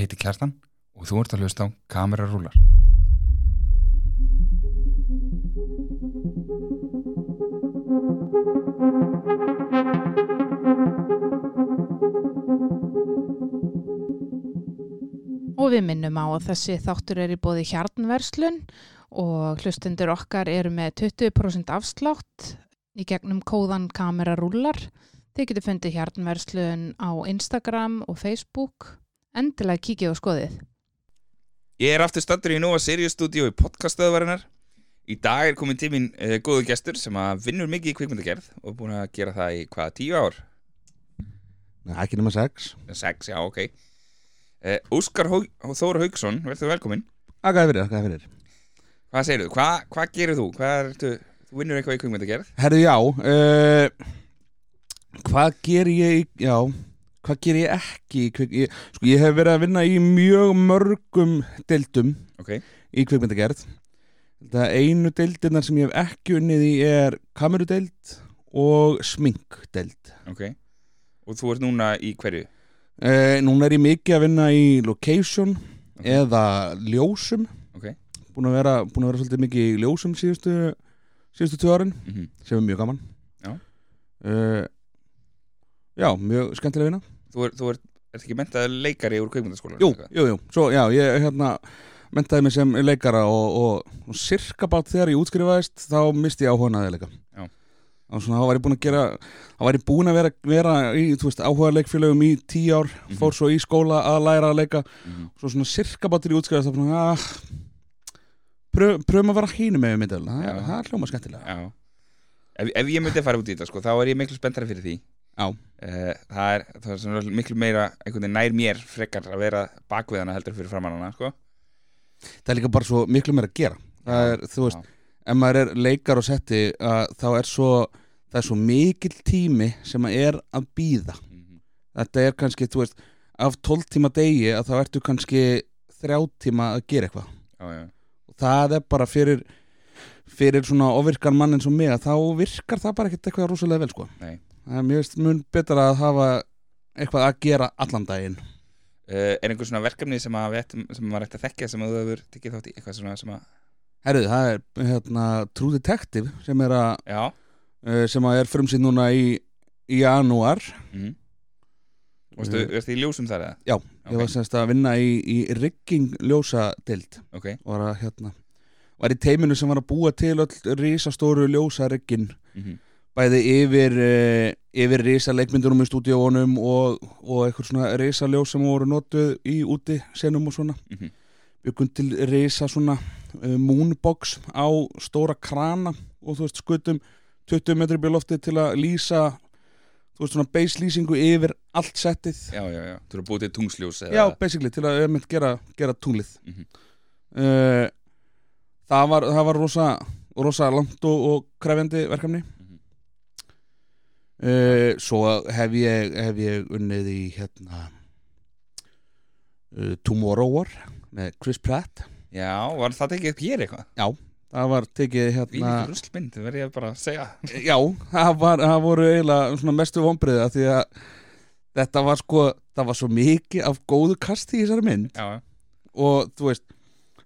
Ég heiti Kjartan og þú ert að hlusta á Kamerarúlar. Og við minnum á að þessi þáttur er í bóði hjarnverslun og hlustendur okkar eru með 20% afslátt í gegnum kóðan kamerarúlar. Þið getur fundið hjarnverslun á Instagram og Facebook. Endilega kíkið og skoðið. Ég er aftur stöndur í Nova Sirius stúdíu í podcastöðvarinnar. Í dag er komin tímin uh, góðu gestur sem að vinnur mikið í kvikmyndagerð og er búin að gera það í hvaða tíu ár? Nei, ekki nema sex Sex, já, ok. Uh, Óskar Hó Þóra Haugsson, verður velkomin. Akkaði fyrir, akkaði fyrir Hvað segir þú? Hva, hvað gerir þú? Hvað ertu, þú vinnur eitthvað í kvikmyndagerð? Herðu, já uh, Hvað ger ég í- Já, hvað ger ég ekki kvik, ég, Sko, ég hef verið að vinna í mjög mörgum deildum Ok, í kvikmyndagerð Það einu deildirnar sem ég hef ekki unnið í er kamerudeild og sminkdeild ok. Og þú ert núna í hverju? uh, Núna er ég mikið að vinna í location Ok. eða ljósum. Búin að vera, búin að vera svolítið mikið í ljósum síðustu, síðustu árin Mm sem er mjög gaman Já. uh, Já, mjög skemmtilega vinna. Þú, er, ert, ert ekki mentað leikari úr kvikmyndaskólan? Jú, jú, jú, svo já, ég hérna mentaði mig sem leikara og, og, og cirka bát þegar ég útskrifaðist þá misti ég áhuga að leika Já. og svona þá var ég búin að gera þá var ég búin að vera, vera í, þú veist, áhuga leikfélögum í tíu ár. Mhm. fór svo í skóla að læra að leika. Mhm. svo svona cirka bát þegar ég útskrifaðist þá bara svona, ah, pröf, pröfum að vera hínu með myndel það, er hljóma skemmtilega. Ef, ef ég myndi fara út í þetta sko, þá er ég miklu spenntari fyrir því Eh, Það er, það er miklu meira nær mér frekar að vera bakviðana heldur fyrir framannana sko. það er líka bara svo miklu meira að gera. Það er, þú veist, ef maður er leikar og setti að, þá er svo það er svo mikill tími sem að er að býða Mhm. þetta er kannski, þú veist, af 12 tíma degi að þá ertu kannski þrjá tíma að gera eitthvað. Já, já, og það er bara fyrir fyrir svona ofirkan mann eins og mig að þá virkar það bara ekkert eitthvað rosalega vel sko. Nei. Það er mjög mun betra að hafa eitthvað að gera allan daginn. Uh, er einhver svona verkefni sem, að við ættum- sem maður ætti að þekkja sem að þú hefur tekið þátt í? Eitthvað svona sem að Herðu, það er hérna, True Detective sem er, að, já, uh, sem að er frumsýnd núna í, í janúar. Mm. Eh. varstu í ljósum þar eða? Já, ég var semst að vinna í, í rigging ljósadeild. Ok, var að hérna var í teiminu sem var að búa til öll risastóru ljósariggin. Mm bæði yfir uh, yfir risa leikmyndunum í stúdíóunum og, og eitthvað svona risa ljós sem voru notuð í úti senum og svona Mhm. byggum til risa svona uh, moonbox á stóra krana og þú veist skutum 20 metri byrja loftið til að lýsa þú veist svona base lýsingu yfir allt settið já, já, já Þú eru búið til tungsljós eða Já, basically, til að einmitt gera, gera tunglið Mhm. uh, það, var, það var rosa, rosa langt og, og krefjandi verkefni. Uh, Svo hef ég, hef ég unnið í hérna uh, Tomorrow War með Chris Pratt. Já, var það tekið upp hér eitthvað? Það var tekið Við hérna erum ruslmynd, það verð ég bara að segja. Já, það, var, það voru eiginlega mestu vonbriða því að þetta var sko, það var svo mikið af góðu kasti í þessari mynd. Já, og þú veist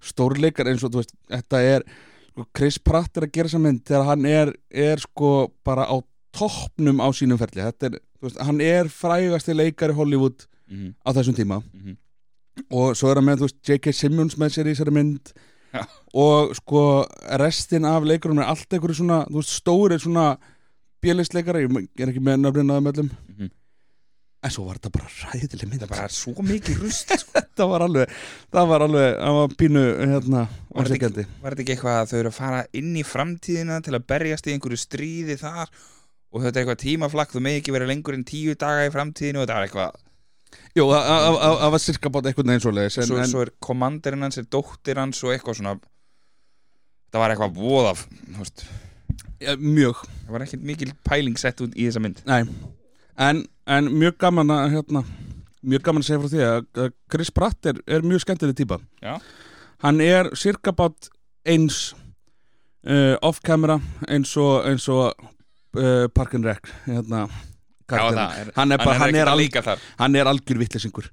stórleikar eins og þú veist þetta er sko, Chris Pratt er að gera þessa mynd þegar hann er, er sko bara á toppnum á sínum ferli er, veist, hann er frægasti leikari Hollywood mm á þessum tíma -hmm. og svo er hann með veist J.K. Simmons með sér í þessari mynd Já. og sko restin af leikarum er allt einhverju svona veist stóri svona bjölistleikari, ég er ekki með nöfninaðum öllum Mhm. en svo var þetta bara ræðileg mynd Það er svo mikið rusl sko. það var alveg það var alveg, það var pínu hérna, Var þetta Var þetta ekki eitthvað að þau eru að fara inn í framtíðina til að berjast í einhverju stríði þar og þetta er eitthvað tímaflakk, þú megi ekki vera lengur en tíu daga í framtíðinu og þetta er eitthvað Jú, það- var sirka bát eitthvað neins og leiðis svo, svo er kommanderinn hans, er dóttir hans og eitthvað svona það var eitthvað voðaf ja, mjög, það var ekkert mikil pæling sett út í þessa mynd. Nei. En, en mjög gaman að hérna, mjög gaman að segja frá því að Chris Pratt er, er mjög skemmtileg típa. Já. hann er sirka bát eins uh, off-camera eins og, eins og uh, Park and Rec hérna, karakterinn. það er, hann er, bara, hann, er að al, líka þar. hann er algjör vittlesingur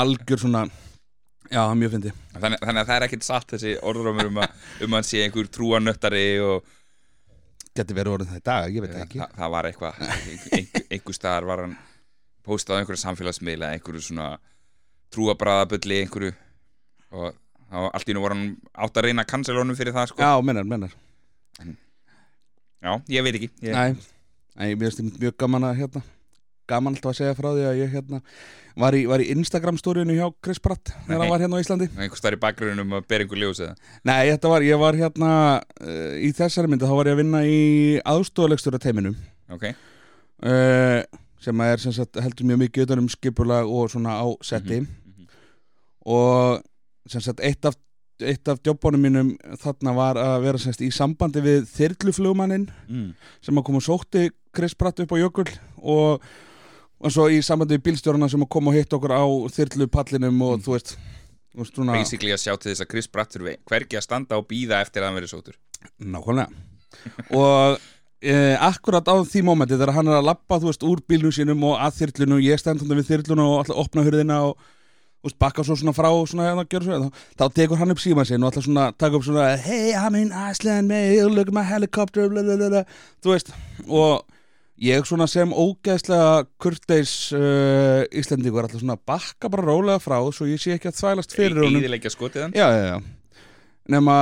algjör svona Já, mjög fyndi þannig, þannig að það er ekkert satt þessi orðrómur um að, um að hann sé einhver trúanöttari og Geti verið orðin það í dag, ég veit það ekki. það, það var eitthvað einhver, einhver staðar var hann postað á einhverju samfélagsmiðla einhverju svona trúabræðabulli einhverju. Og þá allt í nú var hann átt að reyna að cancela honum fyrir það sko. Já, mennar, mennar Já, ég veit ekki ég, Nei, Nei mér finnst mjög gaman að hérna gaman alltaf að segja frá því að ég hérna var í, var í Instagram stóriðinu hjá Chris Pratt þegar hann var hérna á Íslandi. Einhver staðar í bakgrunum að bera einhver ljós eða? Nei, þetta var, ég var hérna uh, í þessari myndu, þá var ég að vinna í aðstofalegstura teiminu Ok, uh, sem er sem sagt, heldur mjög mikið utan um skipulag og svona á setti mhm. og sem sagt eitt af, eitt af jobbónum mínum þarna var að vera sem sagt í sambandi við þyrluflugmannin mm. sem að koma og sótti Chris Pratt upp á jökul og, og svo í sambandi við bílstjórna sem að koma og hitta okkur á þyrlupallinum og Mm. þú veist, svona, basically að sjá til þess að Chris Pratt þurfi hvergi að standa og býða eftir að hann verið sótur nákvæmlega og e, akkurat á því mómenti þegar hann er að lappa þú veist úr bílnum sínum og að þyrlunu og ég stend hundar við þyrlunu og að opna hurðina og veist, bakka svo svona frá svona, hérna, gjör svo, þá, þá tekur hann upp síma sinn og ætla svona taka upp svona hey I'm in Iceland mate, look at my helicopter bla, bla, bla, bla. þú veist og ég svona sem ógeðslega kurteis uh, Íslendingur ætla svona bakka bara rólega frá svo ég sé ekki að þvælast fyrir honum. Íðilegja skotið hann nema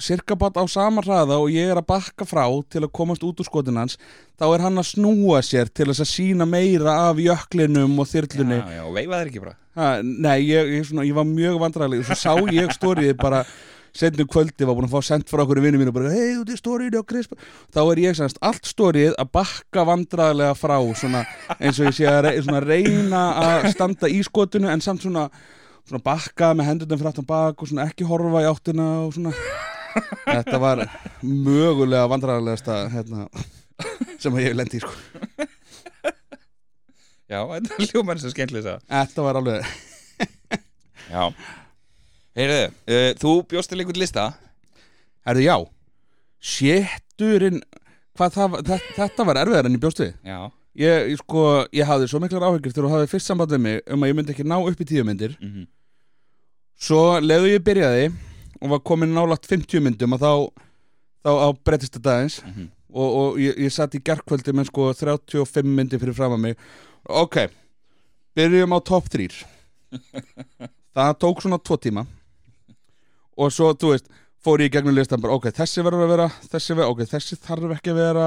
cirka bara á sama hraða og ég er að bakka frá til að komast út úr skotin hans þá er hann að snúa sér til þess að sína meira af jöklinum og þyrlunni. Já, já, og veifa þeir ekki bara. Ha, nei, ég, ég, svona, ég var mjög vandræðileg svo sá ég stórið bara setnum kvöldi var búin að fá sendt frá okkur vinnu mínu bara, hei, þú er stórið og krisp þá er ég semst allt stórið að bakka vandræðilega frá svona, eins og ég sé að re, svona, reyna að standa í skotinu en samt svona, svona bakka með hendurinn fyrir aftan bak og svona ekki horfa í áttina og svona þetta var mögulega vandræðilegasta hérna, sem ég hef lendi í sko. Já, þetta er hljóman sem skemmtileg það þetta var alveg Já. Heyrðu, uh, þú bjóst til einhvern lista? Herðu, já, sétturinn þetta, þetta var erfiðar en ég bjóst við. Já, ég, ég, sko, ég hafði svo miklar áhyggjur þegar þú hafði fyrst samband við mig um að ég myndi ekki ná upp í tíu myndir. Mm svo leðu ég byrjaði og var komin nálægt 50 myndum og þá, þá á breytist þetta aðeins. Mhm. og, og ég, ég satt í gerkvöldi með sko 35 myndir fyrir fram að mig. Ok, byrjum á top 3 það tók svona 2 tíma. Og svo, þú veist, fór ég í gegnum listan bara, ok, þessi verður að vera, þessi verður, ok, þessi þarf ekki að vera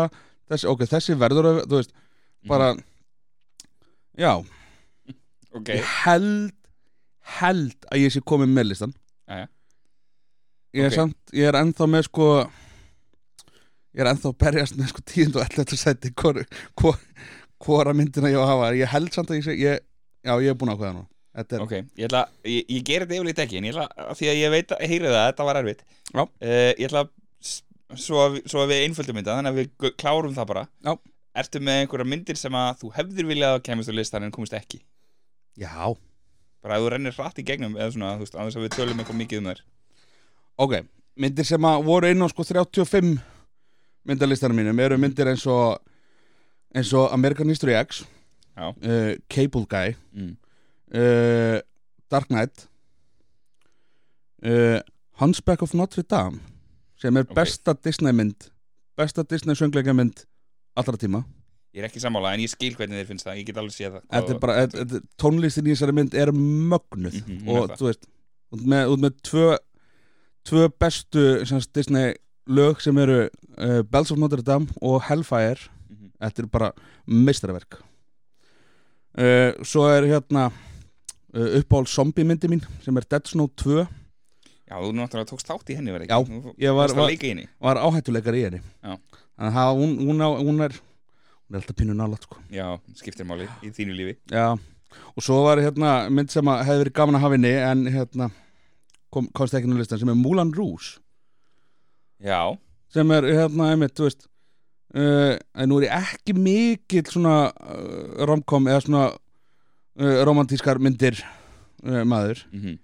þessi, ok, þessi verður að vera, þú veist, bara já, ok. Ég held held að ég sé komið með listan Jæja. Ég er Ok. samt, ég er ennþá með sko ég er ennþá að berjast með sko 10 og 11 seti hvor, hvor, hvora myndina ég á að hafa. Ég held samt að ég sé, ég, já ég er búin að ákveða nú er, Ok, ég ætla, ég, ég ger þetta yfirleitt ekki en ég ætla, því að ég veit að, heyrið það, þetta var erfitt. Já. uh, Ég ætla, svo að, svo að við einföldum þetta, þannig að við klárum það bara. Já. Ertu með einhverja myndir sem að þú hefðir viljað að kemist á listan en komist ekki? Já, Bara að þú rennir hratt í gegnum eða svona, þú veist, að þess að við tölum eitthvað mikið um þær ok myndir sem að voru inn á sko 35 myndalistanum mínum eru myndir eins og eins og American History X uh, Cable Guy mm. uh, Dark Knight uh, Hunchback of Notre Dame sem er Ok. besta Disney mynd besta Disney söngleika mynd allra tíma Ég er ekki sammála en ég skil hvernig þér finnst það, ég get alveg séð það tónlistin í þessari mynd er mögnuð hún er og þú veist út með, út með tvö tvö bestu sem sagt, Disney lög sem eru uh, Bells of Notre Dame og Hellfire. Mhm. þetta er bara meistaraverk. Uh, svo er hérna uh, uppáhald zombie myndi mín sem er Dead Snow 2 Já, þú náttúrulega tókst þátt í henni verið Já, ekki ég var- var- henni. var áhættuleikar í henni. Já. þannig að hún, hún, á, hún er hún er alltaf pínu nálat sko. Já, skiptir máli í þínu lífi. Já. og svo var hérna mynd sem að hefði verið gaman að hafa inni en hérna kom, komst ekki nú listan sem er Moulin Rouge. Já, sem er hérna einmitt, þú veist uh, en nú er ég ekki mikill svona uh, romkom eða svona uh, romantískar myndir uh, maður. Mhm.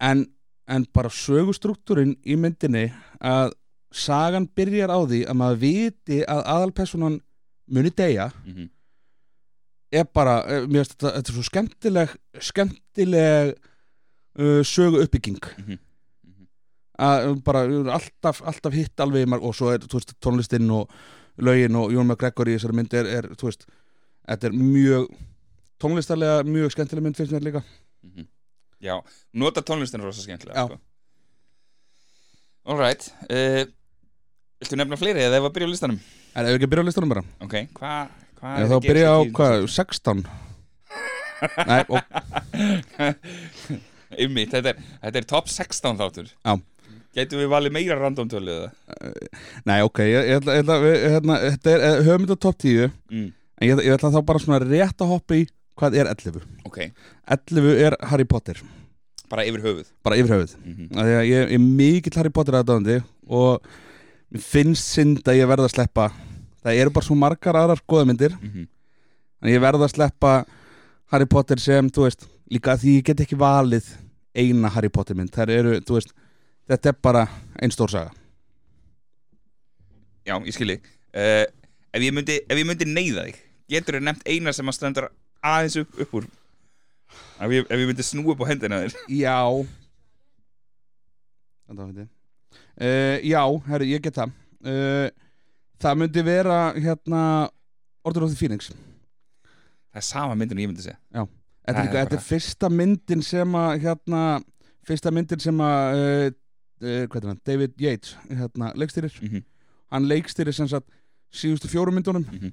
En, en bara sögustruktúrin í myndinni að sagan byrjar á því að maður viti að aðalpersonan muni deyja. Mhm. Er bara, eh, mér finnst þetta, þetta er svo skemmtileg skemmtileg uh, sögu uppbygging Mhm. Mhm. að uh, bara uh, alltaf, alltaf hitt alveg marg- og svo er veist, tónlistinn og lögin og Jón McGregor í þessari mynd er, er þú veist, þetta er mjög tónlistarlega mjög skemmtileg mynd finnst mér líka Mhm. Já, nota tónlistin rosa skemmtilega Já. sko. Alright uh, Viltu nefna fleiri eða ef að byrja á listanum? Ef við ekki að byrja á listanum bara Ok, hvað hva Eða þá byrja á hvað, 16 Nei, og, Ymmi, þetta, þetta er top 16 þáttur Já. Gætum við valið meira random tölu eða? nei, ok ég, ætla, ég ætla, við, hérna, Þetta er eh, höfum þetta top 10 Mm. En ég, ætla- ég ætla þá bara svona rétt að hoppa í Hvað er 11? Ok, 11 er Harry Potter bara yfir höfuð Bara yfir höfuð mm. Af því að ég, er mikill Harry Potter aðdáðandi Og mér finnst synd að ég verða að sleppa Það eru bara svo margar aðrar góðamyndir Mhm. En ég verða að sleppa Harry Potter sem, þú veist Líka því ég get ekki valið eina Harry Potter mynd. Eru, þú veist Þetta er bara einn stór saga. Já, ég skilji uh, ef, ég myndi, ef ég myndi neyða þig Getur þið nefnt eina sem að stendur aðeins upp, upp úr? Ef ég, ef ég myndi snúa upp á hendina þér. Já. Uh, Já, herri, ég get það. Uh, Það myndi vera hérna Order of the Phoenix. Það er sama myndin og ég myndi segja Þetta er, er þetta er fyrsta myndin sem að hérna, fyrsta myndin sem að uh, uh, er David Yates hérna, leikstýrir, mm -hmm. hann leikstýrir sem sagt síðustu fjórum myndunum Mm -hmm.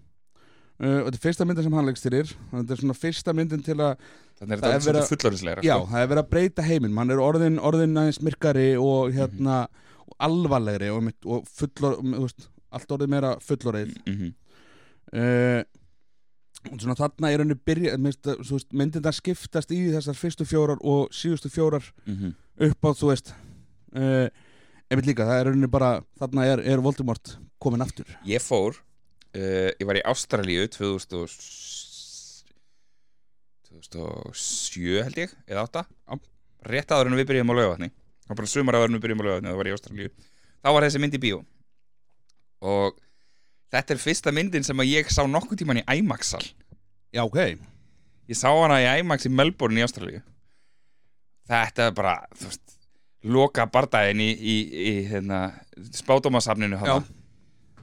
uh, og þetta er fyrsta myndin sem hann leikstýrir þetta er svona fyrsta myndin til að Þannig er er þetta verið verið fullorðislegra já, sko. það er verið að breyta heiminn hann er orðin, orðin aðeins myrkari og hérna, og alvarlegri og, og fullor, allt orðið meira fullorið mm -hmm. og svona þarna er henni byrja myndin það skiptast í þessar fyrstu fjórar og síðustu fjórar Mhm. upp á, þú veist uh, einmitt líka, það er henni bara þarna er, er Voldemort komin aftur. Ég fór uh, Ég var í Ástralíu 2000 og s- 2007 held ég eða 8 Já. rétt áður en við byrjum á laugavatni var bara sumar áður en við byrjum á laugavatni það var í Ástralíu. Þá var þessi mynd í bíó. Og þetta er fyrsta myndin sem að ég sá nokkuð tíman í IMAX-sal Já, ok. Ég sá hana í IMAX í Melbourne í Ástralíu. Þetta er bara þú veist, loka bardaginn í, í, í hérna, spátómasafninu Já.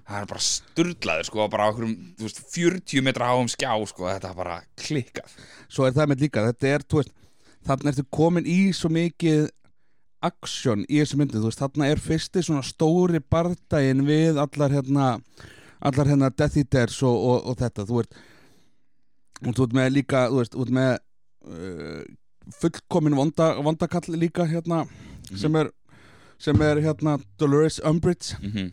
það er bara sturlaður sko, bara á einhverjum, þú veist, 40 metra háum skjá sko, þetta er bara klikkað. Svo er það með líka, þetta er, þú veist þarna ertu komin í svo mikið aksjón í þessu myndi þú veist, þarna er fyrsti svona stóri bardaginn við allar hérna allar hérna Death Eaters og, og, og þetta, þú og þú ert með líka, þú veist, þú ert með uh, fullkomin vonda, vondakall líka hérna sem er sem er hérna Dolores Umbridge. Mm -hmm.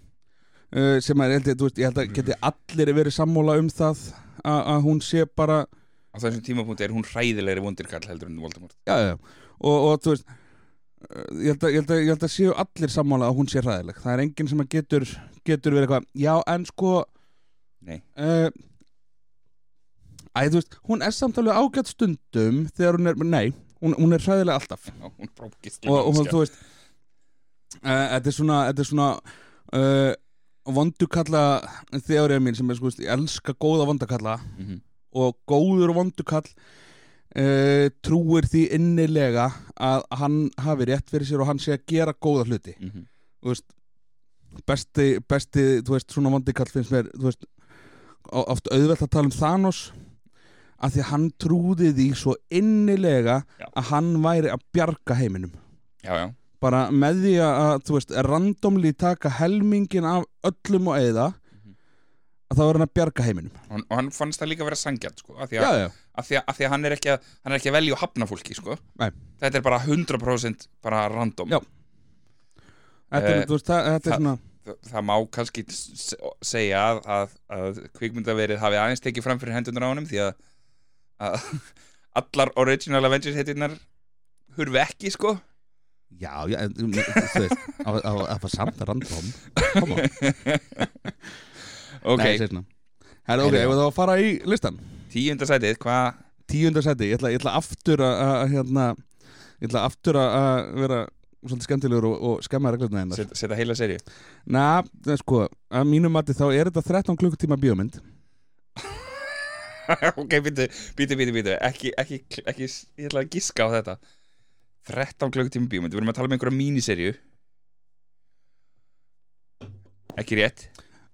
uh, sem er, held ég, þú veist, ég held að geti allir verið sammála um það að hún sé bara á þessum tímapunkti er hún hræðilegri vondirkall heldur en Voldemort. Já, já, og, og þú veist ég held, að, ég, held að, ég held að séu allir sammála að hún sé hræðileg, það er enginn sem getur getur verið eitthvað, já en sko Nei. uh, Æ, veist, hún er samt alveg ágætt stundum þegar hún er, nei, hún, hún er hræðileg alltaf Já, hún er og, og þú veist uh, þetta er svona, þetta er svona uh, vondukalla þeorið mín sem er sko, ég elska góða vondukalla mm -hmm. og góður vondukall uh, trúir því innilega að hann hafi rétt fyrir sér og hann sé að gera góða hluti Mm -hmm. veist besti, besti, þú veist, svona vondukall finnst mér, veist oft auðvelt að tala um Thanos að því að hann trúði því svo innilega Já. að hann væri að bjarga heiminum já, já, bara með því að, þú veist, randomli taka helmingin af öllum og eða. Að þá er hann að bjarga heiminum. Og, og hann fannst það líka að vera sangjart sko, af því að, já, já, af því að, af því að hann, er ekki að, hann er ekki að velja og hafna fólki sko. Þetta er bara 100% bara random. Þetta, er, þú veist, það, þetta er það- svona það, það má kannski segja að, að, að kvikmyndaverið hafi aðeins tekið fram fyrir hendunar á honum því að, að allar original Avengers heitirnar hurfi ekki sko. Já, já, þú veist að það var samt random. Koma, ok, nei, svona Herra, ok, já. ef það að fara í listan tíunda sætið, hvað tíunda seti, ég ætla, ég ætla aftur að, að hérna, ég ætla aftur að- að vera svolítið skemmtilegur og, og skemma reglurna hennar. Set, setja heila serju Na, það er sko, að mínum mati þá er þetta 13 klukkutíma bíómynd. Ok, býtu, býtu, býtu, býtu ekki, ekki, ekki, ég ætla að giska á þetta. 13 klukkutíma bíómynd, við erum að tala um einhverja míniserju Ekki rétt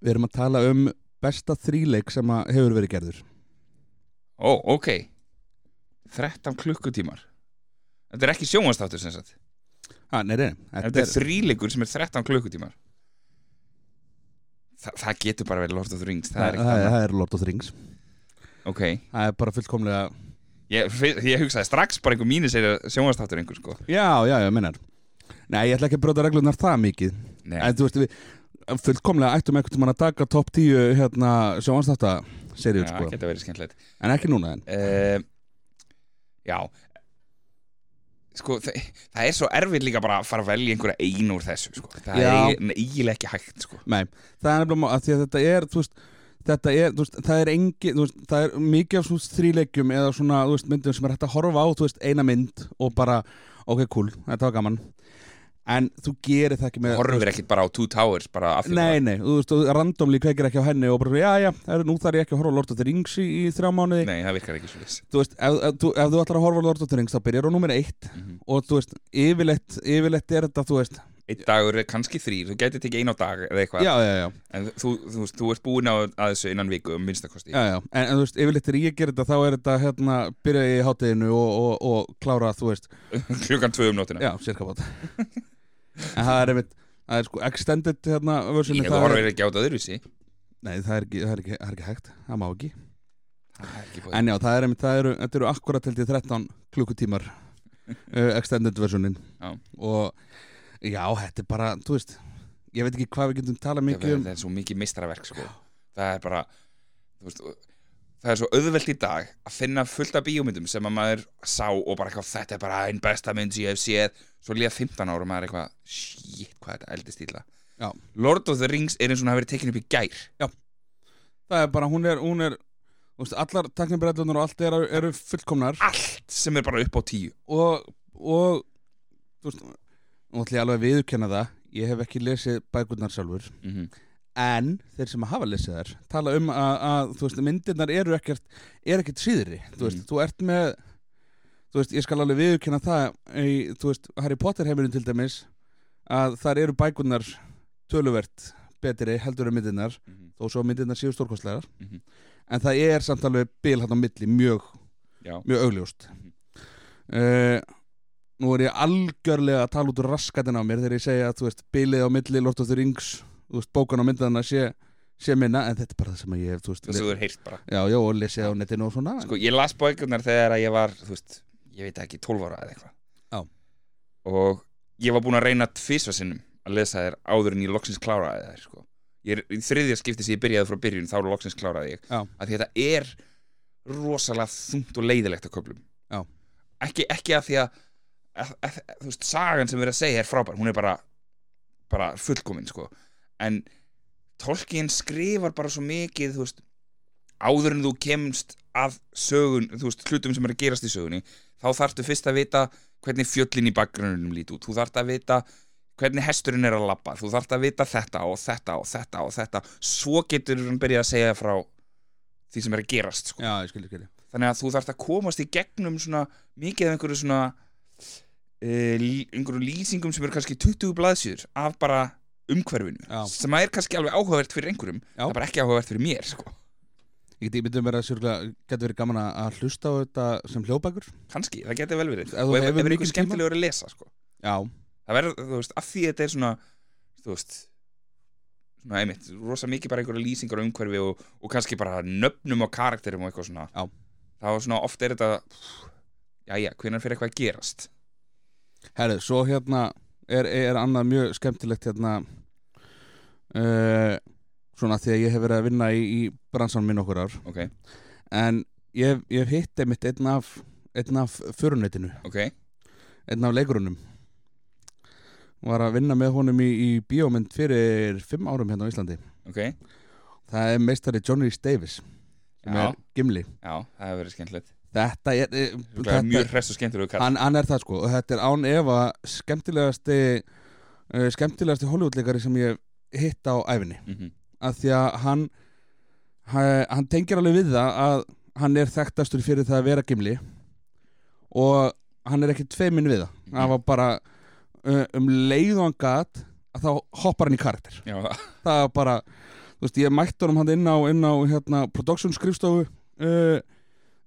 Við erum að tala um besta þríleik sem hefur verið gerður. Ó, ok. 13 klukkutímar. Þetta er ekki sjónvastáttur sem sagt. Ah, Nei, nei, Þetta er þríleikur sem er 13 klukkutímar. Þa, Það getur bara verið Lord of the Rings Það er það, það, er Lord of the Rings. Ok, Það er bara fullkomlega ég, ég hugsaði strax bara einhver míniserja sjónvastáttur einhver sko. Já, já, já, minnar Nei, ég ætla ekki að brota reglunar það mikið. Nei, En þú veist, við fullkomlega ættum einhvern tímann að taka topp 10 hérna, sjónvanstáta seríur, já, sko. geta verið skemmtilegt En ekki núna en uh, Já Sko, það, það er svo erfitt líka bara að fara að velja einhverja einu úr þessu sko. Það Já. er eiginlega ekki hægt sko. Nei, það er nefnilega að því að þetta er, þú veist Þetta er, þú veist, það er engi, veist, það er mikið af svona þríleikjum eða svona, þú veist, myndum sem er hægt að horfa á, þú veist, eina mynd og bara, ok, cool, þetta var gaman. En þú gerir það ekki með... Horfir ekkit bara á Two Towers bara af því Nei, nei, þú veist, þú randomli kveikir ekki á henni og bara, já, já, er, nú þarf ég ekki að horfa á Lord of the Rings í, í þrjá mánuði. Nei, það virkar ekki svo þess Þú veist, ef, ef, þú- ef þú ætlar að horfa á Lord of the Rings, þá byrjar á nummer eitt Mhm. og þú veist, yfirleitt, yfirleitt er þetta, þú veist, Einn dagur er kannski þrýr, þú gæti tekið einn á dag eða eitthvað. Já, já, já, En þú, þú, veist, þú ert búin á að þessu innan viku um minnstakosti já, já, en, en þú veist, yfirleitt þegar ég ger þetta, þá er þetta, hérna, byrja í hátteginu og, og, og klára, þú veist, Klukkan tvö um nótina já, cirka bát. en það er einmitt, það er sko extended, hérna, versunni, Ég þú horfir ekki á þetta öðruvísi nei, það er ekki, það er ekki, það er ekki hægt, það má ekki. Það er ekki búið En já, það er einmitt, það eru, þetta eru akkurat held ég 13 klukkutímar uh, extended versionin Já. og já, þetta er bara, þú veist ég veit ekki hvað við getum talað mikið um Það er svo mikið meistaraverk sko. Það er bara þú veist, Það er svo auðvelt í dag að finna fullt af bíómyndum sem að maður sá og bara eitthvað þetta er bara einn besta mynd sem ég hef séð. Svo líða 15 ára og maður er eitthvað shit, hvað er þetta eldist íla Já. Lord of the Rings er eins og hún hafi verið tekin upp í gær. Það er bara, hún er, hún er veist, allar teknibrellunar og allt eru, eru fullkomnar. Allt sem er bara upp á tíu. Og, og þú veist, nú ætlum ég alveg að viðurkenna það. Ég hef ekki lesið bækurnar sjálfur. Mm -hmm. En þeir sem hafa lesið þær tala um að, að þú veist, myndirnar eru ekkert er ekkert síðri, þú veist, Mhm. þú ert með þú veist, ég skal alveg viðurkenna það í, þú veist, Harry Potter heimurinn til dæmis að þar eru bækurnar töluvert betri heldur en myndirnar, þó svo að myndirnar séu stórkostlegar Mhm. en það er samt alveg bil hann á milli mjög, mjög augljóst Mhm. uh, nú er ég algjörlega að tala út úr raskatin á mér þegar ég segja að bilið á milli Lord of the Rings, veist, bókan á myndirna sé, sé minna, en þetta er bara það sem ég hef, þú veist, þú heyrt bara Já, já, og lesið á netinu og svona Sko, ég las bókunar þegar að ég var, þú veist, ég veit ekki, 12 ára eða eitthvað. Og ég var búinn að reyna tvisva sinnum að lesa þér áður en ég loksins kláraði þær, sko. Ég er í þriðja skipti sem ég byrjaði frá byrjun, þá loksins kláraði ég. Já. Að þetta er rosalega þungt og leiðilegt köflum. Já. Ekki, ekki að því að, að, að, þú veist, sagan sem við erum að segja er frábær, hún er bara, bara fullkomin, sko. En Tolkien skrifar bara svo mikið, þú veist, áður en þú kemst að sögun, þú veist, hlutum sem er að gerast í sögunni, þá þarftu fyrst að vita hvernig fjöllin í bakgrunum lít út. Þú þarft að vita hvernig hesturinn er að labba, þú þarft að vita þetta og þetta og þetta og þetta. Svo getur hann byrjað að segja frá því sem er að gerast sko. Já, ég skilji, skilji. Þannig að þú þarft að komast í gegnum svona mikið af einhverju svona e, lí, einhverju lýsingum sem eru kannski 20 blaðsjur af bara umhverfinu Já. sem er kannski alveg áhugavert fyrir einhverjum Já. það er bara ekki áhugavert fyrir mér sko. Ég geti myndið mér að sérlega getur verið gaman að- hlusta á þetta sem hljóðbækur kannski, það getur vel verið Ef þú og ef, hefur ef er mikinn einhver skemmtilegur að lesa sko. Já, það verður, þú veist, af því þetta er svona þú veist svona einmitt, rosa mikið bara einhverja lýsingar á umhverfi og, og kannski bara nöfnum á karakterum og eitthvað svona Já. þá svona oft er þetta jæja, hvenær fyrir eitthvað að gerast herru, svo hérna er, er annað mjög skemmtilegt hérna uh, svona því að ég hef verið að vinna í, í bransan minn okkur ár. Ok, en ég, ég hef hitt einmitt einn af einn af förunetinu, ok, einn af leikurunum. Var að vinna með honum í, í bíómynd fyrir fimm árum hérna á Íslandi. Ok. Það er meistari Johnny Rhys Davis sem Já. er Gimli. Já, það hefur verið skemmtilegt. Þetta er, e, það er mjög hress og skemmtilegu kall. hann, hann er það sko. Og þetta er án efa skemmtilegasti uh, skemmtilegasti Hollywoodleikari sem ég hef hitt á æfinni mm af því að hann hann, hann tengir alveg við það að hann er þekktastur fyrir það að vera Gimli og hann er ekki tveimin við það. Það var bara um leið og hann gat að þá hoppar hann í karakter. Já, það var bara, þú veist, ég mætti honum hann inn á, inn á hérna, production skrifstofu uh,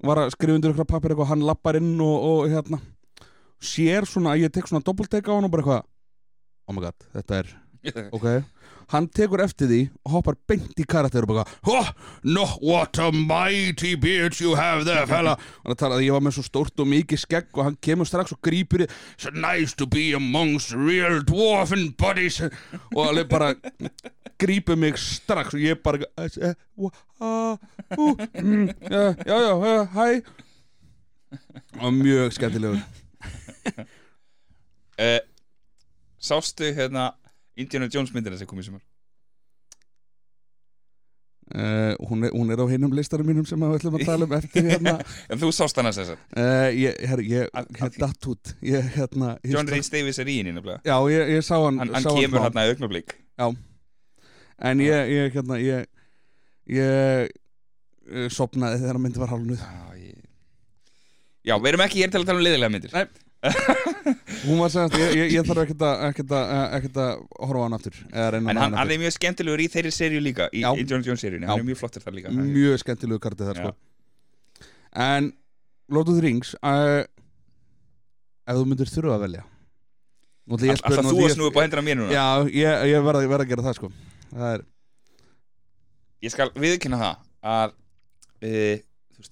var að skrifa undir ykkur pappir eitthvað, hann lappar inn og, og hérna, sér svona að ég tek svona doppeltek á hann og bara eitthvað oh my god, þetta er, ok. Hann tekur eftir því og hoppar beint í karakter og bara, oh, no, what a mighty beard you have there fella. Og hann talaði að ég var með svo stórt og mikið skegg og hann kemur strax og grípur í so nice to be amongst real dwarfen bodies og alveg bara grípur mig strax og ég bara uh, uh, uh, mm, já, já, hæ og mjög skemmtilegur. Uh, Sástu hérna Indiana Jones myndina sem kom í sumar. Uh, hún, er, hún er á hinum listarum mínum sem við ætlum að tala um eftir hérna. En þú sást hana að uh, ég, her, ég, Að- ég datt út. Ég, hérna, John Rhys Davies er í nefnilega. Já, ég, ég sá hann, Hann, hann sá kemur hérna í augnablík en ég, ég, hérna, ég ég uh, sopnaði þegar hann myndi var hálfnuð. Já, ég... Já, við erum ekki hér til að tala um liðilega myndir. Nei. Hún var segast, ég, ég, ég þarf ekkert að ekkert að, ekkert að horfa á hann aftur En hann, hann er mjög skemmtilegur í þeirri serju líka Í Já. Indiana Jones Já. hann er mjög flottir þar líka mjög skemmtilegu kartið þar sko. en Lord of the Rings uh, ef þú myndir þurfa að velja Alltaf þú að snúi upp á hendina á mér núna Já, ég, ég verða verð að gera það sko Það er, Ég skal viðkynna það að uh,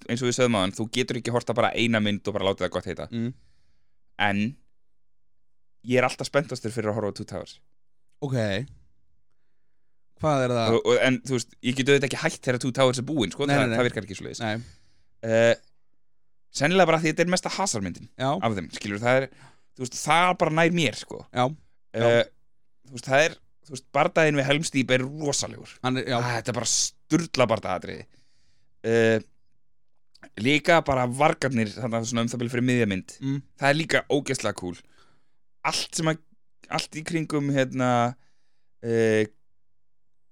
eins og við sögum á hann Þú getur ekki horta bara eina mynd og bara láta það gott heita mm. En ég er alltaf spenntastur fyrir að horfa á Two Towers. Ok. Hvað er það? og, og, En þú veist, ég get auðvitað ekki hægt þegar Two Towers er búinn sko, Nei, það, nei, það virkar ekki Nei, uh, Sennilega bara því þetta er mesta hasarmyndin já, af þeim, skilur, það er veist, það bara nær mér, sko. Já, Já. uh, þú veist, það er þú veist, bardaginn við Helmstýp er rosalegur. Er, ah, þetta er bara sturla bardagatriði uh, líka bara vargarnir þannig að svona um það byrja fyrir miðjamynd mm, það er líka ógeðslega cool. Allt sem að allt í kringum hérna uh,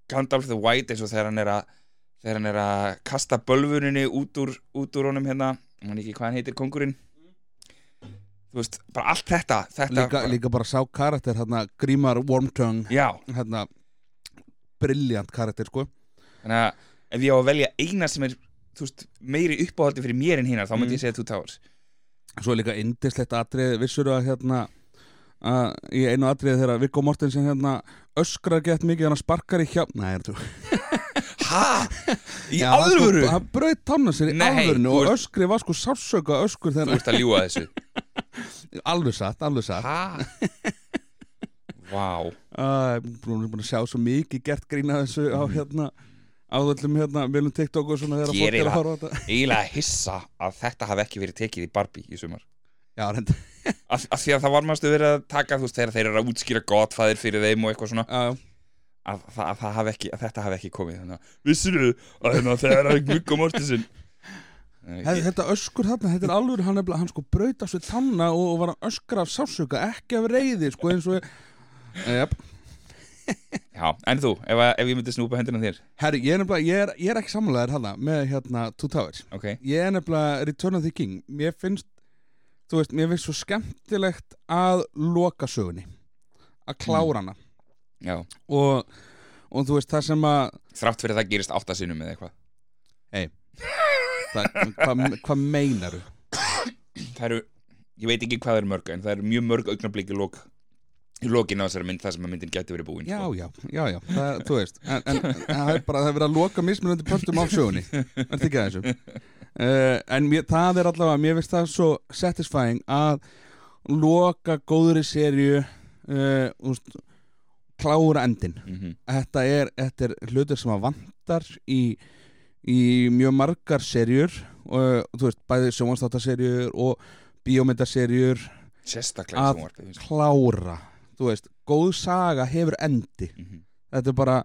Gandalf the White eins og þegar hann er að þegar hann er að kasta bölvuninni út úr, út úr honum hérna. Hann ekki hvað hann heitir, kongurinn þú veist, bara allt þetta, þetta líka, bara, líka bara sá karakter hérna, Grímar Wormtongue. Já, hérna, briljant karakter sko. Þannig að ef ég á að velja eina sem er veist, meiri uppáhaldi fyrir mér en hinnar þá myndi Mm. ég segja Two Towers Svo er líka indislegt atrið, vissur að hérna að í einu atriði þegar Viggo Mortensen hérna öskrar gett mikið hann sparkar í hjá Nei, er þú Hæ? Í Já, er alvöru? Sko, hann brauð tanna sér í þú og öskri var sko sársöka öskur Þú þegar ert að ljúga þessu Alveg satt, alveg satt Hæ? Vá Búin búin að sjá svo mikið gert grína þessu á hérna á öllum hérna, viljum TikTok og svona þegar Ég er fólk er að horfa á þetta. Eiginlega hissa að þetta hafi ekki verið tekið í Barbie í sumar. Já, reynd af, af því að það var mástu verið að taka þú veist þegar þeir eru að útskýra gottfæðir fyrir þeim og eitthvað svona. Já, já. Að, það, að, það hafi ekki, að þetta hafi ekki komið þannig að vissir að hérna, þegar að Viggo Mortensen? Þetta, þetta öskur þarna, þetta er alveg hann, nefnilega- hann sko braut á sér tanna og, og var að öskra af sársöka, ekki af reyði sko eins og yep. Já, en þú, ef, ef ég myndi snúpa hendina þér? Herri, ég er nefnilega, ég er, ég er ekki sammálaðir hana með hérna Two Towers. Ok, Ég er nefnilega Return of the King. Mér finnst, þú veist, mér finnst svo skemmtilegt að loka sögunni að klára hana. Já. Og, og þú veist, það sem að Þrátt fyrir að það gerist áttasinnum eða eitthvað. Það- hvað hva meinaru? Það eru, ég veit ekki hvað eru mörg en það eru mjög mörg augnablík í lok í lokin á þessari mynd þar sem að myndin gæti verið búin Já, sko. já, já, já, það, þú veist en, en, en það er bara, það er verið að loka mismunandi pöntum á sögunni, er ekki að þessu uh, en mér, það er allavega mér finnst það svo satisfying að loka góðri serju uh, úst, klára endin mm þetta er, þetta er hlutur sem að vantar í, í mjög margar serjur og þú veist, bæði sjónvanstáttaserjur og bíómyndaserjur Sérstaklega Að- klára þú veist, góð saga hefur endi. Mhm. þetta er bara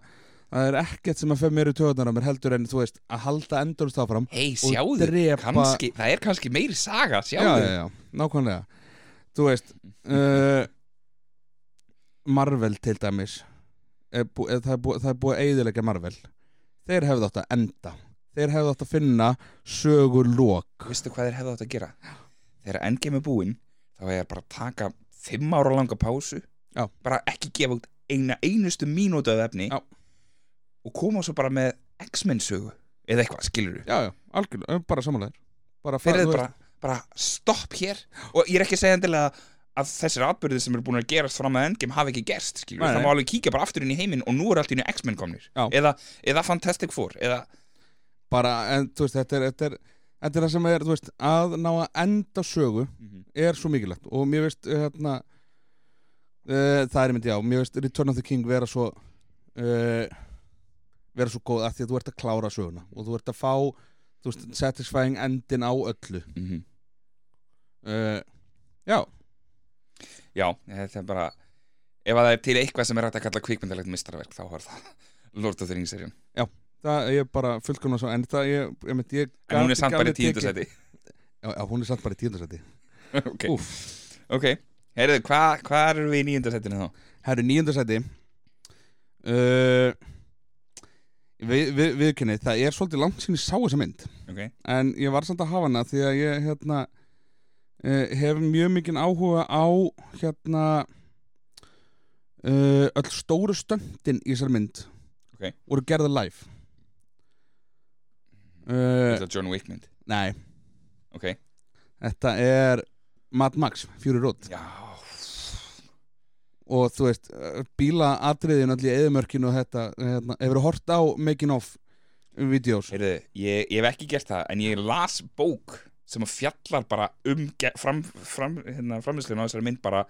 það er ekkert sem að fer mér í töðunar á mér heldur en þú veist, að halda endurist áfram Hei, sjáðu, drepa- kannski, það er kannski meiri saga, já, sjáðu. já, já, nákvæmlega. Þú veist uh, Marvel til dæmis er bú, er, það, er bú, það er búið að eiðilegja Marvel. Þeir hefðu átt að enda. Þeir hefðu átt að finna sögur lók Vistu hvað þeir hefðu átt að gera? Þegar endgame er búinn þá er bara taka fimm ára langa pásu Já. bara ekki gefa út eina einustu mínútu af efni Já. og koma svo bara með X-Men sögu eða eitthvað, skilur du já, já, algjörlega, bara samanlegar bara, fyrir þú þetta bara, bara stopp hér og ég er ekki að segja endilega að þessir atbyrðir sem eru búin að gerast fram að endgame hafi ekki gerst, skilur Nei, það nei. má alveg kíkja bara aftur inn í heiminn og nú er allt í einu X-Men komnir Já. eða, eða Fantastic Four eða, bara, en þú veist, þetta er, þetta er þetta er það sem er, þú veist, að ná að enda sögu er svo mikilvægt og mér veist, hérna uh, það er myndi, já, mér veist Return of the King vera svo uh, vera svo góð að því að þú ert að klára söguna og þú ert að fá þú veist, satisfying endin á öllu. Mm -hmm. uh, já, já, þetta er bara ef að það er til eitthvað sem er hægt að kalla kvikmyndalegt mistarverk þá var það Lord of the Rings serjun það er bara fullkomna svo en það, ég, ég, mynd, ég en hún er samt bara í tíundasæti já, já, hún er samt bara í tíundasæti ok, Úff. ok, heyrðu, hvað hva erum við í níundasætinu þá? Herru, níundasæti uh, við, við, viðkynni, það er svolítið langt sín ég sá þessa mynd. Ok, en ég var samt að hafa hana því að ég hérna uh, hef mjög mikinn áhuga á hérna uh, öll stóru stöndin í þessar mynd Ok. voru gerða live. Uh, þetta er John Wick mynd. Nei, ok, þetta er Mad Max, Fury Road. Já, og þú veist, bíla atriðin allir eðumörkinu og þetta hérna, hefur hort á making of videos heyrðu, ég, ég hef ekki gert það en ég las bók sem að fjallar bara um fram, fram, hérna, framlýslun á þessari mynd bara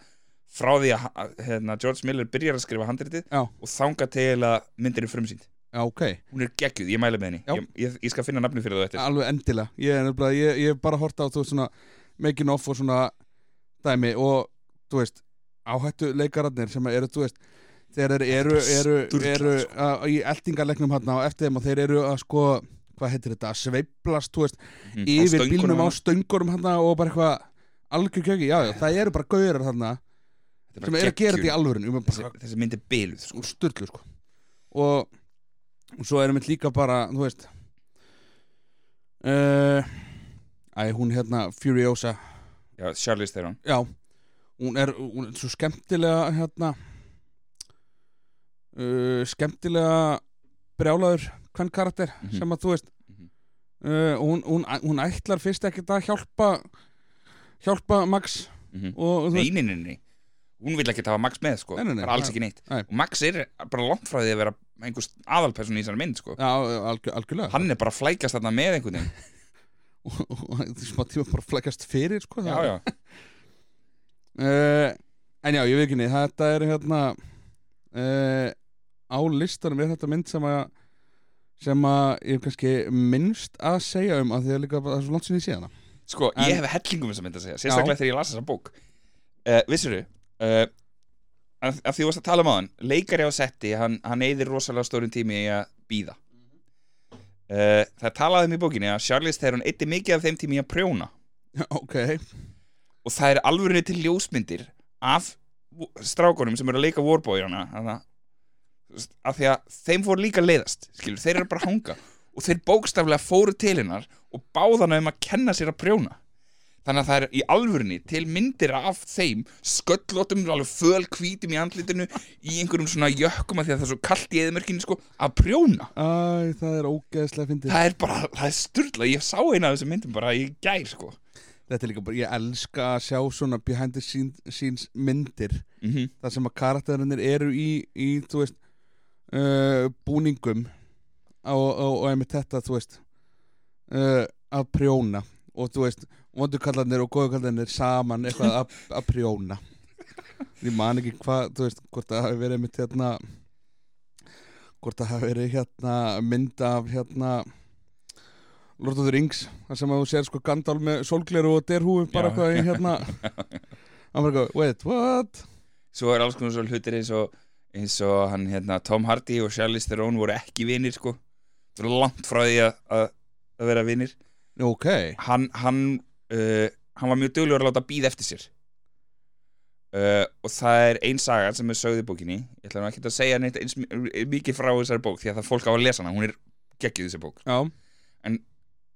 frá því að hérna, George Miller byrjar að skrifa handritið Já. og þanga til að myndin er frumsýnd. Já, ok, hún er geggjuð, ég mæli með henni. Ég, ég, ég skal finna nafni fyrir þú eftir. Alveg endilega. Ég, er nefnilega- ég, ég hef bara hort á þú veist, svona making of og svona dæmi og þú veist áhættu leikararnir sem eru þú veist þeir eru, eru, eru, eru sko. að, í eldingarleiknum hann á eftir þeim og þeir eru að sko hvað heitir þetta, þú veist, á yfir bílnum á stöngurum hann og bara eitthvað algjör kjöki, já, já, það eru bara gaurar er sem eru að gera þetta í alvörun um þessi, bara þessi mynd er byluð sko. úr styrlu sko. Og, og svo erum við líka bara þú veist uh, æ, hún hérna Furiosa, já, Charlize Theron já hún er, hún er svo skemmtilega hérna uh, skemmtilega brjálaður hvern karakter Mhm. sem að þú veist Mhm. uh, hún, hún, hún ætlar fyrst ekkert að hjálpa hjálpa Max mm og, og nei, nei, nei, nei hún vil ekki hafa Max með sko. Nei, nei, nei, alls ekki neitt Nei. og Max er bara langt frá því að vera einhvers aðalperson í þessari mynd sko. já, algjör, algjörlega hann er bara að flækast þarna með einhvern veginn og, smá tíma bara flækast fyrir sko, já, já, uh, en já, ég veit ekki niður þetta er hérna uh, á listanum er þetta mynd sem að sem að ég hef kannski minnst að segja um að því að líka það er svo langt sinni í síðana sko, En- ég hef hellingum þess að mynd að segja sérstaklega þegar ég las þessa bók. Uh, vissuru uh, að, að því þú varst að tala um á hann leikari á setti, hann, hann eyðir rosalega stórum tími í að býða uh, það talaði um í bókinni að Charlize Theron eitti mikið af þeim tími að prjóna. Ok, og það er alvörinni til ljósmyndir af strákunum sem eru að leika veist, af því að þeim fór líka leiðast skilur, þeir eru bara að hanga. Og þeir bókstaflega fóru til hennar og báðana um að kenna sér að prjóna þannig að það er í alvörinni til myndir af þeim sköllótum, alveg föl hvítum í andlitinu í einhverjum svona jökkum af því að það er svo kallt í eðimörkinu sko, að prjóna. Æ, það er ógeðslega fyndið. Það er bara, það er styrla ég sá eina af þessum myndum bara í gær sko. Þetta er líka bara, ég elska að sjá svona behind the scenes, myndir. Mm þar sem að karakterinir eru í, í þú veist uh, búningum og, og, og einmitt þetta, þú veist uh, að prjóna. Og þú veist, vondukallarnir og góðukallarnir saman eitthvað að, prjóna. Ég man ekki hvað þú veist, hvort það hafi verið einmitt hérna hvort það hafi verið hérna mynd af hérna Lord of the Rings þar sem að þú sér sko Gandalf með sólgleru og derhúi bara eitthvað í hérna. Hann bara eitthvað, wait, what? svo er alls konar svo hlutir eins og eins og hann hérna Tom Hardy og Charlize Theron voru ekki vinir sko. Það langt frá því að vera vinir. Ok, hann, hann, uh, hann var mjög duglegur að láta býða eftir sér. Uh, og það er ein saga sem er sögð í bókinni. Ég ætla nú ekki að segja neitt eins mi- mikið frá þessari bók því að það fólk á að lesa hana hún er geggjuð þessi bók. Já.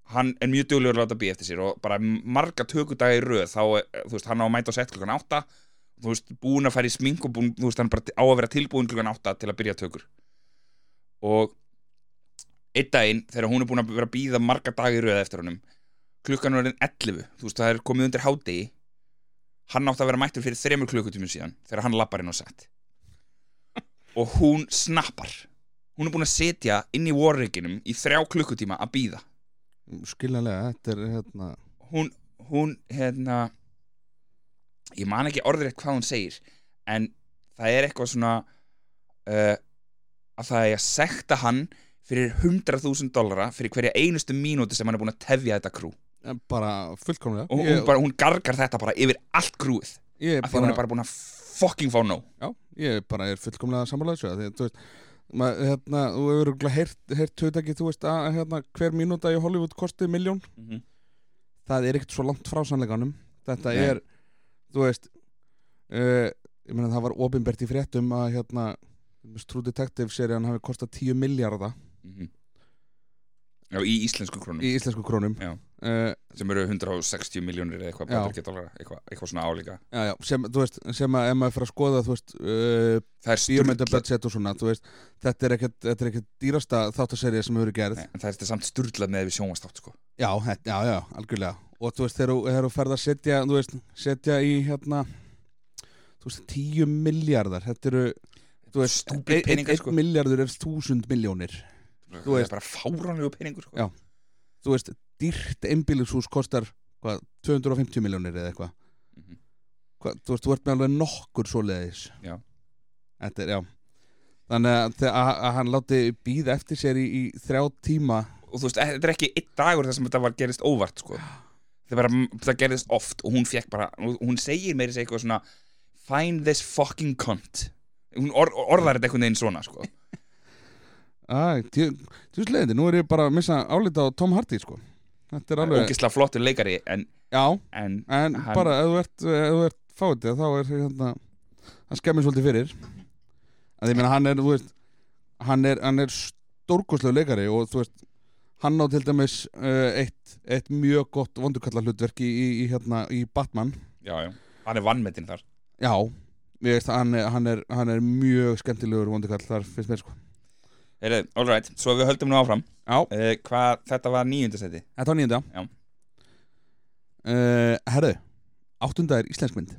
Hann er mjög duglegur að láta býða eftir sér og bara marga tökudaga í röð þá, eh, veist, hann á að mæta á sett klukkan átta þú veist, búin að í smink og búin, þú veist, hann bara á að vera tilbúin klukkan átta til að byrja tökur. Og einn daginn þegar hún er búin að vera að býða marga dagi röða eftir honum klukkan er orðin 11 þú veist, það er komið undir hádegi. Hann átti að vera mættur fyrir þremur klukkutímum síðan þegar hann lappar inn á sett og hún snappar. Hún er búin að setja inn í warriginum í þrjá klukkutíma að býða skiljanlega, þetta er hérna hún, hún hérna ég man ekki orðrétt hvað hún segir en það er eitthvað svona uh, að það er að sekta hann fyrir 100.000 dollara fyrir hverja einustu mínúti sem hann er búin að tefja þetta krú bara fullkomlega og ég, hún, bara, hún gargar þetta bara yfir allt krúið ég, af því hún er bara búin að fucking fá nóg Já, ég bara er fullkomlega sammálaðis því, þú veist, maður, hérna, þú hefur örugglega heyrt, hugtæki, þú veist að hérna, hver mínúta í Hollywood kosti miljón mm -hmm. það er ekkert svo langt frá sannleikanum þetta Nei. er, þú veist uh, ég meina það var opinbert í fréttum að hérna True Detective serían hafi kostað 10 miljardar Mhm. Já, í íslensku krónum í íslensku krónum Já. Uh, sem eru 160 miljónir eða eitthvað eitthvað, eitthvað svona álíka já, já, sem, veist, sem að ef maður fyrir að skoða veist, uh, það er og svona veist, þetta er ekkert, er dýrasta þáttaserið sem hefur gerð en það er samt sturlað með við sjónvastátt sko. Já, já, já, algjörlega og þú veist, þegar þú- ferð að setja setja í hérna þú veist, 10 miljardar þetta eru, þú veist Stúpid peningar, sko. 1 miljardur er 1000 miljónir það er bara fáránlegu peningur sko. Já. þú veist, dýrt einbýlishús kostar hvað, 250 miljónir eða eitthvað Mhm. Hva, þú veist, þú ert með alveg nokkur svoleiðis Já. þetta er, já þannig að, hann láti býða eftir sér í, í þrjá tíma og þú veist, þetta er ekki einn dagur þar sem þetta var gerist óvart sko. það, bara, það gerist oft og hún fekk bara, hún segir meiri segja eitthvað svona find this fucking cunt hún or, orðar þetta einhvern veginn svona sko. Æ, þú veist leiðindi, nú er ég bara að missa álita á Tom Hardy sko Þetta er alveg, ógislega flottur leikari en, já, en en Hann- bara ef þú ert, ert fáið þá er hérna, hann skemmir svolítið fyrir. Að ég meina hann er, veist hann er, er stórkoslega leikari og þú veist, hann á til dæmis uh, eitt, eitt mjög gott vondukalla hlutverk í, í, í hérna, í Batman. Já, já, hann er vannmetinn þar. Já, veist, hann er, hann er, hann er mjög skemmtilegur vondukall þar, finnst mér sko. Heyrðu, all right, svo við höldum nú áfram uh, hvað, þetta var nýjundasæti Þetta var nýjunda Já. uh, Herðu, áttunda er íslensk mynd.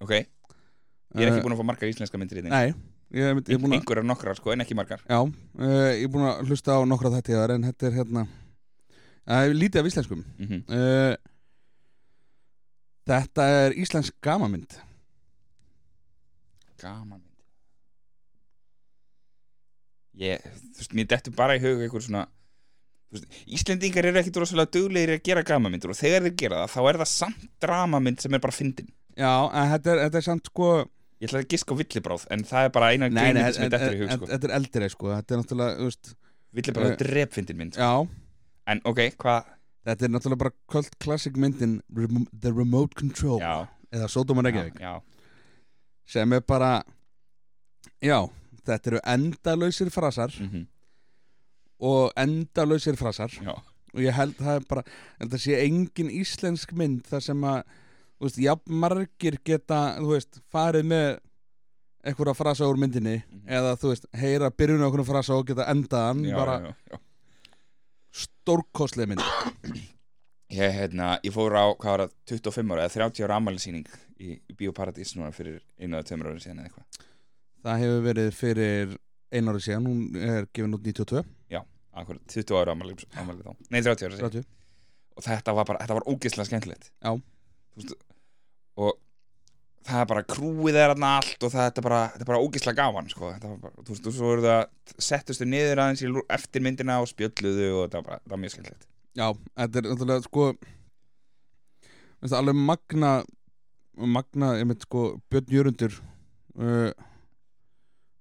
Ok, ég er ekki búin að fá margar íslenska myndir í þinn Nei, ég, ég er nokkrar sko, en ekki margar. Já, ég er búin að hlusta á nokkra þetta en þetta er hérna lítið af íslenskum. Mm uh, Þetta er íslensk gamamynd gaman mynd ég, þú veist, mér dettur bara í hug einhver svona Íslendingar eru ekkit rosalega duglegir að gera gamamyndur og þegar þeir gera það, þá er það samt dramamynd sem er bara fyndin. Já, en þetta er, þetta er samt sko ég ætla að giska á villibráð, en það er bara eina grínmynd sem er dettur í hug sko. þetta er eldri sko Þetta er náttúrulega, veist villibráð eh, er drepfyndin mynd sko. Já, en ok, hvað þetta er náttúrulega bara cult classic myndin Remo The Remote Control já, eða Sodom og Reykjavík. já, sem er bara Já, þetta eru endalausir frasar. Mm og endalausir frasar. Já. og ég held það er bara held að sé engin íslensk mynd þar sem að þú veist, jafn margir geta þú veist, farið með einhverja frasa úr myndinni Mhm. eða þú veist, heyra byrjun á einhverjum frasa og geta endaðan bara stórkostlega mynd. Ég, hérna, ég fór á, hvað var það, 25 ára eða 30 ára ammælisýning í, í Bíóparadís núna fyrir einu eða tveimur ára síðan eða eitthvað. Það hefur verið fyrir einu ári síðan, hún er gefin út 92 Akkur, 20 ára ammæli þá Nei, 30 ára síðan 30. Og þetta var bara, þetta var ógeðslega skemmtilegt Já. Veist, Og það er bara krúið er þarna allt og það þetta er bara, þetta er bara ógeðslega gaman sko. Bara, þú veist, og svo eru það settustu niður aðeins í eftir myndina og spjölluðu og þetta var bara, það var mjög skemmtilegt Já, þetta er náttúrulega sko veist, alveg magna magna, ég mynd sko Björn Jörundur uh,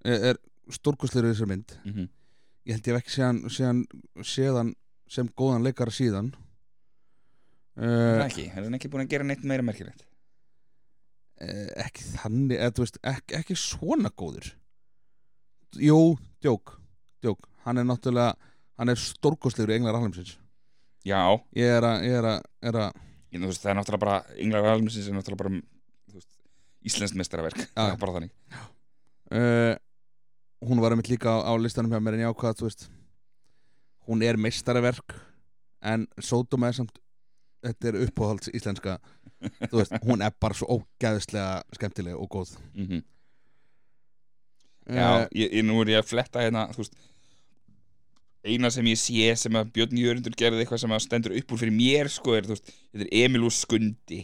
er, stórkostlegur í þessar mynd mm -hmm. Ég held ég hef ekki séðan, séðan, séðan sem góðan leikara síðan. Uh, ekki, er hann ekki búin að gera neitt meira merkilegt? eh, ekki þannig eða, þú veist, ekki, ekki svona góður. Jú, djók djók, hann er náttúrulega hann er stórkostlegur í Englar Alheimsins Já, ég er að, ég er að, er að ég, veist, það er náttúrulega bara Inglar Almsins er náttúrulega bara veist, Íslenskt mestaraverk Það er bara þannig. Uh, hún var einmitt líka á, á listanum hjá mér en já hvað, þú veist. Hún er meistaraverk en Sódóma er samt þetta er uppáhalds íslenska þú veist, hún er bara svo ógæðislega skemmtileg og góð. Mm Já, ég, ég, nú er ég að fletta hérna Þú veist Eina sem ég sé sem að Björn Jörundur gerði eitthvað sem að stendur upp úr fyrir mér sko er, þú veist, þetta er Emil og Skundi.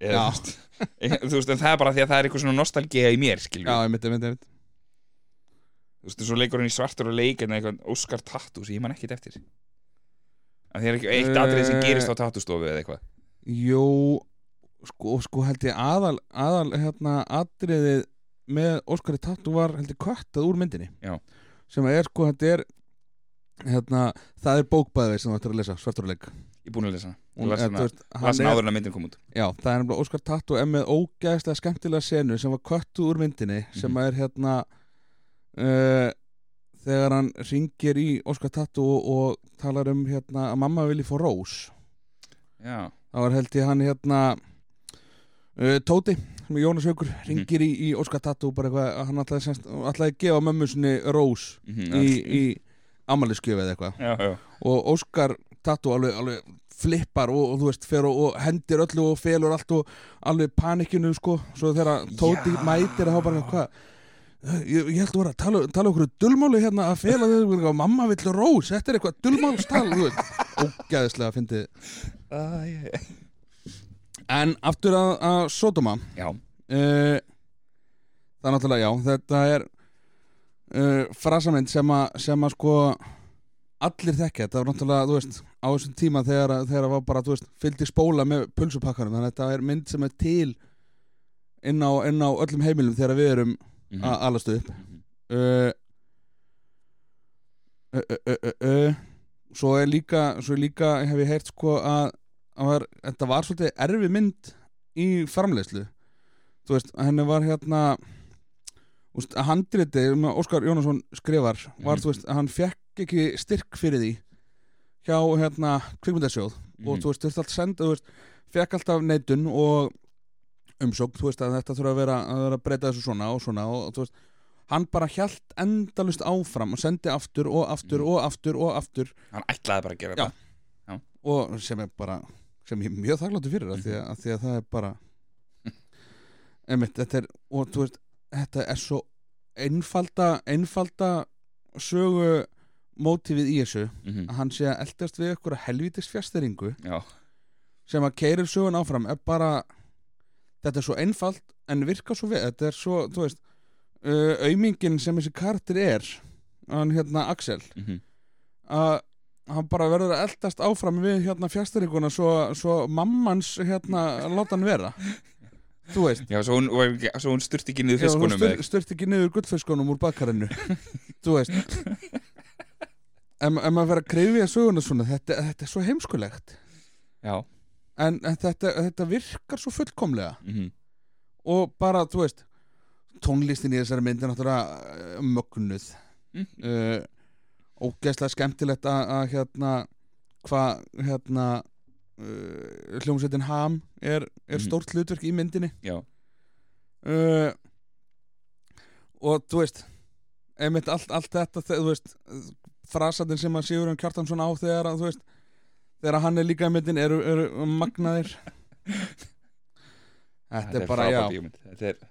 Eða, þú, veist, en það er bara því að það er eitthvað svona nostalgía í mér, skilju já, einmitt, einmitt, einmitt Þú veist, svo leikur hann í svartur og leik en eitthvað Óskar Tattu sem ég man ekkert eftir að því er ekki eitt Eh. atrið sem gerist á tattustofu eða eitthvað Jú, sko, sko held ég aðal, aðal hérna atriðið með Óskari Tattu var held ég kvartað úr myndinni Já. sem er sko, þetta er hérna, það er bókbæðið sem þú ættir að lesa, svarturleik Ég er búin að lesa. Hún- Ég las eh, veist, hann hana er- áður en að myndin kom út Já, það er nefnilega Óskar Tattu er með ógæðslega skemmtilega senu sem var kvöttu úr myndinni sem Mhm. er hérna uh, þegar hann ringir í Óskar Tattu og, og talar um hérna að mamma vilji fá rós. Já, þá var held ég hann hérna uh, Tóti sem er Jónas Haukur ringir í, í Óskar Tattu bara eitthvað að hann ætlaði, semst, ætlaði að gefa mömmu sinni rós mhm, í, í amaliskjöf eða eitthvað. Og Óskar Tattu alveg, alveg flippar og, og þú veist fer og, og hendir öllu og felur allt og alveg panikinu sko. Svo þegar Tóti Já. mætir að hafa bara hvað Ég, ég held að vera að tala, tala okkur dulmáli hérna að fela þau mamma vill rós, þetta er eitthvað dulmálstal þú veist, ógæðislega að fyndi Æ, ég- en aftur að, að Sodoma. Já, uh, það er náttúrulega já þetta er uh, frasamind sem að sem að sko allir þekkja, þetta var náttúrulega þú veist, á þessum tíma þegar, að- þegar að var bara þú veist, fylgdi spóla með pulsupakkanum. Þannig að þetta er mynd sem er til inn á, inn á öllum heimilum þegar við erum mhm, að alastu upp mhm. uh, uh, uh, uh, svo er líka svo er líka hef ég heyrt sko að, að var, þetta var svolítið erfi mynd í framleiðslu þú veist, henni var hérna úst, að handriti um að Óskar Jónasson skrifar var Mhm. þú veist, að hann fekk ekki styrk fyrir því hjá hérna kvikmyndasjóð og Mhm. þú veist, þurfti allt senda þú veist, fekk alltaf neitun og umsókn, þú veist, að þetta þurfa að vera að vera að breyta þessu svona og svona og þú veist, hann bara hjælt endalust áfram og sendi aftur og aftur Mhm. og aftur og aftur. Hann ætlaði bara að gera Já. það og sem er bara sem ég er mjög þakkláttur fyrir mm því, að, að því að það er bara einmitt, þetta er og þú veist, þetta er svo einfalda, einfalda sögu mótífið í þessu Mhm, að hann sé að eldast við ykkur helvítis fjasteringu Já, sem að keirir sögun áfram er bara þetta er svo einfalt en virkar svo við þetta er svo, þú veist uh, aumingin sem þessi kartir er hann hérna Axel mhm, að hann bara verður að eldast áfram við hérna fjastaríkuna svo, svo mammans hérna láta hann vera. Þú veist. Já svo hún, hún sturt ekki niður Já, fiskunum styrt, styrt ekki niður gullfiskunum úr bakkarinu. Þú veist. Ef, ef maður verður að krifja söguna svona. Þetta, þetta er svo heimskulegt. Já, en, en þetta, þetta virkar svo fullkomlega. Mhm, og bara, þú veist tónlistin í þessari myndi er náttúrulega uh, mögnuð. Mhm. uh, ógeðslega skemmtilegt að, að hérna hvað hérna uh, hljómsveitin Ham er, er Mhm. stórt hlutverk í myndinni. Já, uh, og þú veist einmitt allt, allt þetta þe- þú veist frasatinn sem að Sigurðan Kjartansson á þegar að þú veist þegar hann er líka í myndin eru, eru magnaðir þetta er bara, já bíómynd. Þetta er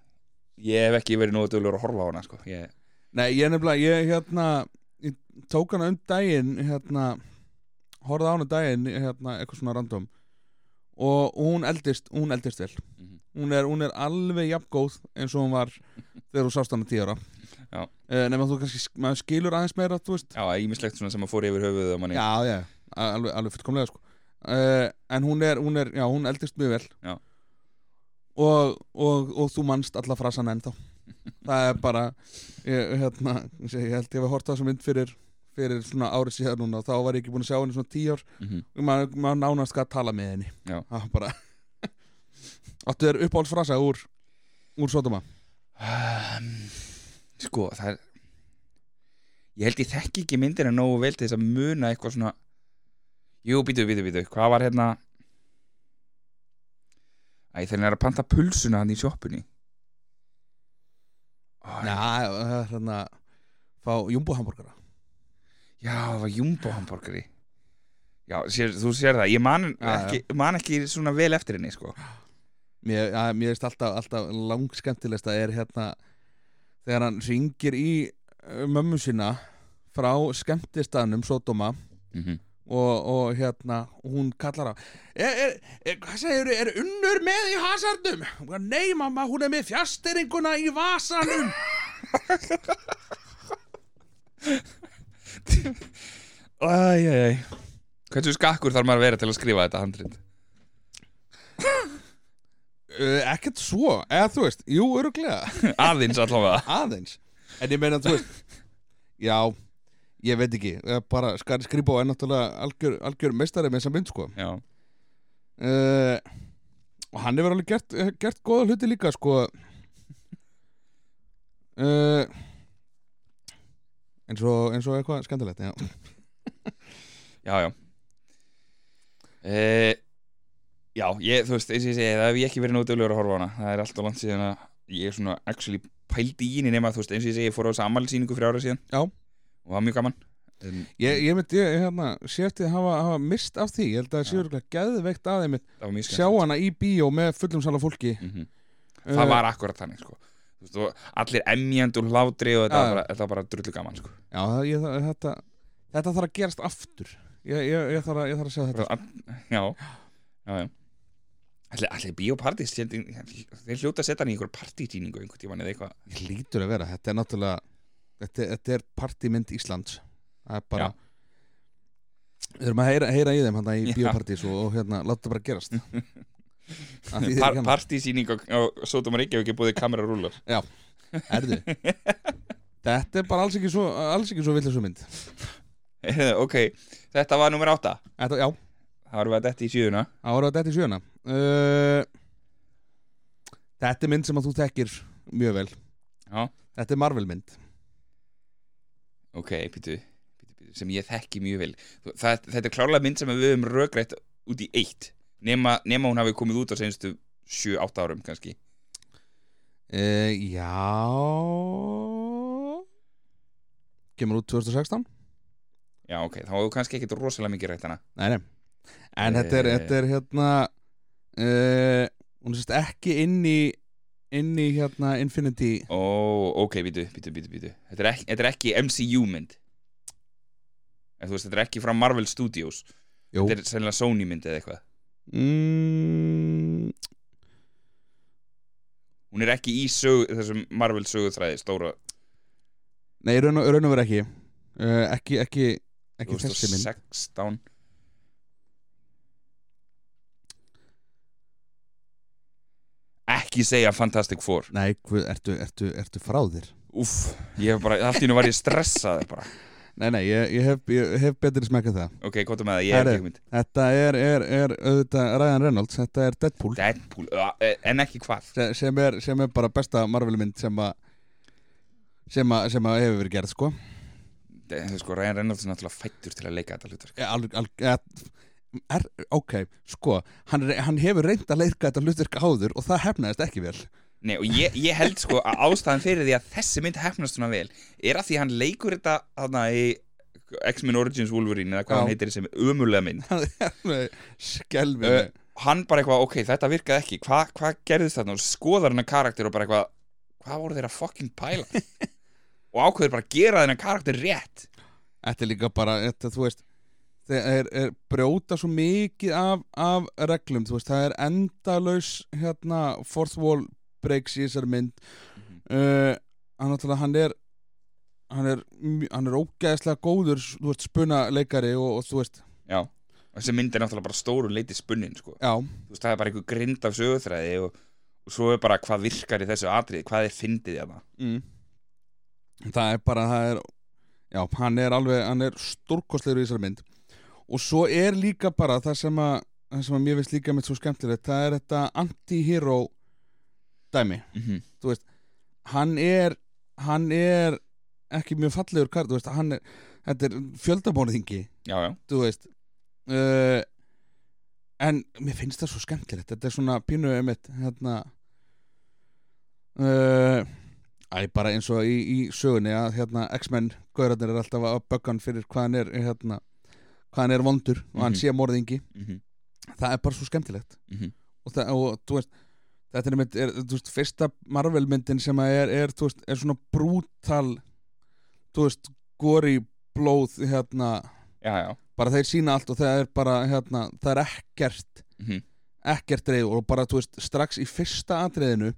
Ég hef ekki verið nógu dölur að horfa á hana sko. ég, Nei, ég nefnilega, ég hérna ég tók hana um daginn hérna, horfði á hana daginn hérna, eitthvað svona random og hún eldist, hún eldist vel Mhm. hún er, hún er alveg jafn góð eins og hún var þegar þú sást hana tíu ára Já. uh, nema þú kannski, maður skilur aðeins meira þú veist, Já, ímislegt svona sem að fór yfir höfuð á manni já, já, alveg, alveg fullkomlega sko. Uh, en hún er, hún er, já, hún eldist mjög vel. Já. og, og, og þú manst alla frasan ennþá. Það er bara ég, hérna, ég held ég hef hort það sem mynd fyrir fyrir svona árið síðan núna og þá var ég ekki búin að sjá henni svona tíu ár. Mhm. og maður, maður nánast skal tala með henni. Það var bara áttu þér uppáhaldsfrasa úr úr Sodoma? Um, Sko, það er Ég held ég þekki ekki myndina nógu vel til þess að muna eitthvað svona Jú, býtu, býtu, býtu Hvað var hérna? Æ, þegar hann er að panta pulsuna hann í sjoppunni. Ó, Já, það er hérna fá jumbo hambúrgara Já, það var jumbo hambúrgari Já, sér, þú sér það. Ég man, ekki, man ekki svona vel eftir henni sko. Mér, ja, mér veist alltaf, alltaf langskemmtilegst að er hérna þegar hann ringir í uh, mömmu sína frá skemmtistaðnum Sodoma mm -hmm. Og, og hérna hún kallar á. Er, er, er, hvað segir er unnur með í hasardum? Nei mamma, hún er með fjasteringuna í vasanum. Æj, æj, æj Hversu skakkur þarf maður að vera til að skrifa þetta handrið? uh, ekkert svo, eða þú veist jú, öruglega, Aðeins allavega. Aðeins. En ég meina, þú veist já, ég veit ekki bara Skari Skrýbó er náttúrulega algjör, algjör meistari með þessa mynd sko. Já, uh, og hann hefur alveg gert, eh, gert góða hluti líka sko. Uh, eins og eins og eitthvað skemmtilegt já. já, já. E, Já, ég, þú veist, eins og ég segi Það hef ég ekki verið nóg duglegur að horfa á hana. Það er alltaf langt síðan að ég er svona actually pældi í henni nema, þú veist, eins og ég segi ég fór á þess ammælisýningu fyrir ára síðan. Já. Og það var mjög gaman. En, ég, ég myndi ég, hérna, sé eftir að hafa, hafa mist af því. Ég held að það sé Já. örgulega geðveikt að þeim Það var mjög sjá hana í bíó með fullum sala fólki. Mm Eh, Það var akkurat þannig, sko. Og Allir emjandi og hlátri og þetta, var bara, þetta var bara drullu gaman, sko. Já, ég, þetta, þetta þarf að gerast aftur. Ég, ég, ég, þarf, að, ég þarf að segja þetta. Bara, Já, já, já. Allir, allir bíópartís Þeir hljóta að setja hann í einhver partítíningu einhvern tímann eða eitthvað. Ég hlýtur að vera, þetta er náttúrulega þetta, þetta er partymynd Íslands. Það er bara Já. við erum að heyra, heyra í þeim hann í Já. bíópartís og, og hérna, láta það bara gerast. Par, hérna- Partísýning á, á Sótum Reykjavík er búið kamerarúlar Erðu Þetta er bara alls ekki svo, alls ekki svo villisum mynd. Ok, þetta var nummer átta. Þetta, já, Það var við að detti í sjöuna. Ára þetta í sjöna uh, Þetta er mynd sem að þú þekkir mjög vel. Já. Þetta er Marvel mynd Ok, býtu, sem ég þekki mjög vel. Það, Þetta er klárlega mynd sem við höfum rökrætt út í eitt nema, nema hún hafi komið út á senstu 7-8 árum kannski. Uh, Já. Kemur út 2016 Já, ok, þá hefur kannski ekkert rosalega mikið rætt hana. Nei, nei. En þetta er, Eh. þetta er hérna uh, Hún er sérst ekki inn í inn í hérna Infinity. Ó, ok, býtu, býtu, býtu, býtu Þetta er ekki, þetta er ekki MCU mynd. En þú veist, þetta er ekki frá Marvel Studios. Jú. Þetta er sennilega Sony mynd eða eitthvað. Mm, Hún er ekki í sög, þessum Marvel söguþræði stóra. Nei, raun og verið ekki. Uh, Ekki, ekki, ekki þessi mynd. 2016 Ekki segja Fantastic Four. Nei, hvað, ertu, ertu, ertu frá þér? Úff, ég hef bara, allt í hennu var ég stressaður bara. Nei, nei, ég, ég, hef, ég hef betri smekkað það. Ok, hvað með það, ég hef ekki mynd Þetta er, er, er auðvitað Ryan Reynolds Þetta er Deadpool. Deadpool, uh, en ekki hvað. Se- sem er, sem er bara besta Marvel mynd sem að sem að, sem að hefur verið gerð sko. De, þú sko, Ryan Reynolds er náttúrulega fættur til að leika þetta hlutverk. Ja, alveg, alveg, ja, er, ok, sko hann, hann hefur reynd að leika þetta hlutverk áður og það hefnaðist ekki vel. Nei, og ég, ég held sko að ástæðan fyrir því að þessi mynd hefnast svona vel er að því hann leikur þetta þarna í X-Men Origins Wolverine eða hvað Já. hann heitir sem umulega mynd. Skelvi uh, hann bara eitthvað, ok, þetta virkaði ekki hvað hva gerðist þarna? Og skoðar hennar karakter og bara eitthvað, hvað voru þeir að fucking pæla? Og ákveður bara að gera þennan karakter rétt. Þetta er líka bara, þetta, þú veist það er, er brjóta svo mikið af, af reglum, þú veist, það er endalaus hérna, fourth wall breaks í þessari mynd. Uh, hann náttúrulega, hann er hann er, hann er ógeðslega góður, þú veist, spuna leikari og, og þú veist, já, og þessi mynd er náttúrulega bara stóru leiti spunnin sko. já, þú veist, það er bara einhver grind af sögutræði og, og svo er bara hvað virkar í þessu atrið hvað er fyndið þarna? Mm. það er bara, það er já, hann er alveg, hann er stórkostlegur í þessari mynd og svo er líka bara það sem að, það sem að mér finnst líka með svo skemmtilegt, það er þetta anti-hero dæmi. Mm -hmm. hann er hann er ekki mjög fallegur kart, þú veist, hann er þetta er já, þú veist uh, en mér finnst það svo skemmtilegt þetta er svona pínu einmitt hérna uh, æ, bara eins og í, í sögunni að hérna X-Men Gaurarnir er alltaf að böggan fyrir hvað hann er hérna, hvað hann er vondur og hann Mhm. sé morðingi. Mhm, það er bara svo skemmtilegt. Mhm. og, það, og þú veist þetta er, er þú veist, fyrsta Marvel myndin sem er, er, þú veist, er svona brútal þú veist, gori blóð hérna, Já, já. Bara þeir sína allt og það er bara, hérna, það er ekkert mhm, ekkert reyð og bara, þú veist, strax í fyrsta atriðinu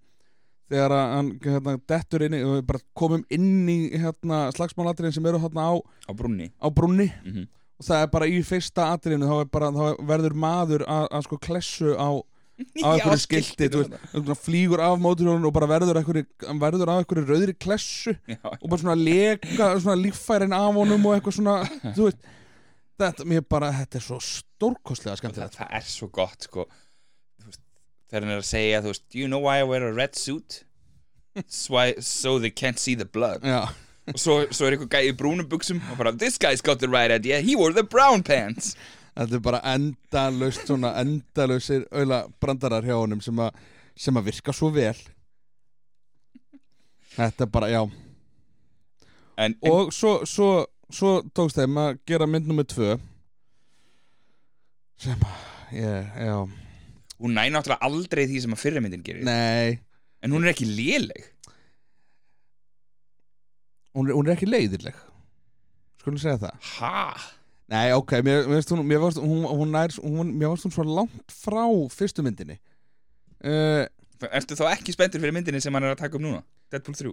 þegar hann hérna, dettur inn í, og við bara komum inn í hérna, slagsmálatriðin sem eru hérna á, Á brúnni. á brunni mhm. Og það er bara í fyrsta atriðinu þá, bara, þá verður maður að, sko klessu á á einhverju skilti, flýgur af móturhjólun og bara verður, einhverju, verður af einhverju rauðri klessu Já, og bara svona leka svona líffærin af honum og eitthvað svona þú veist, þetta, bara þetta er svo stórkostlega það, skemmtilegt það er svo gott sko. Þegar hann er að segja þú veist, do you know why I wear a red suit? So, why, so they can't see the blood. Já, og svo, svo er eitthvað gæði í brúnum buksum og bara, this guy's got the right idea. He wore the brown pants. Þetta er bara endalaust svona endalausir auðla brandarar hjá honum sem að sem að virka svo vel. Þetta er bara, já. En, en og svo, svo, svo tókst þeim að gera mynd nummer tvö. Sem að, ég, já. Hún næ náttúrulega aldrei því sem að fyrirmyndin gerir. Nei, en hún er ekki léleg hún er, hún er ekki leiðileg skulum segja það ha? Nei, ok, mér, mér, finnst hún, mér, varst, hún, hún nær, hún, mér varst hún svo langt frá fyrstu myndinni uh, Ertu þá ekki spenntur fyrir myndinni sem hann er að taka um núna? Deadpool 3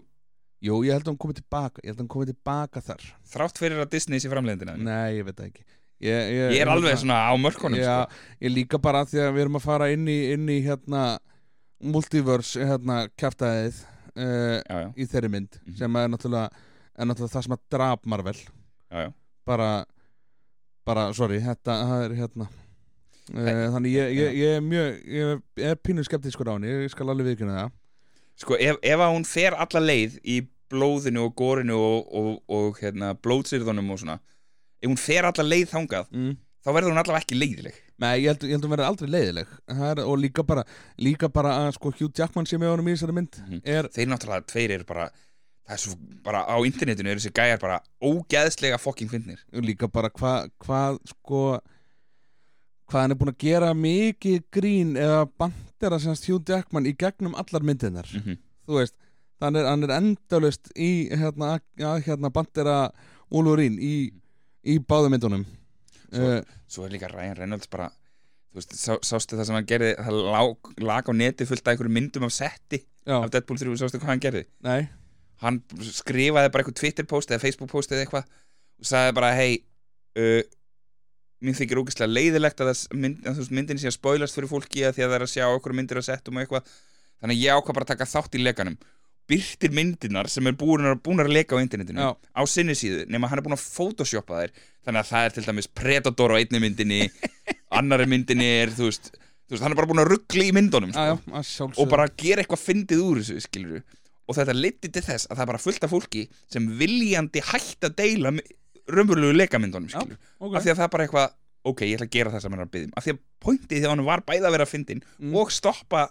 Jú, ég held að hún komið tilbaka Ég held að hún komið tilbaka þar Þrátt fyrir að Disney sé framleiðindina Nei, ég veit það ekki Ég, ég, Ég er alveg svona á mörkunum Já, sko. ég líka bara að því að við erum að fara inn í, inn í hérna multiverse hérna kjaftaðið uh, Já, já, í þeirri mynd Mhm. sem er náttúrulega, er náttúrulega það sem að drap Marvel já, já. bara, bara, sorry, þetta það er hérna uh, þannig ég, ég, ég er mjög ég er pínu skeptískur á henni, ég skal alveg viðkynna það Sko, ef, ef að hún fer alla leið í blóðinu og górinu og, og, og hérna, blóðsyrðunum og svona ef hún fer alla leið þangað mm. þá verður hún allavega ekki leiðileg Nei, ég held, ég held að hún verði aldrei leiðileg er, og líka bara, líka bara að sko Hugh Jackman sé með honum í þessari mynd Mhm. er, Þeir náttúrulega tveir eru bara það er svo, bara á internetinu eru þessi gæjar bara ógeðslega fucking fyndnir. Líka bara hvað hva, sko hvað hann er búin að gera mikið grín eða bandera semst Hugh Jackman í gegnum allar myndirnar. Mm -hmm. þú veist, hann er, er endalust í hérna, hérna bandera Wolverine í, í báðum myndunum. Svo- uh, Svo er líka Ryan Reynolds bara þú veist, sá, sástu það sem hann gerði? Það lag, lag á neti fullt af einhverjum myndum af setti já, af Deadpool 3, sástu hvað hann gerði? Nei hann skrifaði bara eitthvað Twitter post eða Facebook post eða eitthvað og sagði bara hei uh, mér þykir ógeðslega leiðilegt að, mynd, að myndin sé að spoilast fyrir fólki að því að það er að sjá okkur myndir að settum og eitthvað. Þannig að ég ákvað bara að taka þátt í lekanum. Byrtir myndirnar sem er búin, búin að leka á internetinu Já. á sinni síðu nema hann er búin að photoshoppa þær. Þannig að það er til dæmis Predator á einni myndinni annari myndinni er þú veist, þú veist hann er bara búin að ruggli í myndunum já, já, sko, að sjálfsögðu. Og bara gera eitthvað fyndið úr þessu skilur og þetta leiti til þess að það er bara fullt af fólki sem viljandi hætt að deila raunverulegu lekamyndunum Já, skilur ok. af því að það er bara eitthvað ok, ég ætla að gera það sem hann er að byggja af því að pointið því að hann var bæði að vera fyndin Mm. og stoppa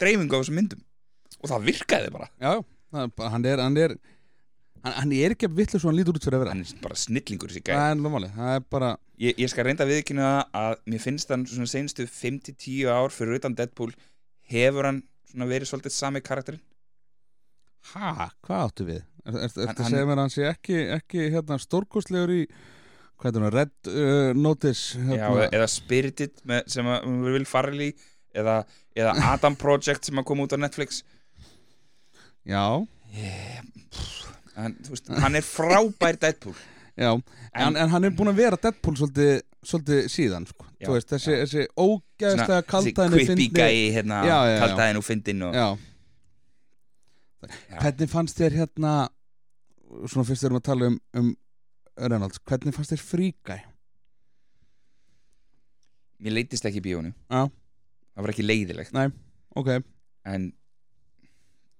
dreifingu á þessum myndum. Og það virkaði bara. Já, hann er hann er, hann, hann er ekki vitlega svo hann lítur út fyrir að vera. Hann er bara snillingur er bara ég, ég skal reynda að viðkynna að mér finnst hann svona senstu 5-10 ár fyrir utan Deadpool hefur hann svona verið svolítið sami karakterinn ha, hvað áttu við? Er, Hann- að segja mér að hann sé ekki, ekki hérna, stórkostlegur í hvað er það, Red uh, Notice Já, hérna, eða Spirited með, sem að við vil fara í eða, eða Adam Project sem að koma út á Netflix já, hann, veist, hann er frábær Deadpool já en, en, hann er búin að vera Deadpool svolítið, svolítið síðan sko. Já, veist, þessi, já. þessi ógæðslega þessi kaldæðinu quippy gæi hérna, Já, já, já. kaldæðin og fyndin og, já. Já. hvernig fannst þér hérna svona fyrst erum að tala um, um Reynolds, hvernig fannst þér fríkæ? mér leittist ekki í bíónu Já. það var ekki leiðilegt. Ok, en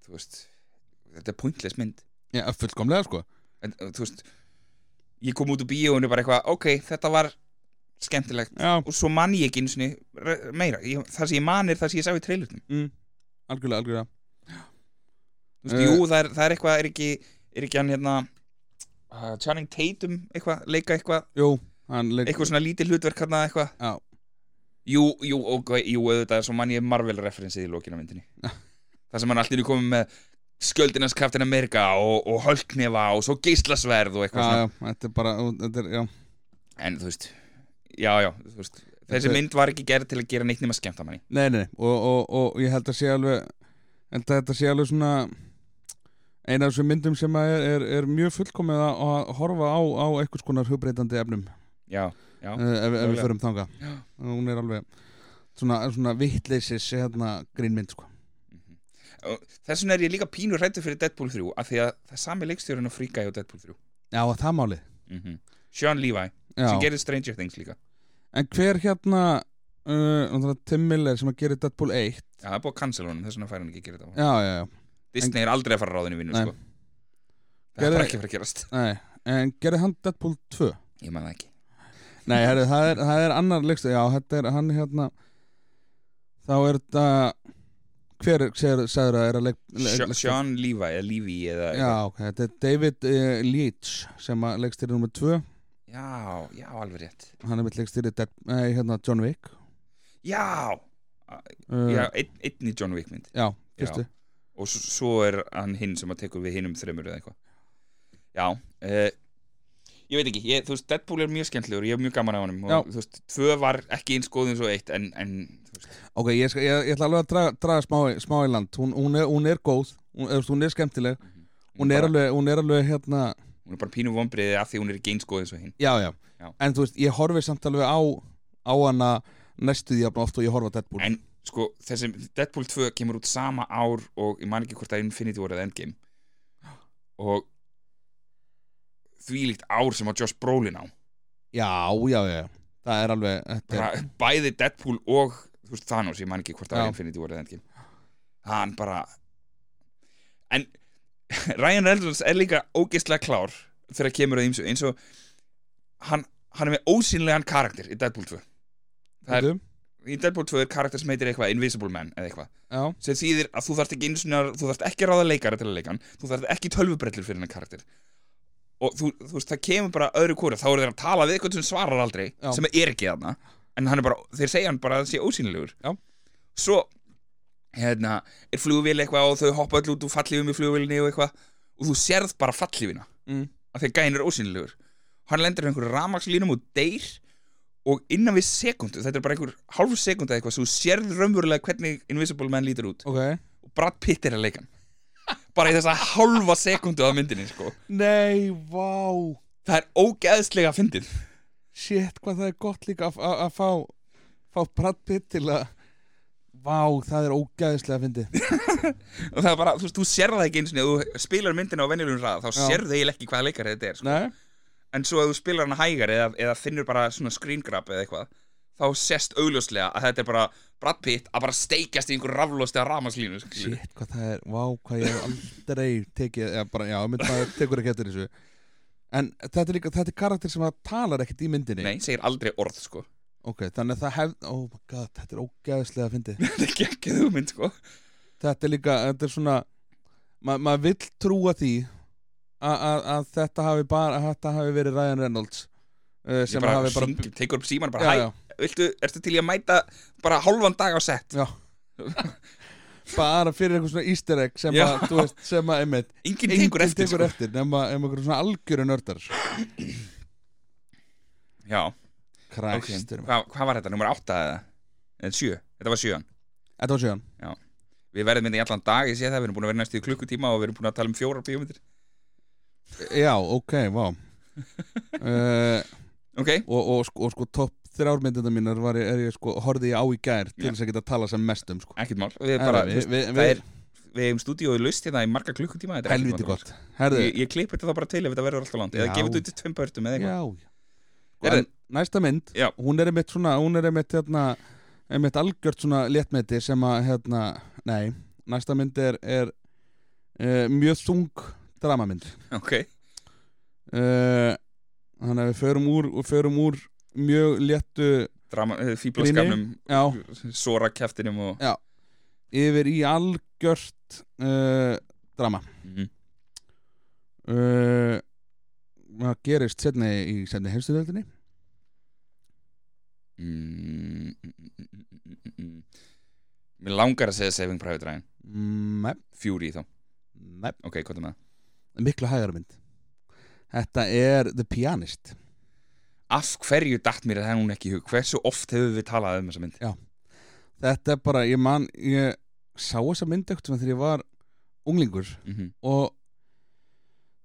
þú veist þetta er pointless mynd. Já, fullkomlega sko. En, þú veist ég kom út úr bíónu bara eitthvað ok, þetta var skemmtilegt. Já, og svo man ég ekki einu sinni re- meira, ég, það sem ég man er það sem ég sá í trailernum. Mm, algjörlega, algjörlega Þú veist, Eh. jú, það er, það er eitthvað, er ekki er ekki hann hérna uh, Channing Tatum, eitthvað, leika eitthvað? Jú, hann leik eitthvað svona lítið hlutverk hann eitthvað? Já, Jú, jú, og, jú, auðvitað, svo man ég Marvel-referensið í lókina myndinni. Það sem hann allir komið með skjöldinans Captain America og, og hölknefa og svo geislasverð og já, eitthvað svona. já, þetta er bara þetta er, já, En þú veist, já, já, þú veist Þessi Þetta- mynd var ekki gerð til að gera neitt nema skemmta manni. Nei, nei, nei, og, og, og ég held að sé alveg held að þetta sé alveg svona eina af þessum myndum sem að er, er, er mjög fullkomið að, að horfa á, á einhvers konar hugbreytandi efnum. Já, já, uh, ef, ef við förum þanga Já. hún er alveg svona, svona vittleysis hérna grínmynd sko. Og Þess vegna er ég líka pínur rættu fyrir Deadpool 3 af því að það er sami leikstjórinn og Free Guy og Deadpool 3 Já, það máli mm Sean Levi, Já. sem gerir Stranger Things líka. En hver hérna uh, Tim Miller sem að gera Deadpool 1 Já, það er búið að cancel honum, þess vegna fær hann ekki að gera þetta. Já, já, já, Disney er aldrei að fara ráðinu vinnu, Nei. sko. Það er bara ekki að fara að gerast. Nei En gerði hann Deadpool 2? Ég man það ekki. Nei, herri, það, er, það er annar leikstur. Já, þetta er hann hérna Þá er þetta Hver segir, sagður að er að leik, leik, Sean Levi, eða Levi eða Já, ok, þetta er David uh, Leitch sem að leikstýri nummer 2 já, já, alveg rétt. Hann er mitt leikstýri Nei, hérna John Wick. Já, uh, já ein, einn í John Wick mynd. Já, fyrstu Og svo er hann hinn sem að tekur við hinnum þreymur eða eitthvað. Já, uh, ég veit ekki ég, Þú veist, Deadpool er mjög skemmtilegur, ég hef mjög gaman á honum Já. og þú veist, tvö var ekki eins góð eins og eitt en, en þú veist, Ok, ég, skal, ég, ég ætla alveg að draga, draga smá, smá í land. Hún, hún, er, hún er góð, hún, eða, þú veist, hún er skemmtileg. Hún er alveg, hún er alveg hérna hún er bara pínu vombriði af því hún er ekki eins góð eins og hinn. Já, já, Já. En þú veist, ég horfi samt alveg á á hana næstu því jafn oft og ég horfa á Deadpool. En sko, þessi Deadpool 2 kemur út sama ár og ég man ekki hvort er Infinity War eða Endgame. Og þvílíkt ár sem á Josh Brolin á. Já, já, já, það er alveg þetta er, bæði Deadpool og veist, Thanos, ég man ekki hvort það Já. er Infinity War eða Endgame. Hann bara en Ryan Reynolds er líka ógeðslega klár þegar kemur að ýmsu eins og hann, hann er með ósýnlegan karakter í Deadpool 2 það er, Veitu? Í Deadpool 2 er karakter sem heitir eitthvað Invisible Man eða eitthvað. Já, sem þýðir að þú þarft ekki að þú þarft ekki að ráða leikara til að leika hann þú þarft ekki tölvubrellur fyrir hennar karakter. Og þú, þú veist, það kemur bara öðru kóri þá eru þeir að tala við eitthvað sem svarar aldrei Já. sem er ekki þarna en hann er bara, þeir segja hann bara að það sé ósýnilegur. Já. svo hérna, er flugvél eitthvað og þau hoppa öll út úr fallífum í flugvélinni og eitthvað og þú sérð bara fallífina mm. að þegar gæinn er ósýnilegur. Hann lendir í einhverju rafmagnslínum og deyr og innan við sekundu, þetta er bara einhver hálfu sekunda eitthvað, svo þú sérð raunverulega hvernig Invisible Man lítur út. Ok. Og Brad Pitt er að leika bara í þessa hálfa sekundu af myndinni sko. Nei, vá. Það er ógeðslega fyndið. Shit, hvað það er gott líka að- að að fá fá Brad Pitt til að Vá, það er ógæðislega fyndið. Og það er bara, þú þú sér það ekki eins og þú spilar myndina á venjulegum ræða þá sérðu eiginlega ekki hvaða leikari þetta er sko. En svo ef þú spilar hana hægar eða, eða finnur bara svona screen grab eða eitthvað þá sést augljóslega að þetta er bara Brad Pitt að bara steikjast í einhver raflósti að ramaslínu shit, hvað það er Vá, hvað ég aldrei tekið eða bara, Já, mynd maður tekur ekki eftir þessu. En þetta er líka, þetta er karakter sem að talar ekkert í myndinni. Nei, segir aldrei orð sko. Ok, þannig að það hef Oh my god, þetta er ógæðislega fyndið. Þetta er ekki ekki hugmynd sko. Þetta er líka, þetta er svona ma Maður vill trúa því að þetta hafi bara þetta hafi verið Ryan Reynolds uh, Ég sem bara, hafi bara hring, tekur upp síman bara, já, hæ, já, viltu, ertu til í að mæta bara hálfan dag á sett já. bara fyrir eitthvað svona easter egg sem Já. að, þú veist, sem að, einmitt enginn tekur eftir tekur sko. eftir nema, einhverjum svona algjöru nördar. Já, ok, Kræst, okay. Hva, hvað var þetta, nummer 8 eða? Eða 7, þetta var 7 Þetta var sjöðan við verðum myndi í allan dag, ég sé það, við erum búin að vera næstu í klukkutíma og við erum búin að tala um fjórar bíómyndir Já, ok, vá. Uh, ok, og, og, sko, og sko topp þrjármyndina mínar var ég, er ég sko, horfði ég á í gær til þess að geta tala sem mest um sko. ekkert mál. Við, Herra, bara, við- við- það við- er, við hefum stúdíóið lust hérna í marga klukkutíma er Helviti gott. Ég, ég klippi þetta þá bara til ef þetta verður alltaf langt eða gefið þetta út í tveim pörtum eða eitthvað. Já Sko, Næsta mynd, Já. hún er einmitt svona hún er einmitt, hérna, einmitt algjört svona léttmeti sem að, hérna, nei næsta mynd er, er uh, mjög þung dramamynd. Ok, uh, þannig að við förum úr, förum úr mjög léttu eh, fíblaskapnum já, Sora kæftinum og yfir í algjört uh, drama. Mhm. uh, það gerist setni í setni heimstöðöldinni mm, mm, mm, mm, mm, mm. Mér langar að segja Saving Private Ryan. Nei, Fury þá, nei, ok, hvað er með það? Miklu hægara mynd Þetta er The Pianist Af hverju datt mér það hún ekki í hug? Hversu oft hefur við talað um þessa mynd? Þetta er bara, ég man ég sá þessa mynd eitthvað þegar ég var unglingur Mm og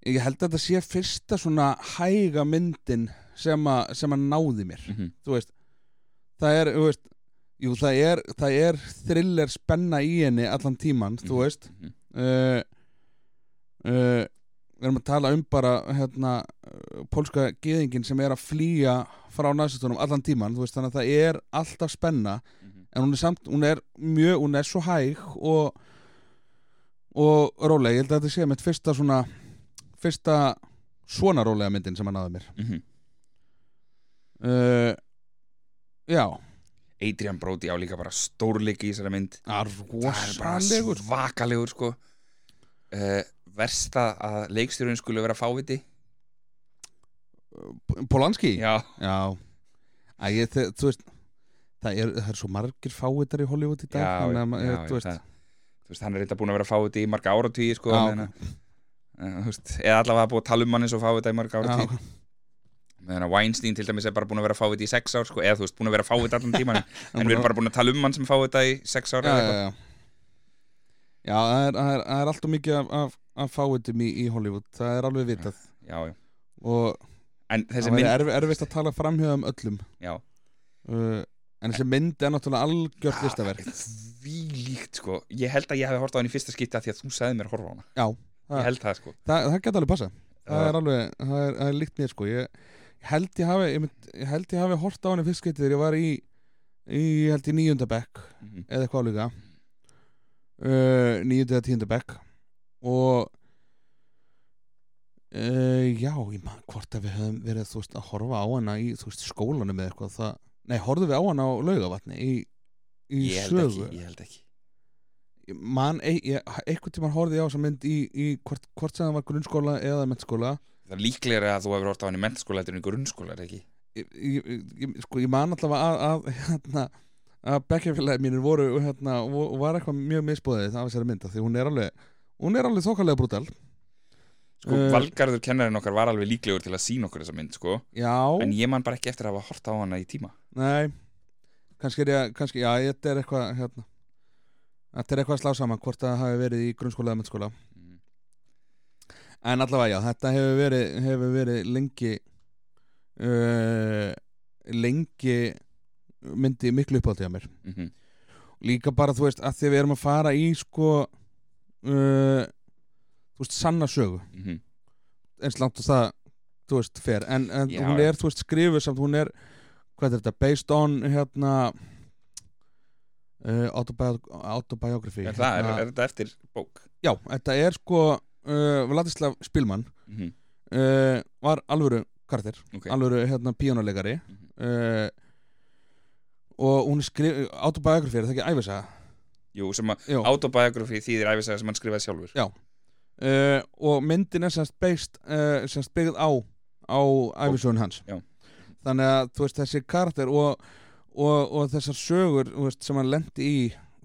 ég held að þetta sé fyrsta svona hæga myndin sem að, sem að náði mér -hmm. þú veist það er, þú veist jú, það er, það er thriller spenna í henni allan tíman, þú Mhm. veist uh, uh, við erum að tala um bara hérna, pólska geðingin sem er að flýja frá næstustunum allan tíman, veist, þannig að það er alltaf spenna, en hún er samt hún er mjög, hún er svo hæg og og róleg, ég held að þetta sé mitt fyrsta svona fyrsta svona rólega myndin sem að náði mér. Mhm. uh, já. Adrian Brody á líka bara stórleiki í þessari mynd. Að Það er bara svakalegur sko. Uh, Versta að leikstjórun skulle vera fáviti? Polanski? Já, Já. Æ, ég, þú veist það er, það er svo margir fáitar í Hollywood í dag já, þannig já, ég, þú veist, það, þú veist, hann er reynda búin að vera fáviti í marga áratvíi sko, Já, meðan að- eh, veist, eða allavega búið að tala um hann eins og fávita í marga áratvíi já, meðan að Weinstein til dæmis er bara búin að vera fáviti í sex ár sko, eða þú veist, búin að vera fáviti allan tíman en við erum bara búin að tala um hann sem fávita í sex ár já, já, já. Já, það er, það er, það er alltaf mikið af, af, af fáitum í, í Hollywood það er alveg vitað. Já, já. og það mynd er erf, erfist að tala framhjóðum öllum. Já, uh, en þessi mynd er náttúrulega algjört listaverk. því líkt sko. Ég held að ég hefði hort á hann í fyrsta skipti af því að þú sagði mér að horfa á hana. Já, Ég held það sko. það, það geta alveg passa það er alveg, það er, það er líkt mér sko. Ég, ég held ég hafi ég, mynd, ég held ég hafi hort á henni fyrst getið þegar ég var í í, ég held í níunda bekk Mhm. eða eitthvað líka uh, níunda eða tíunda bekk. Og uh, já, ég man hvort að við höfum verið þú veist, að horfa á hana í veist, skólanum eða eitthvað það, nei, horfðum við á hana á laugavatni í, í Ég held sögu? ekki, ég held ekki. Man, e, ég, einhvern tímann horfði ég á þessa mynd í, í hvort, hvort sem það var grunnskóla eða mennskóla Það er líklega að þú hefur hort á hann í mentaskóla Þetta er í grunnskóla, er ekki? ég, ég, ég, sko, ég man allavega að, að, hérna, að bekkjafélagi mínir voru hérna, og, og var eitthvað mjög misbúðið af þessari mynda því hún er alveg hún er alveg þokkalega brútal. Sko, Eh. Valgarður kennarinn okkar var alveg líklegur til að sína okkur þessa mynd sko. Já, En ég man bara ekki eftir að hafa hort á hana í tíma. Nei. Kannski er ég, kannski, já, þetta er eitthvað hérna, þetta er eitthvað að slá saman hvort það hafi verið í grunnskóla eða mennskóla Mhm. en allavega já, þetta hefur verið, hefur verið lengi uh, lengi myndi miklu uppáttið að mér Mhm. líka bara þú veist að því að við erum að fara í sko uh, þú veist sanna sögu Mhm. eins langt og það þú veist fer en, en Já, hún er þú veist skrifuð samt hún er hvað er þetta based on hérna uh, autobi autobiography Er, það, er, hérna, er þetta eftir bók? já þetta er sko uh, Vladislav Spilman Mhm. uh, var alvöru karakter Ok. alvöru hérna píónuleikari Mhm. Og hún skrifuð autobiography er það ekki æfisaga Jú, sem að Jú. autobiography þýðir æfisaga sem hann skrifaði sjálfur Já. uh, og myndin er semst based, uh, semst byggð á á æfisögun hans Já. þannig að þú veist þessi karakter og, og, og þessar sögur veist, sem hann lendi í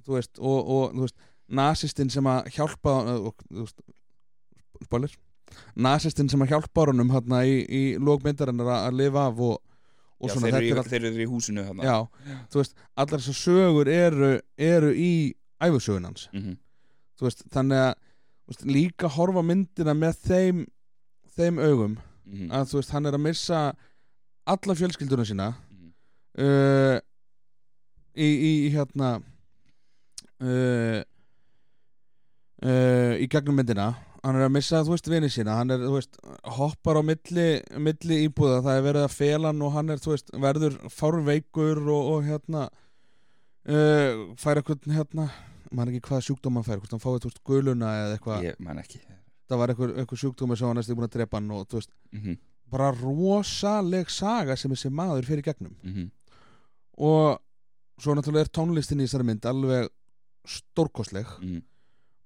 veist, og, og veist, nasistinn sem að hjálpa veist, spoiler nasistinn sem að hjálpa honum hérna í, í lókmyndarinnar að, lifa af og Já, svona þeir, er eru, allt þeir eru í húsinu þarna já, þú veist, allar þessar sögur eru, eru í æfisögun hans Mhm. þú veist, þannig að veist, líka horfa myndina með þeim þeim augum Mhm. að þú veist, hann er að missa alla fjölskylduna sína Mhm. uh, í, í í hérna uh, uh, í gegnum myndina hann er að missa, þú veist, vini sína hann er, þú veist, hoppar á milli milli íbúða, það er verið að fela hann og hann er, þú veist, verður fárveikur og, og hérna uh, fær eitthvað, hérna maður ekki hvaða sjúkdóm hann fær, hvort hann fáið, þú veist, guluna eða eitthvað, Ég man ekki. Það var eitthvað, eitthvað sjúkdómi sem hann næstu búin að drepa hann og, þú veist, Mhm. bara rosaleg saga sem þessi maður fyrir gegnum. Mhm, og svo náttúrulega er tónlistin í þessari mynd alveg stórkostleg. Mhm,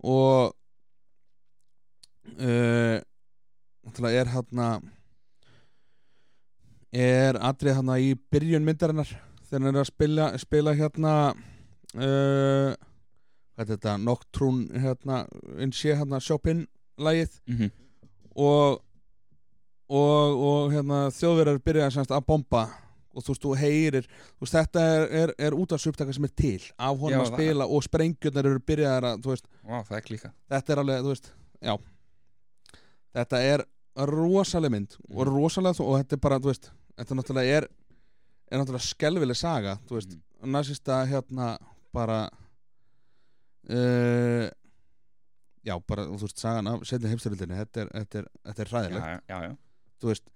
og uh, náttúrulega er hérna er atrið hérna í byrjun myndarinnar þegar hann er að spila, spila hérna uh, hvað er þetta Nocturne hérna, en sé hérna Chopin lagið mhm, og og, og hérna, þjóðverðar byrja semst, að bomba og þú veist, þú heyrir þú veist, þetta er, er, er út af upptaka sem er til af honum Já, að það- spila og sprengjurnar eru byrjaðar að, þú veist, það er klíka. þetta er alveg, þú veist, já þetta er rosaleg mynd og Mhm. rosalega, og þetta er bara, þú veist þetta náttúrulega er er náttúrulega skelvileg saga, þú veist Mhm. næsista hérna bara uh, já, bara, þú veist, sagan af setni heimstyrildinni, þetta er, þetta er, þetta er Já, hræðilegt já, já, já þú veist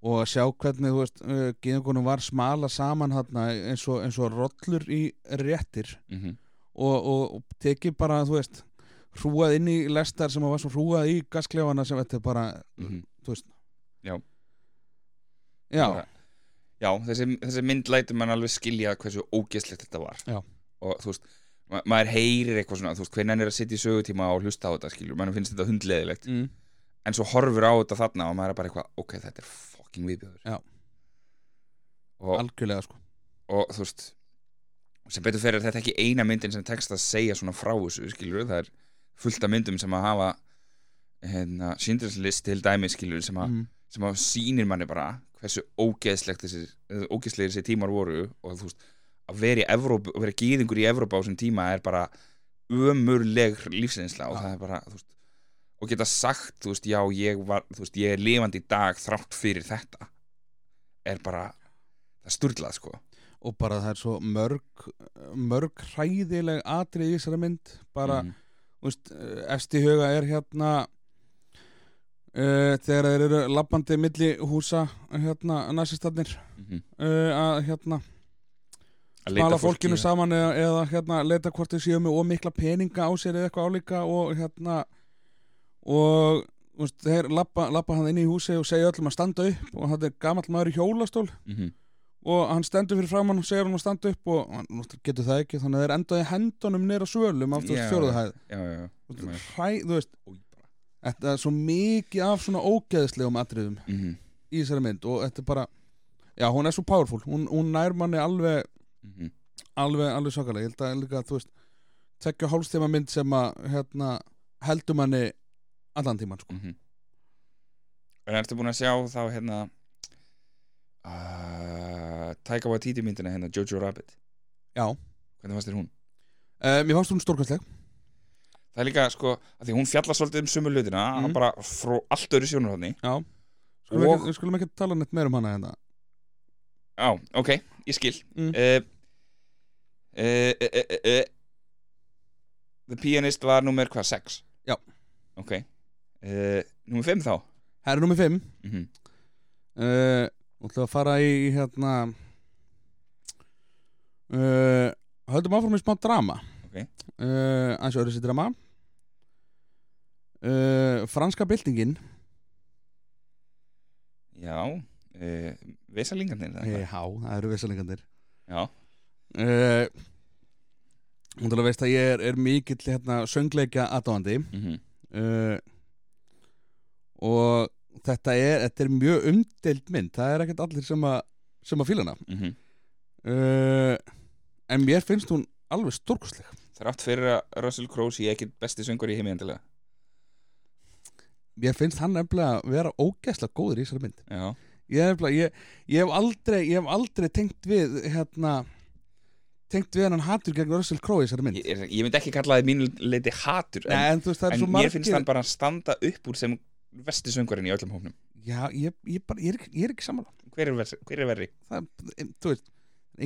og að sjá hvernig, þú veist, uh, geðingunum var smala saman hérna eins og, eins og rollur í réttir mhm, og, og, og tekið bara, þú veist hrúað inn í lestar sem var svo hrúað í gasklefana sem þetta er bara mhm. þú veist Já. já, Já, þessi, þessi mynd lætur mann alveg skilja hversu ógeðslegt þetta var Já. og þú veist, ma maður heyrir eitthvað svona, þú veist, hvernig hann er að sitja í sögutíma og hlusta á þetta, skilur, mann finnst þetta hundleðilegt mm, en svo horfur á þetta þarna og maður er bara eitthvað, ok, þetta er fucking viðbjöður Já. og, algjörlega sko og þú veist sem betur fyrir þetta ekki eina myndin sem tekst að segja svona frá þessu, skilur það er fullt af myndum sem að hafa hérna, síndraslist til dæmi, skilur sem mm, sem að sýnir manni bara hversu ógeðslegt þessi, ógeðslegir þessi tímar voru og þú veist að vera í Evrópu, að vera gýðingur í Evrópu á þessum tíma er bara ömurleg lífsinsla og Já. það er bara þú veist, og geta sagt, þú veist, já ég var þú veist, ég er lifandi í dag þrátt fyrir þetta er bara það sturlað, sko og bara það er svo mörg mörg hræðileg atrið í þessari mynd bara, Mhm. Veist, eftir huga er hérna uh, þegar þeir eru labbandi milli húsa hérna nasistarnir Mhm. uh, að hérna Að leita spala fólki- fólkinu saman eða, eða hérna leita hvort þau séu með ómikla peninga á sér eða eitthvað álíka og hérna og þeir lappa, lappa hann inn í húsi og segja öllum að standa upp og þetta er gamall maður í hjólastól Mhm. Og hann stendur fyrir framann og segir hann að standa upp og hann getur það ekki þannig að þeir endaði hendunum nýra svölum af þú veist Já. fjóruðahæð Þú veist, þetta er svo mikið af svona ógeðslegum atriðum Mhm. í þessari mynd og þetta er bara já, hún er svo powerful, hún, hún nær manni alveg Mhm. alveg, alveg svakalega, ég held að líka, þú veist tekja hálfstíma mynd sem að hérna, heldur manni allan tíman, sko Mhm. En ertu búin að sjá þá hérna uh, Taika Waititi myndina hérna Jojo Rabbit já, Hvernig fannst þér hún? uh, mér fannst hún stórkvæsleg Það er líka sko að Því hún fjallar svolítið um sömu hlutina Mhm. bara frá allt öðru sjónurhóðni já, skulum, Og- ekki, skulum ekki tala neitt meir um hana hérna Já, ok, ég skil Mm. uh, uh, The Pianist var nummer hvað, 6? Já. Ok uh, Nummer 5 þá? Her er nummer 5 Mm -hmm. uh, og ætla að fara í hérna uh, höldum áfram í smá drama. Ok. uh, aðeins öðru sér drama. Uh, franska byltingin. Já Vesalingarnir já, það eru vissalengandir Já, hún til að veist að ég er, er mikill hérna, söngleikja aðdáandi. Mm uh, og þetta er, þetta er mjög umdeild mynd. Það er ekkert allir sem að sem að fíla hana. -hmm. uh, en mér finnst hún alveg stórkostleg. Þrátt fyrir að Russell Crowe sé ekki besti söngur í heimi endilega. Mér finnst hann nefnilega að vera ógæslega góður í þessari mynd. Já, ég, ég, ég, hef aldrei, ég hef aldrei tengt við hérna tengt við hann hatur gegn Russell Crowe í þessari mynd. Ég, ég, myndi ekki kalla það mínu leiti hatur en, Nei, en veist það er en mér margir finnst hann bara standa upp úr sem vesti söngurinn í öllum hófnum já, ég, ég, bara, ég, er, ekki- ég er ekki samanlega Hver er, vers, hver er verri? það, þú veist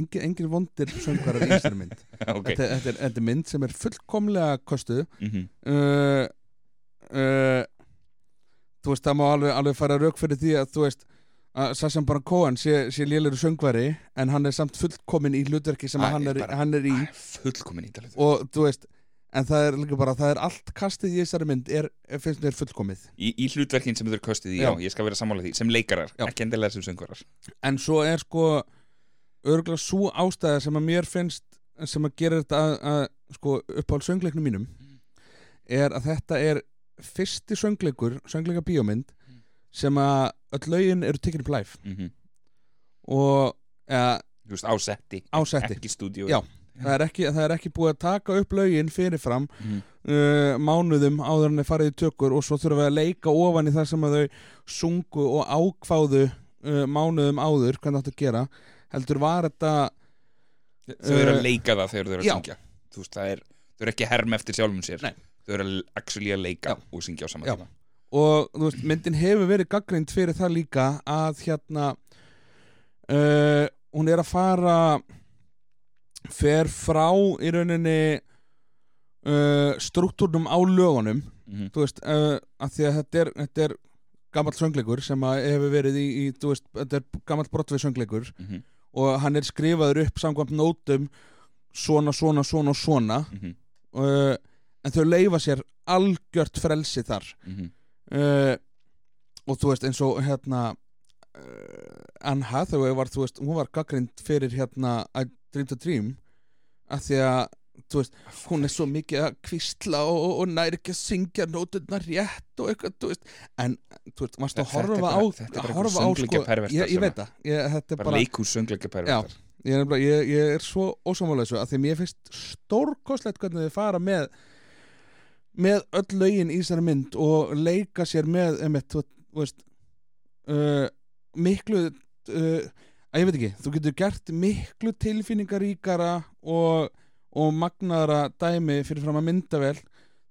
engin, engin vondir söngvarar í þessari mynd ok þetta, þetta, er, þetta er mynd sem er fullkomlega kostuð mm -hmm. uh, uh, þú veist það má alveg, alveg fara rauk fyrir því að þú veist að Sacha Baron Cohen sé, sé lélegur söngvari en hann er samt fullkomin í hlutverki sem hann, er, bara- hann er í Fullkomin ítalið og þú veist en það er líka bara, það er allt kastið í þessari mynd er, finnst mér fullkomið í, í hlutverkin sem þau eru köstuð í, já. Já. ég skal vera sammála því sem leikarar, Já. ekki endilega sem söngvarar en svo er sko örgulega svo ástæða sem að mér finnst sem að gera þetta að, að sko uppáhald söngleiknum mínum er að þetta er fyrsti söngleikur, söngleika bíómynd sem að öll lögin eru upp live mm og eða, veist, á setti, Á setti. ekki stúdíu Já. það, er ekki, það er ekki búið að taka upp lögin fyrirfram Mhm. uh, mánuðum áður en þeir farið í tökur og svo þurfum við að leika ofan í það sem að þau sungu og ákváðu uh, mánuðum áður hvernig það átt að gera heldur var þetta þau eru Uh, að leika það þegar þau eru að já. syngja þú veist, það er, þau eru ekki að herma eftir sjálfum sér Nei. þau eru actually að leika Já. og syngja á sama Já. tíma og þú veist, myndin hefur verið gaggrind fyrir það líka að hérna uh, hún er að fara fer frá í rauninni uh, struktúrnum á lögunum mm þú veist, uh, að því að þetta er, þetta er gammal söngleikur sem að hefur verið í, í þú veist, þetta er gammal brotvið söngleikur -hmm. Og hann er skrifaður upp samkvæmt nótum svona, svona, svona og svona. Mm uh, en þau leifa sér algjört frelsi þar. -hmm. uh, og þú veist eins og hérna uh, Anne Hathaway var, þú veist, hún var gaggrind fyrir hérna I Dreamed a Dream að því að veist, hún er svo mikið að kvistla og, og, og næri ekki að syngja nóturnar rétt og eitthvað, þú veist en, þú veist, varst að horfa bara- á þetta er bara einhver á, söngleikjapervertar ég, ég sem veit það, ég, þetta er bara, bara, leikhús söngleika Já. ég, ég, ég er svo ósámála þessu að því mér finnst stórkostlegt hvernig þið fara með með öll lögin í þessari mynd og leika sér með einmitt, þú, þú veist uh, miklu uh, að ég veit ekki, þú getur gert miklu tilfinningaríkara og, og magnaðara dæmi fyrir fram að myndavel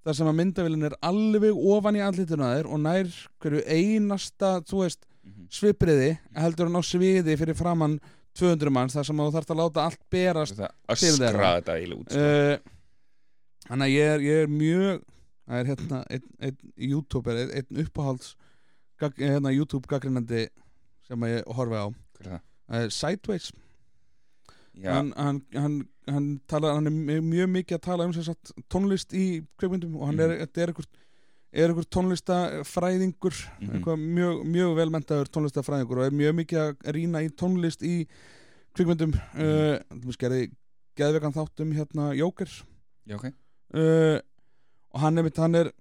þar sem að myndavélin er alveg ofan í andlituna þér og nær hverju einasta, veist Mhm. svipriði heldur hann á sviði fyrir framann 200 manns þar sem þú þarf að láta allt berast til þeirra. uh, Þannig að ég er, ég er mjög það er hérna einn ein youtuber, einn ein uppáhalds hérna, YouTube gaggrinandi sem ég horfi á. Uh, Sideways hann, hann, hann, hann, tala, hann er mjög- mikið að tala um sagt, tónlist í kveikmyndum og hann er, þetta er einhver, er einhver tónlistafræðingur Mhm. eitthvað mjög, mjög velmentaður tónlistafræðingur og er mjög mikið að rýna í tónlist í kveikmyndum uh, þú gerði geðvegan þáttum hérna Jóker. Já, ok. Uh, og hann er hann er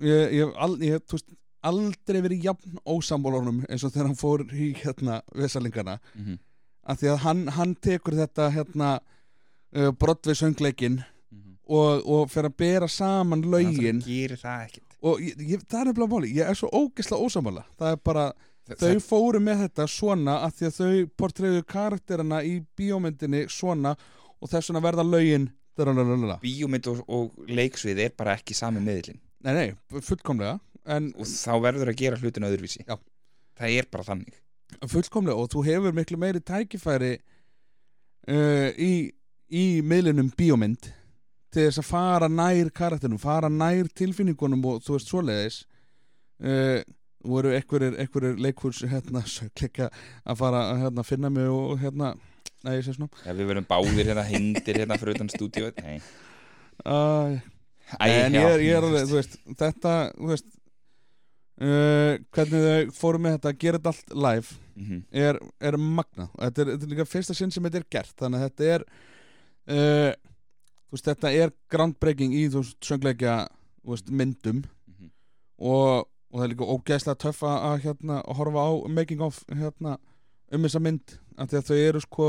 ég, ég, al, ég veist, aldrei verið jafn ósambólunum eins og þegar hann fór í hérna vesalingana mm -hmm. Af því að hann, hann tekur þetta hérna uh, brotvið söngleikin og, og fer að bera saman lögin. Það það og ég, ég, það er nefnilega máli, ég er svo ógeðslega ósamála það er bara, Þa- þau það- fóru með þetta svona af því að þau portræðu karakterina í bíómyndinni svona og þess vegna verða lögin Nei, Bíómynd og, og leiksvið er bara ekki sami meðlinn nei, fullkomlega en og þá verður að gera hlutin öðruvísi. Já. Það er bara þannig fullkomlega og þú hefur miklu meiri tækifæri uh, í, í miðlunum bíómynd til þess að fara nær karakterinum, fara nær tilfinningunum og þú veist svoleiðis uh, voru einhverjir, leikhús hérna, að fara að hérna, finna mig og hérna, nei, Já, við verðum báðir hérna hengdir hérna fyrir utan stúdíu uh, en ég er, ég er veist, þetta þú veist uh, hvernig þau fóru með þetta að gera þetta allt live Mhm. er, er magna og þetta er, þetta er líka fyrsta sinn sem þetta er gert þannig að þetta er uh, veist, þetta er groundbreaking í þú veist, söngleikja veist, myndum. Mhm. og, og það er líka ógeðslega töff að, hérna, horfa á making of hérna, um þessa mynd. Að þau eru sko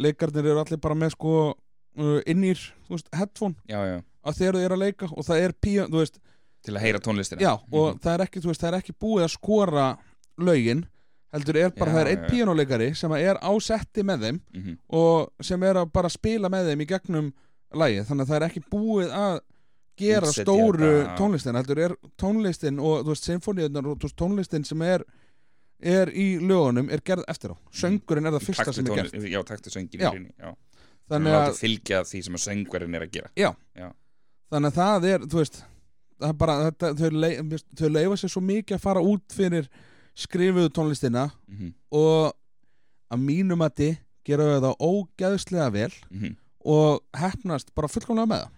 leikarnir eru allir bara með sko uh, innýr, þú veist, headphone. Já, já, að þau eru að leika og það er píu, þú veist, til að heyra tónlistina já, og Mhm. það er ekki, veist, það er ekki búið að skora lögin heldur er bara, Já, það er já, einn já. píjónuleikari sem er á setti með þeim Mhm. og sem er að bara spila með þeim í gegnum lagið, þannig að það er ekki búið að gera Útsetja stóru þetta. tónlistin, heldur er tónlistin og veist, symfóniðunar og veist, tónlistin sem er er í lögunum, er gerð eftir á söngurinn er það fyrsta sem er gert Já, taktu söngin Já. í rauninni Já, þannig að fylgja því sem að söngverðin er að gera þannig að það er, þú veist bara, þetta, þau, leif, þau leifa sér svo mikið að fara út fyrir skrifuðu tónlistina Mhm, og að mínum að þið gera þau það ógæðslega vel mhm. og hefnast bara fullkomlega með það.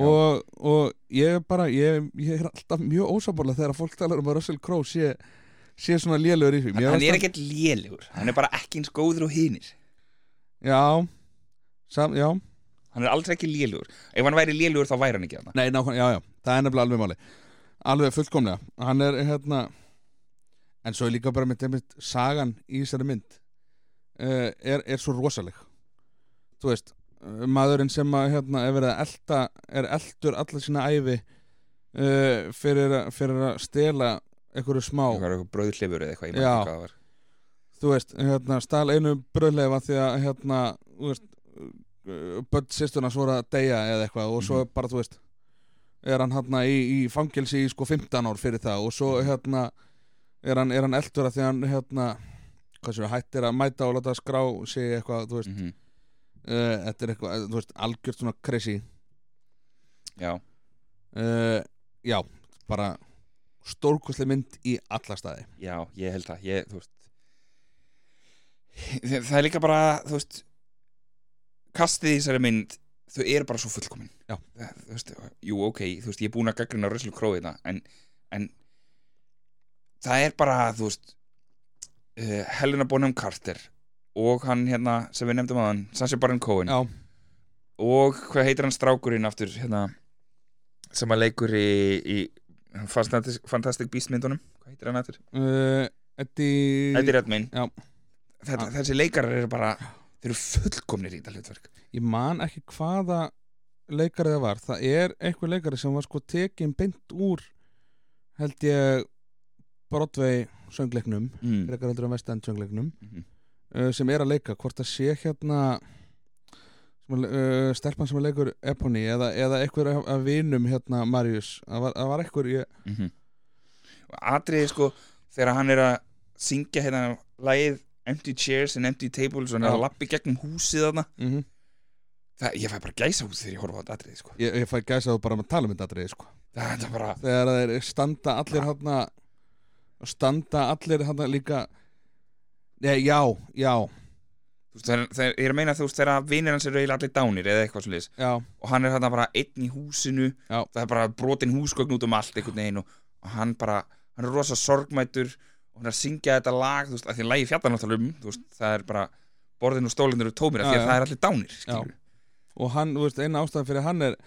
Og, og ég er bara ég, ég er alltaf mjög ósábúrlega þegar fólk talar um að Russell Crowe sé, sé svona lélugur í því. Hann, hann er ekkert lélugur hann er bara ekki eins góður og hinir. Já, sam, já. Hann er aldrei ekki lélugur ef hann væri lélugur þá væri hann ekki þarna. Nei, nákvæm, já, já, það er nefnilega alveg máli Alveg fullkomlega Hann er hérna En svo er líka bara með þeimitt sagan í þessari mynd uh, er, er svo rosaleg Þú veist uh, maðurinn sem að hérna er verið að elta er eldur alla sína ævi uh, fyrir, að- fyrir að stela einhverju smá eitthvað bröðhlifur eða eitthvað ég man Já. ekki hvað það var. þú veist, hérna, stál einu bröðleifa því að hérna, börn sýsturnas voru að deyja eða eitthvað og svo Mhm. bara, þú veist er hann hérna í, í fangelsi í sko 15 ár fyrir það og svo hérna er hann, er hann eldur að því hann hérna, hvað séu, hættir að mæta og láta skrá sig eitthvað, þú veist. Mhm. uh, þetta er eitthvað, þú veist, algjört svona crazy. Já, uh, já, bara stórkostli mynd í alla staði. Já, ég held það ég, þú veist það er líka bara, þú veist kastið í þessari mynd þau eru bara svo fullkomin. Það- þú veist, jú, ok, þú veist, ég er búin að gaggrina Russell Crowe þetta, en, en það er bara, þú veist uh, Helena Bonham Carter og hann hérna sem við nefndum aðan, Sacha Baron Cohen já, og hvað heitir hann strákurinn aftur hérna sem að leikur í, í Fantastic, Fantastic Beast myndunum hvað heitir hann aftur? uh, Eddie Eddie Redmayne Já. Þetta, Já. þessi leikarar eru bara þeir eru fullkomnir í þetta hlutverk ég man ekki hvaða leikari það var það er einhver leikari sem var sko tekin beint úr held ég Broadway söngleiknum mm. frekar heldur en West End söngleiknum Mhm. uh, sem er að leika hvort það sé hérna sem að, uh, stelpan sem að leikur Ebony eða, eða einhver af vinum hérna Marius það var, var einhver ég, Mm -hmm. atriði sko þegar hann er að syngja hérna lagið Empty Chairs and Empty Tables og hann er að lappi gegnum húsið þarna. Mm það, ég fæ bara gæsa hús þegar ég horfa á þetta atriði sko. ég, ég fæ gæsa þú bara með tala um þetta atriði, sko. það er bara þegar þeir standa allir hérna standa allir hérna líka Nei, já, já, veist, þeir, þeir, ég er að meina þú veist þegar vinir hans eru eiginlega allir dánir eða eitthvað já. Og hann er hérna bara einn í húsinu. Já. það er bara brotin húsgögn út um allt og hann bara hann er rosa sorgmætur hann er að syngja þetta lag þú veist, að því að lagi fjallar náttúrulega um þú veist, það er bara borðin og stólinn eru tómir af því að það er allir dánir skilur. og hann, þú veist, eina ástæðan fyrir hann er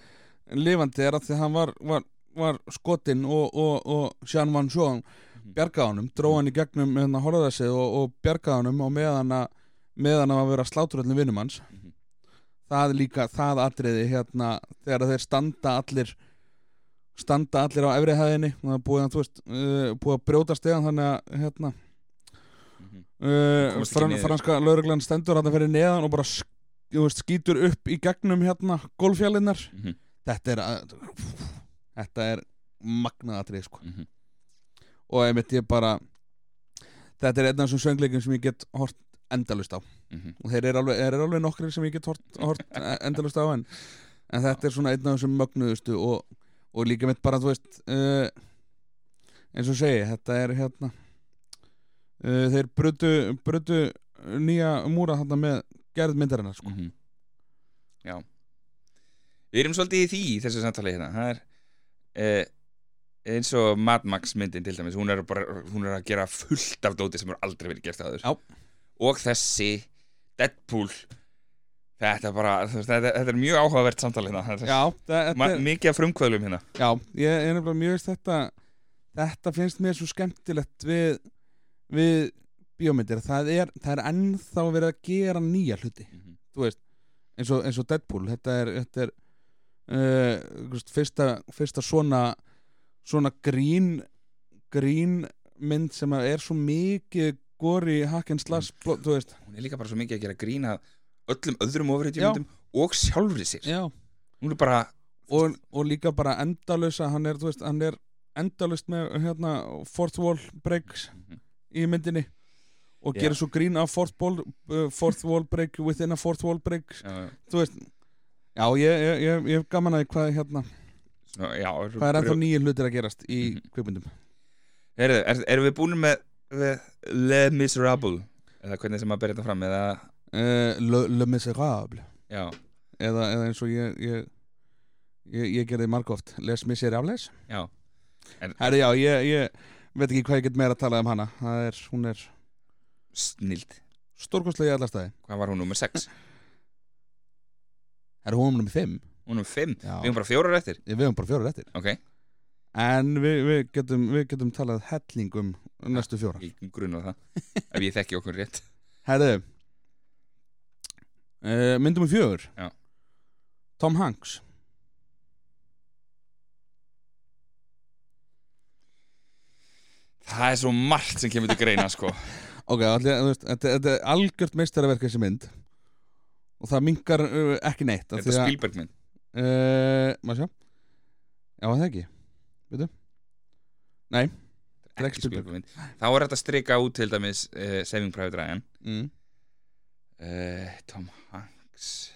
lifandi er að því að hann var, var, var skotinn og, og, og Jean Van Sjón bjargaði honum dróð hann í gegnum hérna horðaðsið og, og bjargaði honum og meðan að meðan að vera slátur öllum vinnum hans Mhm. það er líka, það atriði hérna, þegar þeir standa allir standa allir á efri hæðinni og það er búið að, veist, uh, búið að brjóta stegan þannig að hérna Mhm. uh, Komast ekki fran, franska lauruglan stendur hann fyrir neðan og bara veist, skýtur upp í gegnum hérna gólfjallinnar Mhm. þetta er að, þetta er magnað atrið sko Mhm. og einmitt ég bara þetta er einn af þessum söngleikum sem ég get hort endalust á Mhm. og þeir eru alveg, eru alveg nokkrir sem ég get hort, hort endalust á en, en þetta er svona einn af þessum mögnuðustu og, og líka mitt bara þú veist uh, eins og segi þetta er hérna uh, þeir brutu, brutu nýja múra þarna með gerð myndarinnar sko. Mhm. Já Við erum svolítið í því í þessu samtali hérna Það er eh, eins og Mad Max myndin til dæmis hún er, bara, hún er að gera fullt af dóti sem er aldrei verið gert áður Já. og þessi Deadpool þetta er bara þetta, þetta er mjög áhugavert samtali hérna já, þetta er, mikið af frumkvöðlum hérna já, ég er nefnilega mjög veist þetta þetta finnst mér svo skemmtilegt við, við bíómyndir það er, það er ennþá verið að gera nýja hluti Mhm. þú veist, eins og, eins og Deadpool þetta er, þetta er uh, fyrsta, fyrsta svona svona grín grín mynd sem að er svo mikið gori hakken slash Mm. þú veist hún er líka bara svo mikið að gera grína öllum öðrum ofurhetjumyndum og sjálfri sér. Hún er bara og, og líka bara endalösa hann er, veist, hann er endalust með hérna fourth wall breaks Mhm. í myndinni og Já. gerir svo grín af fourth, ball, uh, fourth wall break within a fourth wall break. Já, þú veist já, ég, ég, ég, hef gaman að hvað, hérna, já, hvað er ennþá nýjir hlutir að gerast í kvikmyndum. Heyrðu, er, erum við búin með, með Le Miserable? Eða hvernig sem að bera þetta fram eða, uh, Le, Le Miserable. Já, eða, eða eins og ég, ég ég, ég gerði margóft Les Miseri afleis Já, en Herri, já, ég, ég veit ekki hvað ég get meira að tala um hana. Það er, hún er snild. stórkostlega í alla staði. Hvað var hún nummer 6? Herri, hún er nummer 5 Hún nummer 5? Já. Við erum bara fjórar eftir? Við höfum bara fjórar eftir. Ok, En við, við, getum, við getum talað helling um næstu fjórar. Ég grunna það Ef ég þekki okkur rétt. Herri uh, Myndum við fjögur? Já. Tom Hanks. Það er svo margt sem kemur til greina sko. Ok, allir, þú veist, þetta, þetta er algjört meistaraverk þessi mynd. Og það minkar uh, ekki neitt Þetta er Spielberg mynd. Uh, maður sjá? Já, það ekki? Veitu? Nei er ekki Ekki Spielberg mynd. Þá er þetta að strika út til dæmis uh, Saving Private Ryan. Mm. Uh, Tom Hanks.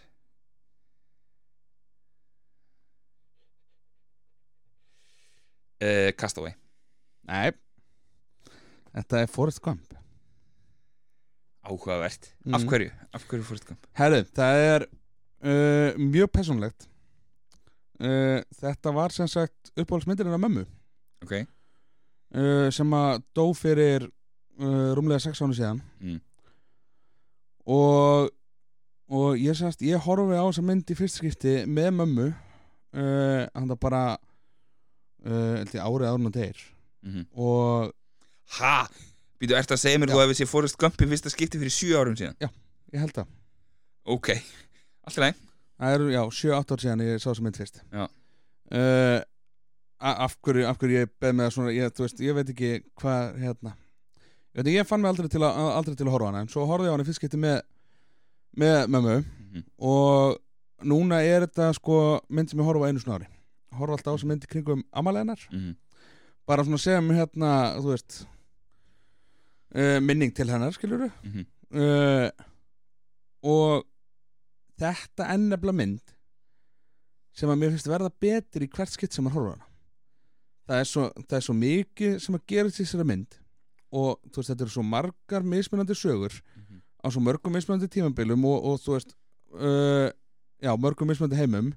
Uh, Castaway. Nei. Þetta er Forrest Gump. Áhugavert. Mm. Af hverju? Af hverju Forrest Gump? Herru, það er uh, mjög personlegt Þetta var sem sagt uppáhaldsmyndir hennar mömmu. Ok. Sem að dó fyrir rúmlega 6 ánu síðan. Mm. Og og ég sagðist, ég horfi á þessa mynd í fyrst skipti með mömmu uh, hann það bara uh, árið árun og þeir mm og Ha? Býtu, ert að segja mér Já. þú hefði séð Forrest Gump í fyrsta skipti fyrir 7 árum síðan? ég held það Ok, allt í læg það eru, já, 7-8 ár síðan ég sá þessa mynd fyrst Já. uh, af hverju, af hverju ég beð með það svona, ég, veist, ég veit ekki hvað, hérna ekki, ég fann mig aldrei til, að, aldrei til að horfa hana en svo horfði ég á hana fyrst skipti með með mömmu Mhm. og núna er þetta sko mynd sem ég horfa einu svona ári horfa alltaf á þessa mynd í kringum amalennar Mhm. bara svona sem hérna, þú veist uh, minning til hennar, skilur Mhm. uh, og þetta nefnilega mynd sem að mér finnst verða betur í hvert skitt sem að horfa hana það er svo, það er svo mikið sem að gera til þessari mynd og þú veist, þetta eru svo margar mismunandi sögur Mhm. á svo mörgum mismunandi tímabilum og, og þú veist uh, já, mörgum mismunandi heimum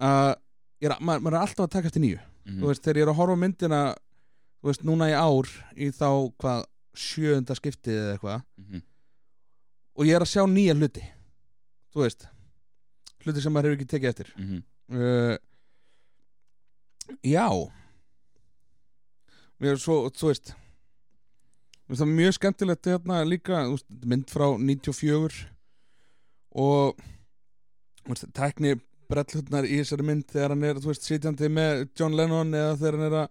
að ég er, maður, er alltaf að taka eftir nýju Mhm. þú veist, þegar ég er að horfa myndina þú veist, núna í ár í þá hvað sjöunda skiptið eða eitthvað Mhm. og ég er að sjá nýja hluti þú veist hluti sem maður hefur ekki tekið eftir Mhm. uh, já mér er svo, þú veist það mjög skemmtilegt hérna líka, mynd frá 94 og tækni brellhutnar í þessari mynd þegar hann er, þú veist, sitjandi með John Lennon eða þegar hann er að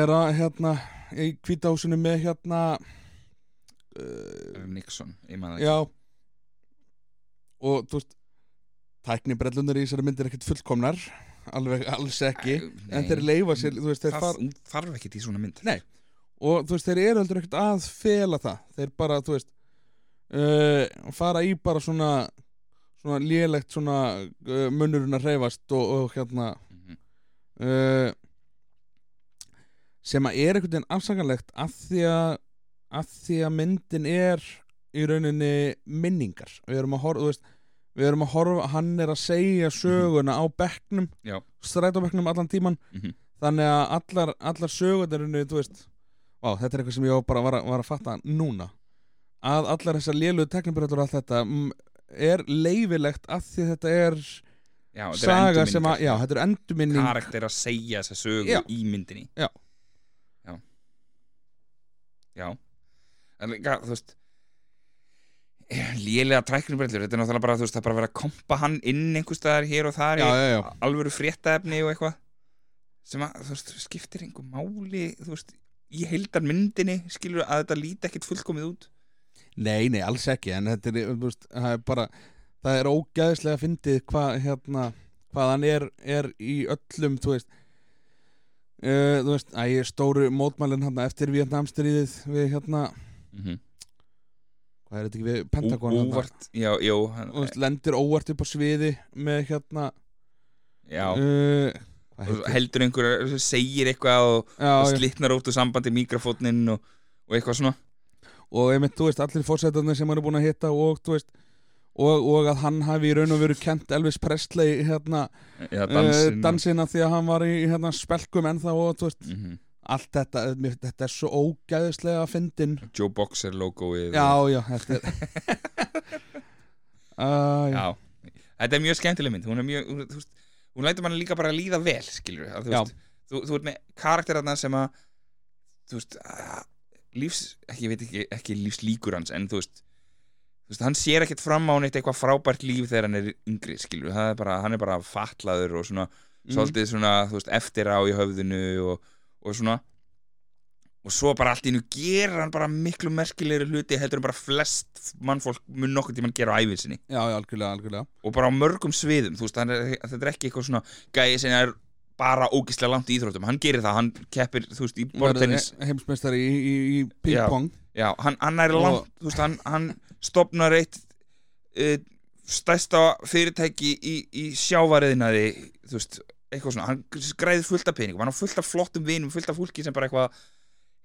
er að, hérna í kvítahúsinu með hérna uh, Nixon, Já Og þú veist Tækni brellunar í þessari myndir ekkert fullkomnar Alveg, alls ekki Nei. En þeir leifa sér, veist, þeir það far þarf ekki í svona mynd Nei. Og þú veist, þeir eru heldur ekkert að fela það Þeir bara, þú veist uh, Fara í bara svona Svona lélegt svona uh, Munnurinn að reyfast og, og hérna Mhm. uh, Sem að er einhvern veginn afsakanlegt Af því að Af því að myndin er Í rauninni minningar Við erum að horfa, þú veist Við erum að horfa, hann er að segja söguna á bekknum, Já. strætóbekknum allan tíman, Mhm. þannig að allar, allar sögurnar, þú veist Vá, þetta er eitthvað sem ég bara var, að- var að fatta núna að allar þessar lélugu teknibröður og allt þetta mm, er leifilegt að því þetta er Já, þetta er saga sem endurminningar. að, já, þetta er endurminning karakter að segja þessa sögu Já. í myndinni Já. Já Já En líka, þú veist lélega tæknibrellur, þetta er náttúrulega bara, þú veist, það er bara að vera að kompa hann inn einhvers staðar hér og þar alvöru fréttaefni og eitthvað sem að, þú veist, skiptir einhver máli, þú veist, í heildar myndinni skilur að þetta líti ekkit fullkomið út? Nei, nei, alls ekki en þetta er, veist, það er bara það er ógæðislega fyndið hvað hérna, hvað hann er, er í öllum, þú veist uh, þú veist, æ, stóru mótmælin hérna eftir Vietnamstríðið við hérna, mm -hmm. hvað er þetta ekki við Pentagon Óvart, já, já hann, þú veist, lendir óvart upp á sviði með hérna Já, uh, heitir heldur einhver segir eitthvað og, og já. slitnar út úr sambandi mikrofóninn og, og eitthvað svona og einmitt, þú veist, allir fórsetarnir sem hann er búin að hitta og þú veist, og, og að hann hafi í raun og veru kent Elvis Presley hérna, Já, dansina. dansinn dansina því að hann var í hérna, spelkum ennþá og veist, Mhm. allt þetta mér, þetta er svo ógæðislega fyndin Joe Boxer logoið já, og- já, þetta er uh, já. já Þetta er mjög skemmtileg mynd Hún er mjög, þú veist, hún lætur mann líka bara að líða vel skilur við, þú, veist, þú, þú ert með karakterarna sem að þú veist lífs, ekki, ég veit ekki, ekki lífslíkur hans en þú veist, þú veist hann sér ekkert fram á neitt eitthvað frábært líf þegar hann er yngri skilur við, er bara, hann er bara fatlaður og svona, Mm. svolítið svona þú veist, eftir á í höfðinu og, og svona og svo bara allt í nú gera hann bara miklu merkilegri hluti heldur en bara flest mannfólk mun nokkuð tímann gera á æfinsinni já, já, algjörlega, algjörlega. Og bara á mörgum sviðum þú veist, er, þetta er ekki eitthvað svona gæði sem er bara ógislega langt í íþróttum. Hann gerir það, hann keppir, þú veist, í bortennis heimsmeistari í, í, í ping-pong. já, hann, hann er langt, þú veist, hann, hann stopnar eitt uh, stærsta fyrirtæki í, í sjávariðinaði, þú veist eitthvað svona, hann græði fullt af peningum hann á fullt af flottum vinum, fullt af fólki sem bara eitthvað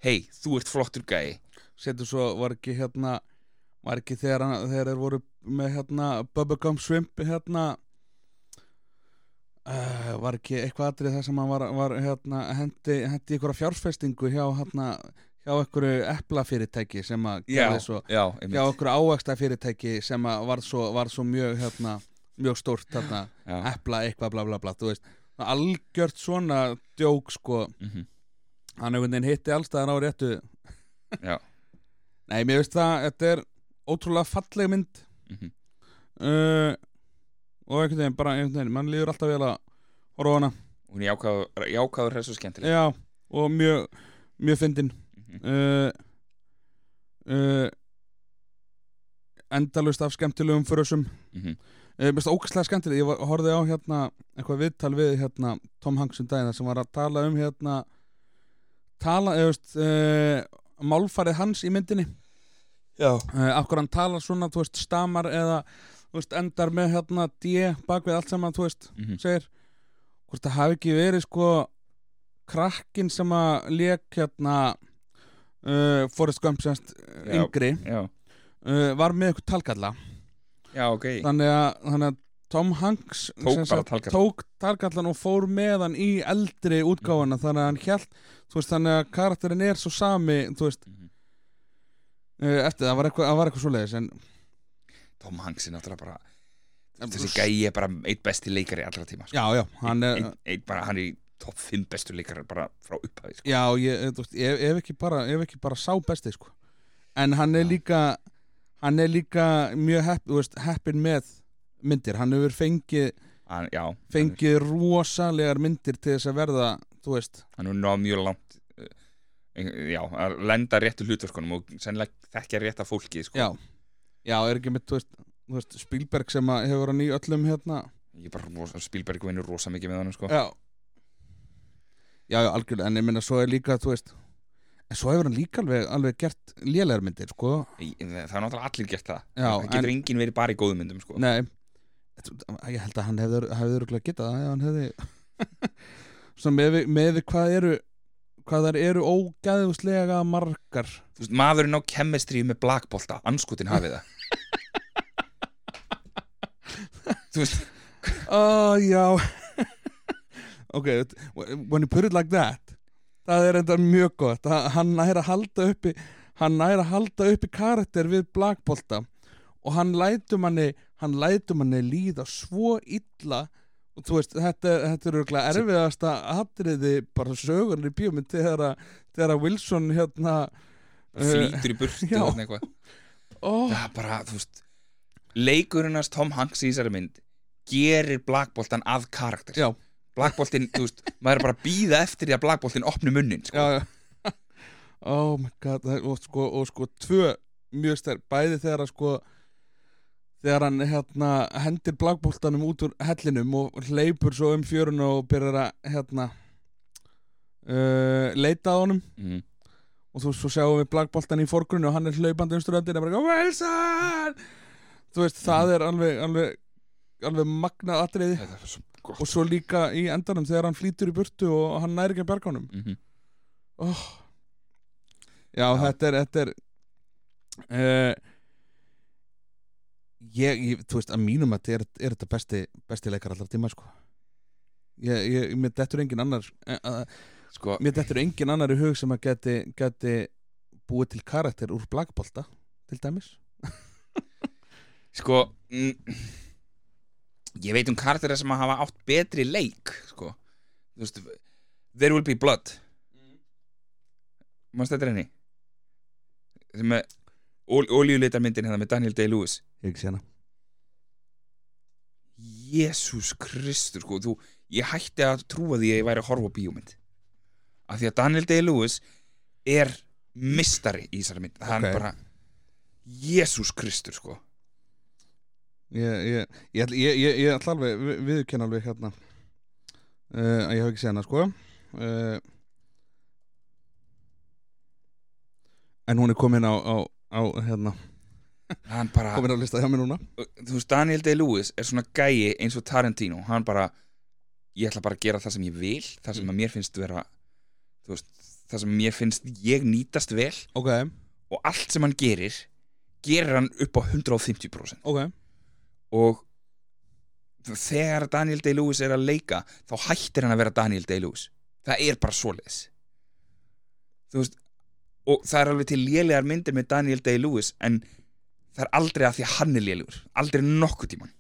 hei, þú ert flottur gæði setur svo, var ekki hérna var ekki þegar, þegar þeir voru með hérna Bubblegum Shrimp hérna uh, var ekki eitthvað atrið þar sem hann var, var hérna hendi, hendi ykkur fjárfestingu hjá hérna hjá einhverju eplafyrirtæki sem að svo já, hjá einmitt. einhverju ávægsta fyrirtæki sem að var svo, var svo mjög hérna mjög stórt hérna já, epla eitthvað bla bla bla veist. Algjört svona djók sko. Mhm, hann einhvern veginn hitti allstaðar á réttu. Já, nei mér veist það þetta er ótrúlega falleg mynd. Mhm, uh, og einhvern veginn bara einhvern veginn mann líður alltaf vel að horfa hana. Hún er jákáður, jákáður hressu skemmtileg. Já og mjög mjög fyndin. Mhm. uh, uh, endalust af skemmtilegum frösum. Mhm. uh, mér finnst ógæslega skemmtileg ég horfði á hérna eitthvað viðtal við hérna Tom Hanks um daginn sem var að tala um hérna tala, veist uh, málfarið hans í myndinni? Já, uh, af hverju hann talar svona, veist, stamar eða, veist, endar með hérna D bak við allt saman, veist, mhm, segir hvort það hafi ekki verið sko krakkin sem að lék hérna uh, Forrest Gump semst yngri já, var með eitthvað talgalla já, ok. Þannig að, þannig að Tom Hanks Tók talgallann. tók talgallan og fór með hann í eldri útgáfuna þannig að hann hjælt þú veist, þannig að karakterin er svo sami þú veist, uh, eftir það var eitthvað, eitthvað svoleiðis en Tom Hanks er náttúrulega bara þessi gæi er bara eitt besti leikari allra tíma sko. já, já, hann er Einn- einn bara, hann er í topp 5 bestu leikari bara frá upphæði sko. Já, ég, þú veist, ef, ef, ekki bara, ef ekki bara sá besti sko. en hann er Já. líka hann er líka mjög hepp, veist, heppin með myndir, hann hefur fengið hann, já, fengið rosalegar myndir til þess að verða þú veist, hann er náð mjög langt uh, já, að lenda réttu hlutverkunum og sennilega þekkja rétta fólki sko. já. Já, er ekki með, þú veist, þú veist Spielberg sem hefur hann í öllum hérna. Ég bara, Spielberg vinnur rosa mikið með hann sko. já. Já, já, algjörlega, en ég minna svo er líka, þú veist en svo hefur hann líka alveg, alveg gert lélegar myndir, sko. Það er náttúrulega allir gert það. Já, það getur en- enginn verið bara í góðum myndum sko. Nei Ég held að hann hefði, örgulega getað ef hann hefði með, með hvað eru hvað þær eru ógæðuslega margar. Veist, maðurinn á kemestri með blakbolta anskutin hafið það. Þú veist, Oh, já. Ok, when you put it like that það er enda mjög gott. Ha- hann næri að halda uppi hann næri að halda uppi karakter við blakbolta og hann lætur manni hann lætur manni líða svo illa og þú veist, þetta, þetta er örgulega erfiðasta atriði bara sögurinn í bíómynd þegar að, þegar að Wilson hérna flýtur í burtu já. og eitthvað. oh, það er bara, þú veist leikurinnast Tom Hanks í þessari mynd gerir blakboltan að karakter Já. blakboltin, þú veist, maður er bara að býða eftir því að blakboltin opni munnin sko. já, já. oh my god og sko, og sko tvö mjög stær bæði þegar að sko þegar hann hérna hendir blagboltanum út úr hellinum og hleypur svo um fjörun og byrjar að hérna uh, leita að honum mm. og þú svo sjáum við blagboltan í forgrunni og hann er hlaupandi um ströndin og bara Wilson þú veist það er alveg alveg, alveg magnað atriði svo og svo líka í endanum þegar hann flýtur í burtu og hann næri ekki að berga honum mm oh. já, Já. þetta er þetta er uh, ég, ég, þú veist, að mínum að er, er þetta besti, besti leikar allar tíma sko. Ég, ég, mér dettur engin annar eh, að, sko, mér dettur engin annar í hug sem að geti, geti búið til karakter úr blagbolta til dæmis. Sko mm, ég veit um karakterir sem að hafa átt betri leik sko. Veist, There Will Be Blood. Mannst þetta er henni? Sem er olíuleitarmyndin hérna með Daniel Day-Lewis sé hana. Jésús Kristur sko, þú, ég hætti að trúa því að ég væri að horfa bíómynd. Af því að Daniel Day-Lewis er mistari í þessari mynd. Það Ok. er bara Jésús Kristur sko. Ég, ég, ég, ég, ég, ég ætla alveg við- viðurkenna alveg hérna uh, að ég hef ekki séð hana sko. Uh, en hún er komin á, á, á hérna, hann bara, komin á lista hjá mér núna. Þú veist Daniel Day-Lewis er svona gæi eins og Tarantino. Hann bara, ég ætla bara að gera það sem ég vil það sem að mér finnst vera veist, það sem mér finnst ég nýtast vel. Ok, og allt sem hann gerir gerir hann upp á 150% ok. Og þegar Daniel Day-Lewis er að leika þá hættir hann að vera Daniel Day-Lewis. Það er bara svoleiðis. Þú veist og það er alveg til lélegar myndir með Daniel Day-Lewis en það er aldrei að því að hann er lélegur. Aldrei nokkuð tíman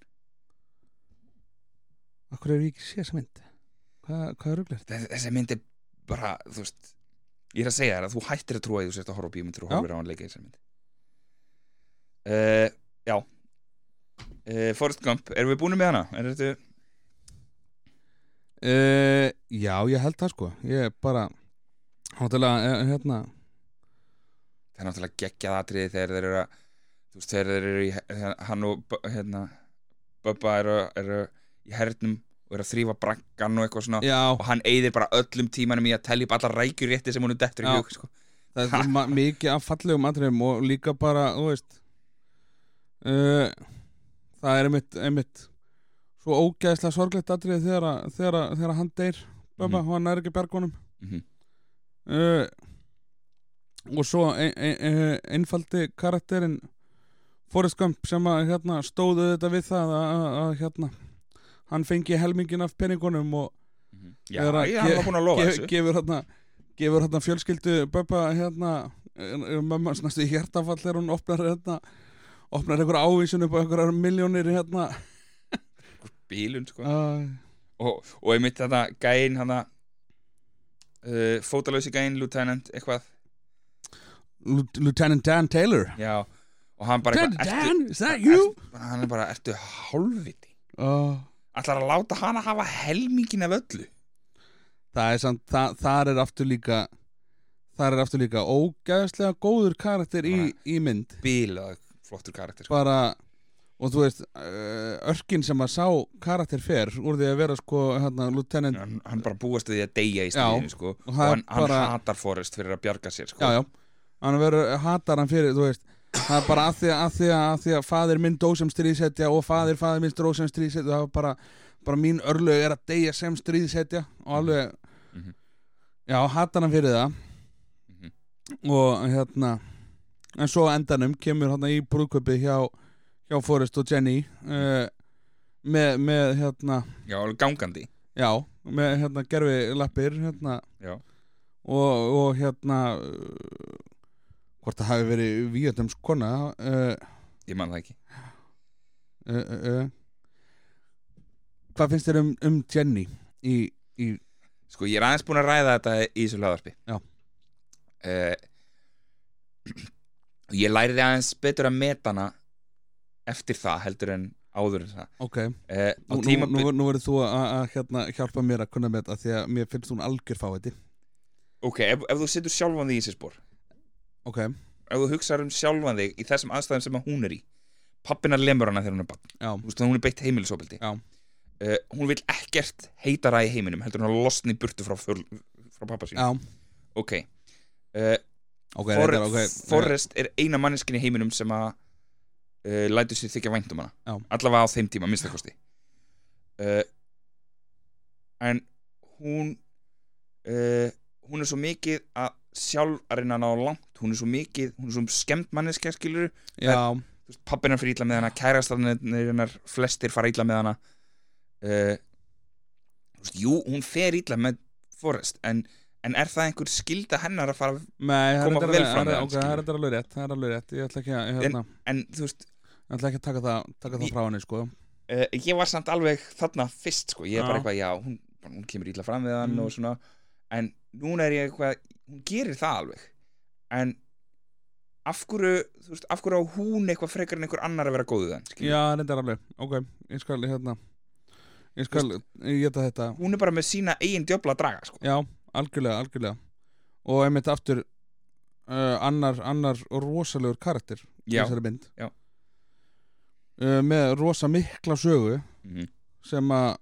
Akkur er ég ekki séð þessa mynd? Hvað, hvað er rugglir? þessi mynd er bara, þú veist ég er að segja þér að þú hættir að trúa því þú sért að horfa á bíómyndir og Já. horfir á hann leika í þessari mynd. Uh, Já. Uh, Forrest Gump, erum við búin með hana? Er þetta Uh, já, ég held það sko. Ég er bara Háttalega, uh, hérna. Það er náttúrulega geggjað atriði þegar þeir eru að þú veist, þegar þeir eru í hann og hérna, Bubba eru, eru í hernum og eru að þrýfa braggan og eitthvað svona Já, og hann eyðir bara öllum tímanum í að telja upp alla rækjurétti sem hún er dettur í hug sko. það er mikið af fallegum atriðum og líka bara, þú veist uh, Það er einmitt, einmitt Svo ógæðslega sorglegt atrið þegar, að- þegar, að- þegar að hann deyr Böba, Mhm. og hann er ekki bjargunum Mhm. uh, Og svo ein, ein, ein, einfaldi karakterinn Forrest Gump sem að hérna, stóðu þetta við það að, að, hérna, hann fengi helmingin af peningunum og Mhm. Já, Þegar að ég var búin að lofa ge, þessu. gefur hérna gefur hérna fjölskyldu Böbba hérna mamma snæstu í hjartafall þegar hún opnar hérna opnar einhver ávísun upp á einhverjar miljónir hérna. Bílun sko. uh, og, og einmitt þetta gæinn hann uh, fótalösi gæinn, lieutenant, eitthvað. Lieutenant Dan Taylor. Já, og hann bara eitthvað, Dan, is that you? er, hann er bara, ertu hálfviti Uh, ætlar að láta hann að hafa helmingin af öllu það er samt það, þar er aftur líka þar er aftur líka ógæðslega góður karakter í, í mynd bílað flottur karakter sko. bara og þú veist, uh, örkin sem að sá karakter fer úr því að vera sko hérna, lieutenant hann, hann bara búast við því að deyja í Já, stríðinu sko. og og það er hann, hann bara- hatar Forrest fyrir að bjarga sér sko. já, já, hann verður hatar hann fyrir, þú veist það er bara að því að, að, því að, að, því að fadir minn dó sem stríðsetja og fadir fadir minn dó sem stríðsetja það var bara, bara mín örlög er að deyja sem stríðsetja og alveg Mhm. já, hatar hann fyrir það Mhm. og hérna en svo endanum kemur hann í brúðköpi hjá, hjá Forrest og Jenny uh, með, með hérna já, gangandi já, með hérna gerfi lappir hérna já, og, og hérna hvort það hafi verið víðjöndums kona uh, ég man það ekki. uh, hvað finnst þér um, um Jenny í, í sko, ég er aðeins búin að ræða þetta í þessu hlaðarpi. Eh, ég læriði aðeins betur að meta hana eftir það heldur en áður en það. Ok, á nú, nú, nú, nú verður þú að, að hérna, hjálpa mér að kunna með þetta því að mér finnst hún algjör fáiði ok, ef, ef þú setur sjálfan þig í þessi spór ok, ef þú hugsaður um sjálfan þig í þessum aðstæðum sem að hún er í pappina lemur hana þegar hún er bann veist, hún er beitt heimilisofbildi uh, hún vil ekkert heitara í heiminum heldur hún að losna í burtu frá, föl, frá pappa sín já. Ok. Uh, ok, For, reyndar, ok. Forrest er eina manneskin í heiminum sem að uh, lætur sér þykja vænt um hana. Já. allavega á þeim tíma, minnstakosti en hún hún er svo mikið að sjálf að reyna að ná langt. Hún er svo mikið, hún er svo skemmt manneskja skilur pappina fyrir illa með hana kærastanir hennar, flestir fara illa með hana. Uh, veist, jú, hún fer illa með Forrest en, en er það einhver skilda hennar að fara Nei, Koma vel fram er- hann, það er alveg rétt Það er alveg rétt, ég ætla ekki að, hérna, en þú veist, ég ætla ekki að taka það, taka það frá henni sko. uh, ég var samt alveg þarna fyrst, sko, ég er bara eitthvað já, hún, hún kemur illa fram við hann Mm. og svona. En núna er ég eitthvað hún gerir það alveg. En af hverju, þú veist, af hverju á hún eitthvað frekar en einhver annar að vera hann, skilur Já, reyndar alveg, ok Ég skal, hérna Ég skal, ég geta þetta. Hún er bara með sína eigin djöfla að draga, sko. Já, algjörlega, algjörlega. Og einmitt aftur uh, annar, annar rosalegur karakter Já. þessari mynd. Já. uh, Með rosa mikla sögu mm sem að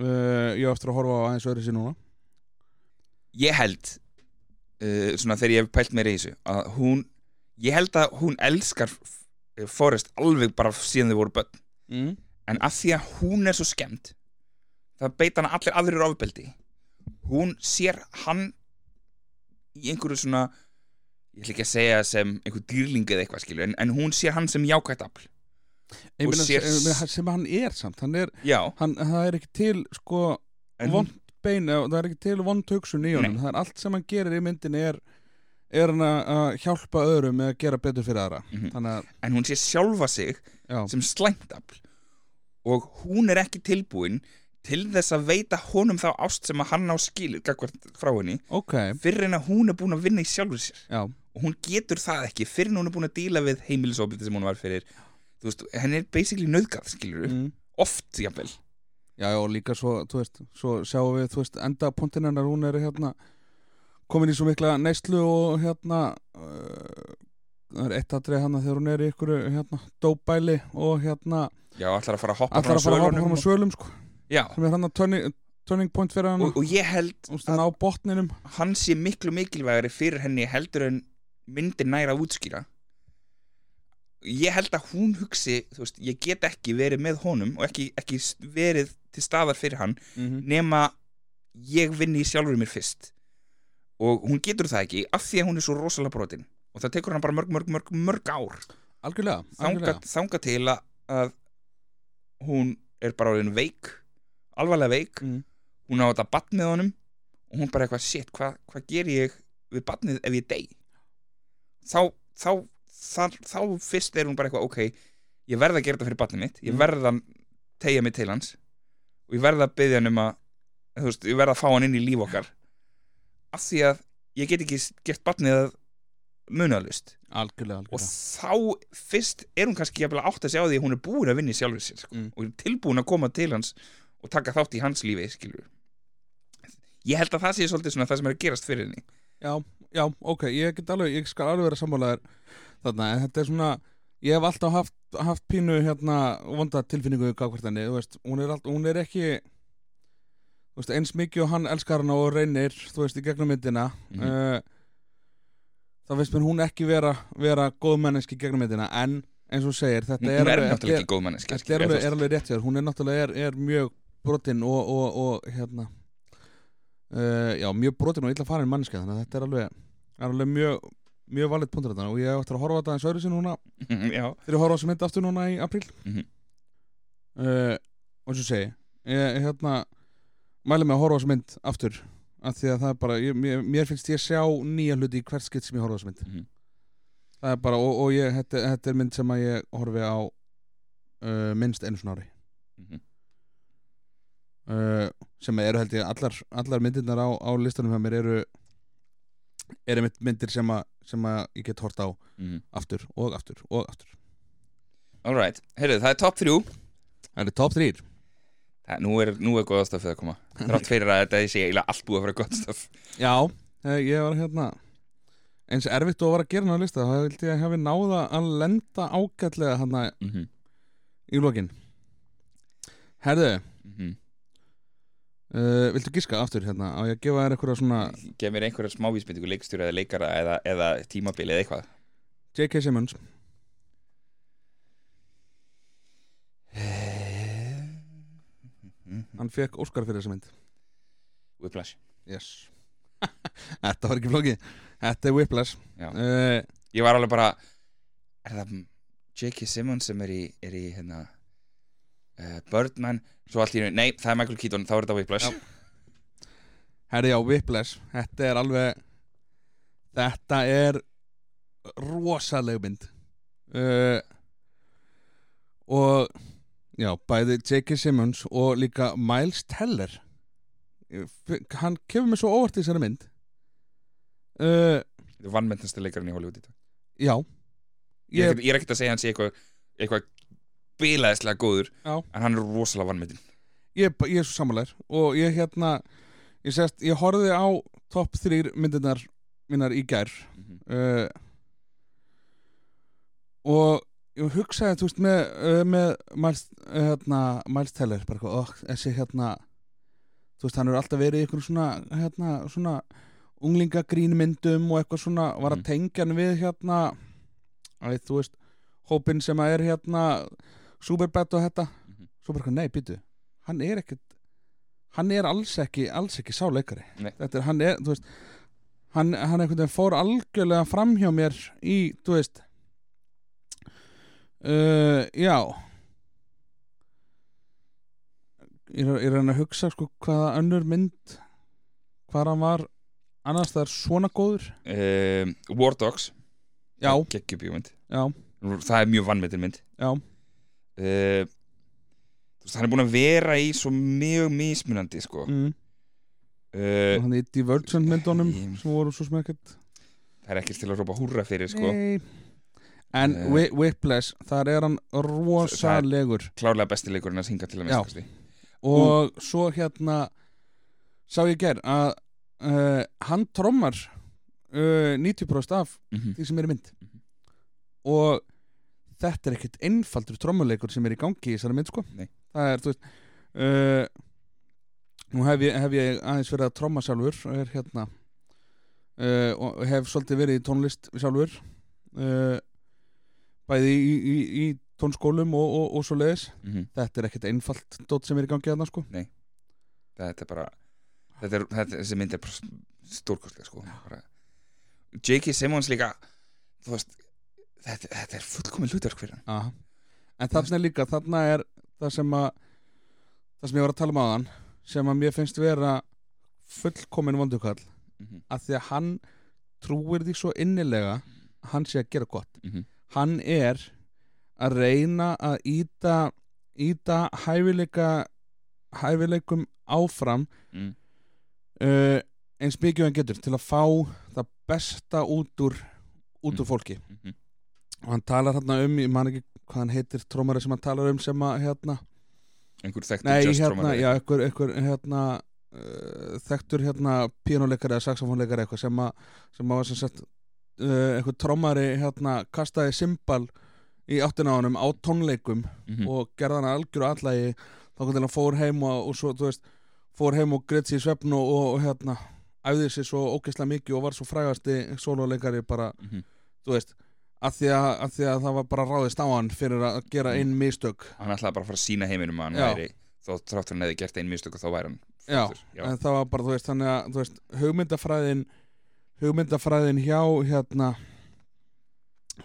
uh, ég á eftir að horfa á aðeins öðru sér núna ég held uh, svona þegar ég hef pælt mér í þessu að hún, ég held að hún elskar uh, Forrest alveg bara síðan þau voru börn. Mm. en að því að hún er svo skemmt það beita hana allir aðrir ofbeldi. Hún sér hann í einhverju svona ég ætla ekki að segja sem einhver dýrling eða eitthvað skilju, en, en hún sér hann sem jákvætt afl. Meina, sér- sem hann er samt hann er, hann, það er ekki til sko vond bein, það er ekki til vond hugsun í honum, Nei. það er allt sem hann gerir í myndinni er, er hann að- hjálpa öðrum með að gera betur fyrir aðra. Mhm. þannig að, en hún sér sjálfa sig já, sem slæmt afl. Og hún er ekki tilbúin til þess að veita honum þá ást sem að hann á gagvart frá henni ok. fyrir en að hún er búin að vinna í sjálfur sér. Já, og hún getur það ekki fyrir en hún er búin að díla við heimilisofbildið sem hún var fyrir henni er basically nöðgat skilur mm. oft jafnvel já, og líka svo, þú veist svo sjáum við, þú veist, enda punktin hennar hún er hérna komin í svo mikla neyslu og hérna uh, það er eitt atrið hérna þegar hún er í ykkur hérna, dóbæli og hérna já, allar að fara að hoppa allar að fara að hafa svölunum fram á svölum sko, já, sem er hann að turning, turning point fyrir hann og, og ég held botninum. hann sé miklu mikilvægari fyrir henni heldur en myndir næra að útskýra ég held að hún hugsi þú veist, ég get ekki verið með honum og ekki, ekki verið til staðar fyrir hann mm -hmm. nema ég vinni sjálfur mér fyrst og hún getur það ekki af því að hún er svo rosalega brotin og það tekur hann bara mörg, mörg, mörg, mörg ár algjörlega, þanga, algjörlega. þanga til að, hún er bara orðin veik alvarlega veik Mm. hún á þetta batn með honum og hún bara eitthvað, shit, hvað hva ger ég við batnið ef ég dey þá, þá þar, þá fyrst er hún bara eitthvað, ok ég verð að gera þetta fyrir batnið mitt ég Mm. verð að tegja mig til hans og ég verð að byggja hann um að þú veist, ég verð að fá hann inn í líf okkar. Af því að ég get ekki gert batnið að munalust algjörlega, og þá fyrst er hún kannski jafnvel að átta sig á því að hún er búin að vinna í sjálfur sér sko, Mm. og er tilbúin að koma til hans og taka þátt í hans lífi skilur ég held að það sé svolítið svona það sem er að gerast fyrir henni já, já, ok, ég get alveg ég skal alveg vera sammálaður þarna, en þetta er svona ég hef alltaf haft, haft pínu hérna vonda tilfinningu gafkvært henni, þú veist, hún er, all, hún er ekki þú veist, eins mikið og hann elskar hana og reynir, þú veist, í gegnum myndina Mhm. uh, þá veist mér hún ekki vera, vera góð menneski í gegnum myndina, en eins og segir, þetta er, er alveg- Þetta er alveg, rétt hjá þér, hún er náttúrulega er, er mjög brotin og, og, og hérna uh, já, mjög brotin og illa farin manneska þannig að þetta er alveg, er alveg mjög mjög valið punktur þetta og ég eftir að horfa þetta eins öðru sinni núna þegar ég horfa þessu mynd aftur núna í apríl Mhm. uh, og og segi ég hérna mæli mig að horfa þessu mynd aftur af því að það er bara, ég, mér, mér finnst ég sjá nýja hluti í hvert skitt sem ég horfa þessu mynd Mhm. það er bara, og, og ég, þetta, þetta er mynd sem að ég horfi á uh, minnst einu svona ári Mhm. uh, sem eru held ég allar, allar myndirnar á, á listanum hjá mér eru eru mynd, myndir sem, a, sem að ég get hort á Mhm. aftur og aftur og aftur. Alright, heyrðu, það er top 3 Það eru top 3 það, nú er, nú er góða stöfið að koma. Þrátt fyrir að þetta sé eiginlega allt búið að vera gott stöf Já, eh, ég var hérna eins erfitt og var að gera ná lista þá vildi ég hafi náða að lenda ágætlega hérna mm -hmm. í lokin. Herðu, mm uh, viltu giska aftur hérna? Á ég að gefa þér eitthvað svona gef mér einhverja smávísbyrtingu leikstjóra eða leikara eða, eða tímabili eða eitthvað. J.K. Simmons. Hann fekk Óskar fyrir þessa mynd. Whiplash. Yes. Þetta var ekki flókið. Þetta er Whiplash. Uh, ég var alveg bara er það J.K. Simmons sem er í, er í hérna uh, Birdman svo allt í einu, nei, það er Michael Keaton þá er þetta Whiplash. Já. Herri já, Whiplash, þetta er alveg þetta er rosaleg mynd. Uh, og já, bæði J.K. Simmons og líka Miles Teller. Hann kemur mér svo óvart í þessari mynd. Uh, þetta er vannmennast leikarinn í Hollywood í dag. já. Ég, ég, er ekkert- er að segja hann sé eitthvað eitthvað bilaðislega góður Já. en hann er rosalega vannmetinn ég, ég er svo samanlegar og ég hérna ég, sest, ég horfði á topp þrýr myndirnar mínar í gær mm -hmm. uh, og ég hugsaði þú veist með, uh, með Miles, uh, hérna, Miles Teller bara eitthvað, oh, þessi hérna þú veist hann er alltaf verið í eitthvað svona hérna svona unglingagrínmyndum og eitthvað svona var að Mm. tengja hann við hérna æ, þú veist hópin sem að er hérna Superbad og þetta. Svo bara eitthvað, nei, býtu hann er ekkert hann er alls ekki, alls ekki sá leikari Nei. þetta er, hann er, þú veist hann, hann einhvern veginn fór algjörlega fram hjá mér í, þú veist uh, já. Ég er, er að hugsa sko hvaða önnur mynd hvað hann var annars það er svona góður. Uh, War Dogs. Já, það er mjög vannmetinn mynd. Já, uh, þú veist, hann er búin að vera í svo mjög mismunandi sko. mm. uh, hann í Divergent myndunum Ég- sem voru svo smekkert það er ekkert til að rópa húrra fyrir sko. Nei. en. Whi- Whiplash þar er hann rosalegur klárlega besti leikurinn að synga til að minnst og svo hérna sá ég ger að uh, hann trommar uh, 90% af mm -hmm. því sem er í mynd Mhm. og þetta er ekkert einfaldur trommuleikur sem er í gangi í þessari mynd sko Nei. það er, þú veist uh, nú hef ég, hef ég aðeins verið að tromma sjálfur og er hérna uh, og hef svolítið verið í tónlist sjálfur uh, bæði í, í, í tónskólum og, og, og svo leiðis þetta er ekkert einfalt dót sem er í gangi þarna sko þetta er bara þetta er, þetta, þessi mynd er bara stórkostlega sko. J.K. Simmons líka þú veist þetta, þetta er fullkomin hlutverk fyrir hann Aha. En þarna er líka, þarna er það sem að það sem ég var að tala um áðan sem að mér finnst vera fullkomin vondukall mm -hmm. að því að hann trúir því svo innilega að hann sé að gera gott Mm -hmm. hann er að reyna að íta íta hæfileika hæfileikum áfram mm. uh, eins mikið hann getur til að fá það besta út úr út úr Mm. fólki Mm -hmm. Og hann talar hérna um, ég man ekki hvað hann heitir trómari sem hann talar um sem að hérna einhver þekktur Nei, just hérna, trommari. já, einhver, einhver hérna uh, þekktur hérna pínuleikari eða saxofónleikari eitthvað sem að sem að var sem sagt uh, einhver trommari hérna kastaði symbal í áttina á tónleikum Mhm. og gerði hann algjör allægi þá hvernig hann fór heim og, og svo, þú veist fór heim og greitt sér í svefn og, og, og hérna æfði sér svo ógeðslega mikið og var svo frægasti sóluleikari bara, Mhm. þú veist að því því að það var bara ráðist á hann fyrir að gera Mhm. einn mistök hann ætlaði bara að fara að sína heiminum að hann Já. væri þó þráttur hann hefði gert einn mistök og þá væri hann Já, já. en það var bara, þú veist, þannig að veist, hugmyndafræðin hugmyndafræðin hjá hérna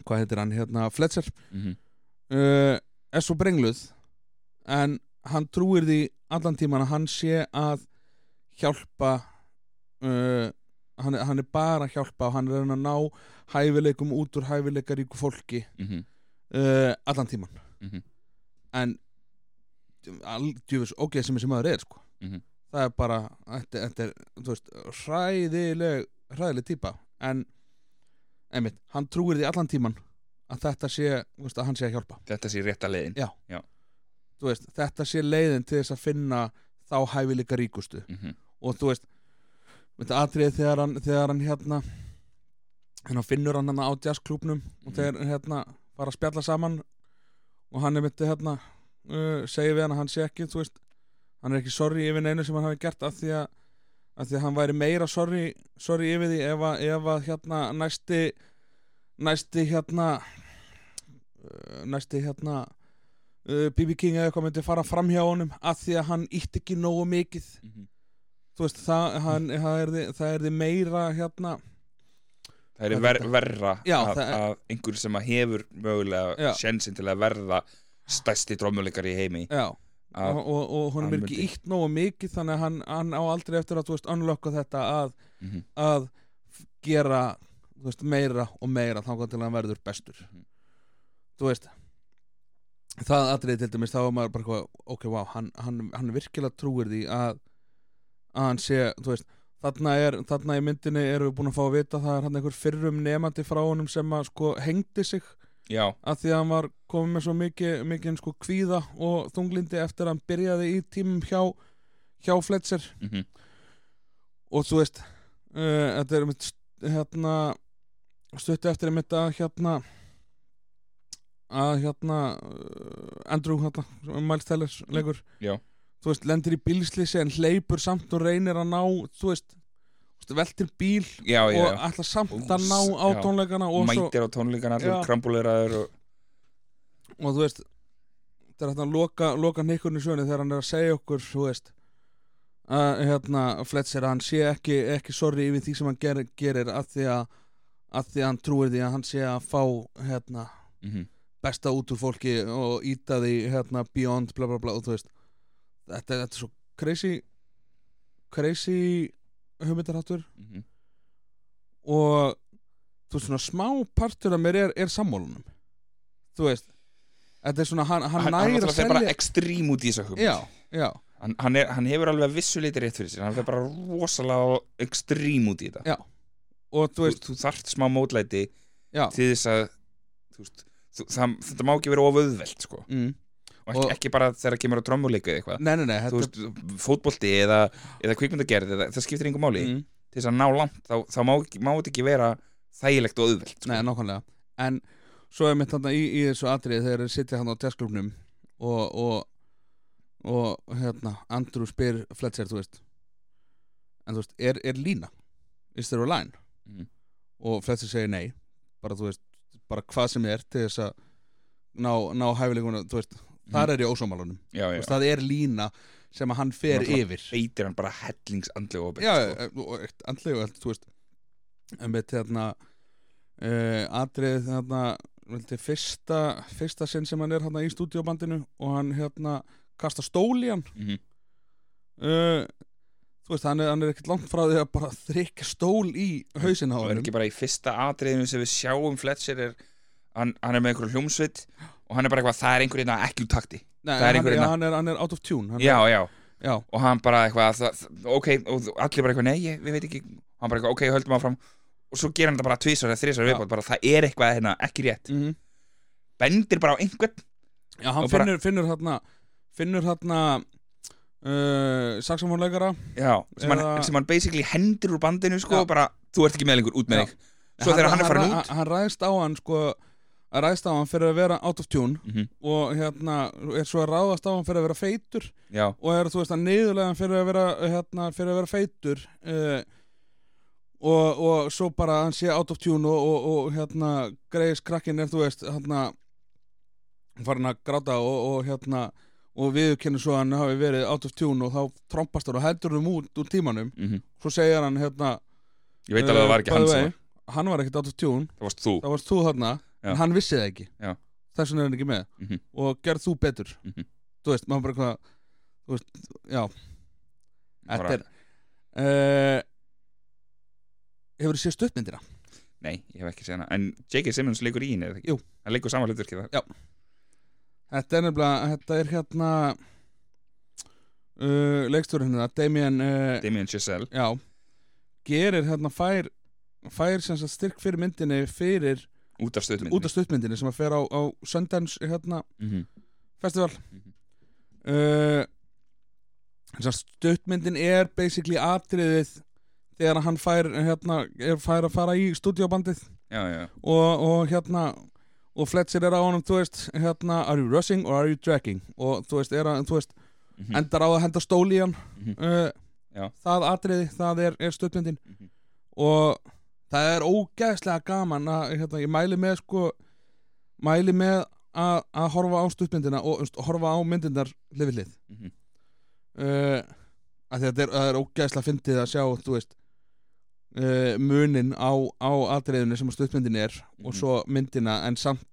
hvað heitir hann, hérna Fletcher Mhm. uh, er svo brengluð en hann trúir því allan tíman að hann sé að hjálpa uh, hann, hann er bara að hjálpa og hann er að að ná hæfileikum út úr hæfileikaríku fólki Mhm. uh, allan tíman Mhm. en aldjöfus ógeð sem þessi maður er sko Mhm. það er bara þetta, þetta er, veist, hræðileg hræðileg típa en einmitt, hann trúir því allan tíman að þetta sé, veist, að hann sé að hjálpa þetta sé rétta leiðin Já. þú veist, þetta sé leiðin til þess að finna þá hæfileika ríkustu Mhm. og þú veist, þetta atriði þegar hann, þegar hann hérna hérna finnur hann hann á jazzklúbnum og Mhm. þegar hérna fara að spjalla saman og hann er myndi hérna uh, segir við hann að hann sé ekki þú veist, hann er ekki sorry yfir neinu sem hann hafi gert af því að, af því að hann væri meira sorry, sorry yfir því ef að, ef að hérna næsti næsti hérna uh, næsti hérna uh, BB King eða eitthvað myndi fara fram hjá honum af því að hann ítt ekki nógu mikið Mhm. þú veist, það, hann, það, er, því, það er því meira hérna það er ver, verra Já, að, er- að einhver sem að hefur mögulega sjensin til að verða stærsti drömmuleikar í heimi Já, að, og, og, og hann er ekki myndi- ítt nógu mikið þannig að hann, hann á aldrei eftir að unlocka þetta að, Mhm. að f- gera veist, meira og meira þá til að hann verður bestur Mhm. þú veist það atriði til dæmis þá var maður bara ok, wow, hann, hann, hann virkilega trúir því að að hann sé, þú veist þarna, er, þarna í myndinni erum við búin að fá að vita það er hann einhver fyrrum nefandi frá honum sem að sko hengdi sig. Já, að því að hann var komið með svo mikið, mikið sko kvíða og þunglindi eftir að hann byrjaði í tímum hjá hjá Fletcher. Mhm, og þú veist uh, þetta er mitt hérna stuttu eftir einmitt að hérna að hérna uh, Andrew hérna, Miles Teller leikur, já, þú veist, lendir í bílslýsi en hleypur samt og reynir að ná þú veist, veltir bíl já, já, og ætla samt Og að ná á já. tónleikana og, svo, mætir á tónleikana allir Já. krambuleraður og og þú veist þetta er hérna að loka, loka nikkurinn í sjöni þegar hann er að segja okkur þú veist að hérna Fletcher að hann sé ekki, ekki sorry yfir því sem hann ger, gerir að því að, að því að hann trúir því að hann sé að fá hérna mhm, besta út úr fólki og íta því hérna beyond bla bla bla og þú veist þetta, er- þetta er svo crazy crazy hugmyndarháttur. Mhm. og þú veist svona smá partur af mér er, er sammólunum þú veist þetta er svona hann, hann, hann, hann nægir að náttúrulega fer selja bara ekstrím út í þessa hugmynd. Já, já, hann, hann, er, hann hefur alveg að vissu leiti rétt fyrir sér. Hann fer bara rosalega ekstrím út í þetta. Já. og þú þú, veist þú þarft smá mótlæti til þess að þú veist, þú, það, þetta má ekki vera ofauðvelt sko. mm, og Og- ekki bara þegar það kemur á trommuleika eða eitthvað. Nei, nei, nei þú veist, fótbolti eða, eða kvikmyndagerð eða, það skiptir einhver máli. Mm, til þess að ná langt þá, þá má, má þetta ekki vera þægilegt og auðvelt sko. nei, nákvæmlega. En svo er mitt þarna í, í þessu atriði þegar þeir sitja hann á jazzklubnum og, og og hérna, Andrew spyr Fletcher, þú veist en þú veist, er, er lína is there a line? Mhm. og Fletcher segir nei bara þú veist, bara hvað sem er til þess að ná, ná hæfileikunum þú veist, þar er ég veist, það er lína sem að hann fer yfir beitir hann bara hellingsandlega sko. sko. og eitt andlegu þú veist en með hérna uh, atrið þarna fyrsta, fyrsta sinn sem hann er hérna í stúdíobandinu og hann hérna kasta stól í hann Mhm. uh, þú veist, hann er, hann er ekkert langt frá því að bara þrykja stól í hausinn á og er hann ekki bara í fyrsta atriðinu sem við sjáum Fletcher er, hann, hann er með einhverju hljómsveit og hann er bara eitthvað, það er einhver hérna ekki úr takti. Nei, það er hann, einhver já, hérna- hann, er, hann er out of tune hann já, er, já, já, og hann bara eitthvað það, það- ok, og allir bara eitthvað, nei, ég, við veit ekki. Og hann bara eitthvað, ok, höldum áfram. Og svo gerir hann þetta bara tvisar eða þrisar Já. viðbót bara það er eitthvað hérna, ekki rétt. Mm bendir bara á einhvern. Já hann Og bara- finnur, finnur hérna finnur hérna uh, saxofónleikara. Já, sem, Eða- hann, sem hann basically hendur úr bandinu sko, Já. bara, þú ert ekki með lengur, út með Já. þig. Svo þegar hann er farin út hann ræðist á hann sko að ræðist á hann fyrir að vera out of tune mm og hérna er svo að ráðast á hann fyrir að vera feitur já, og er þú veist að niðurlega hann fyrir að vera hérna, fyrir að vera feitur uh, og, og svo bara hann sé out of tune og, og, og hérna greiðis krakkin er þú veist hérna farin að gráta og, og hérna og viðurkennir svo að hann hafi verið out of tune og þá trompast hann og heldur þeim út úr tímanum. Mm svo segir hann hérna ég veit alveg að það var ekki uh, by hann hann var ekkert out of tune. Það varst þú. Það varst þú þarna Já. en hann vissi það ekki Já. þess vegna er hann ekki með Mhm. og gerð þú betur Mhm. þú veist, maður bara hvað þú veist, já, þetta er uh, hefur þið séð stuttmyndina? nei, ég hef ekki séð hana en J.K. Simmons leikur í henni, eða ekki? Jú. hann leikur saman hlutverki það þetta er nefnilega, þetta er hérna uh, leikstjórinn hérna, Damien uh, Damien Chazelle já, gerir hérna fær fær sem sagt styrk fyrir myndinni fyrir út af stöðmyndinni sem að fer á, á Sundance hérna Mhm. festival. Mhm. uh, þess að stuttmyndin er basically atriðið þegar hann fær hérna, fær að fara í já, og, og hérna og Fletcher er á honum, þú veist hérna, are you rushing or are you dragging og þú veist, er að, þú veist, Mhm. endar á að henda stóli í hann. Uh, það atriði, það er, er stuttmyndin. Mhm. og það er ógeðslega gaman að, hérna, ég mæli með sko mæli með að, að horfa á stuttmyndina og veist, horfa á myndindar hlifið hlið Mhm. uh, að þetta er, það er ógeðslega fyndið að sjá veist uh, munin á, á atriðinu sem að stuttmyndin er og Mhm. svo myndina en samt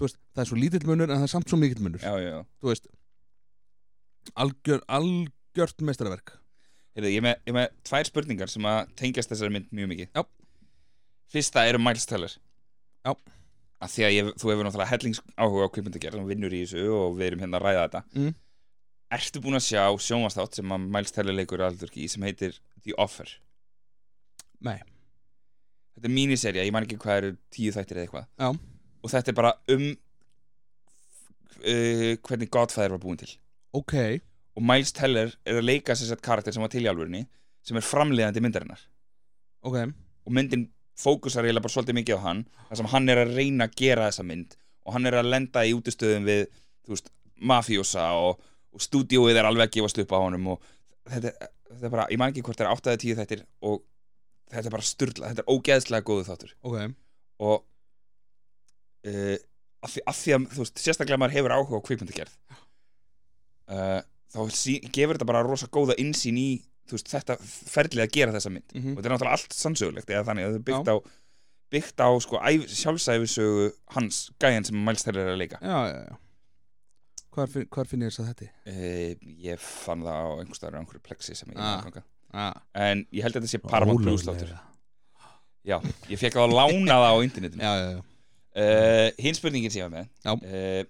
veist, það er svo lítill munur en það er samt svo mikill munur já, já, veist algjör, algjört meistaraverk Heyrðu, ég er með, ég er með tvær spurningar sem að tengjast þessari mynd mjög mikið Já. Fyrsta eru Miles Teller Já. að Því að ég, þú hefur náttúrulega hellings áhuga á kvikmyndagerð og vinnur í þessu og við erum hérna að ræða þetta Mm. Ertu búin að sjá sjónvastátt sem að Miles Teller leikur aldur í sem heitir The Offer Nei. Þetta er míniserja, ég man ekki hvað eru tíu þættir eða eitthvað Já. Og þetta er bara um uh, hvernig Godfather var búin til ok, og Miles Teller er að leika sér sett karakter sem var til í alvörinni sem er framleiðandi myndarinnar. Ok. Og myndin fókusar eiginlega bara svolítið mikið á hann þar sem hann er að reyna að gera þessa mynd og hann er að lenda í útistöðum við veist, mafjósa og, og stúdíóið er alveg að gefast upp á honum og þetta, þetta er bara, ég man ekki hvort það er 8 eða 10 þættir og þetta er bara styrla, þetta er ógeðslega góðu þáttur. Ok, og uh, að, því, að því að þú veist, sérstaklega maður hefur áhuga á kvikmyndagerð uh, þá sí, gefur þetta bara rosa góða insýn í veist, þetta ferlið að gera þessa mynd. Mm og þetta er náttúrulega allt sannsögulegt eða þannig að það er byggt á byggt á sko æf, sjálfsæfisögu hans gæjan sem Miles Teller er að leika. Já, já, já. Hvar, finn- hvar finn ég þess að þetta? uh, ég fann það á einhver staðar á einhverju plexi sem ég Ah. ah. Ah, en ég held að þetta sé Paramount Plus já, ég fekk það að lána það á internetinu. Já, já, já, uh, hinn spurningin ég var með Já. uh,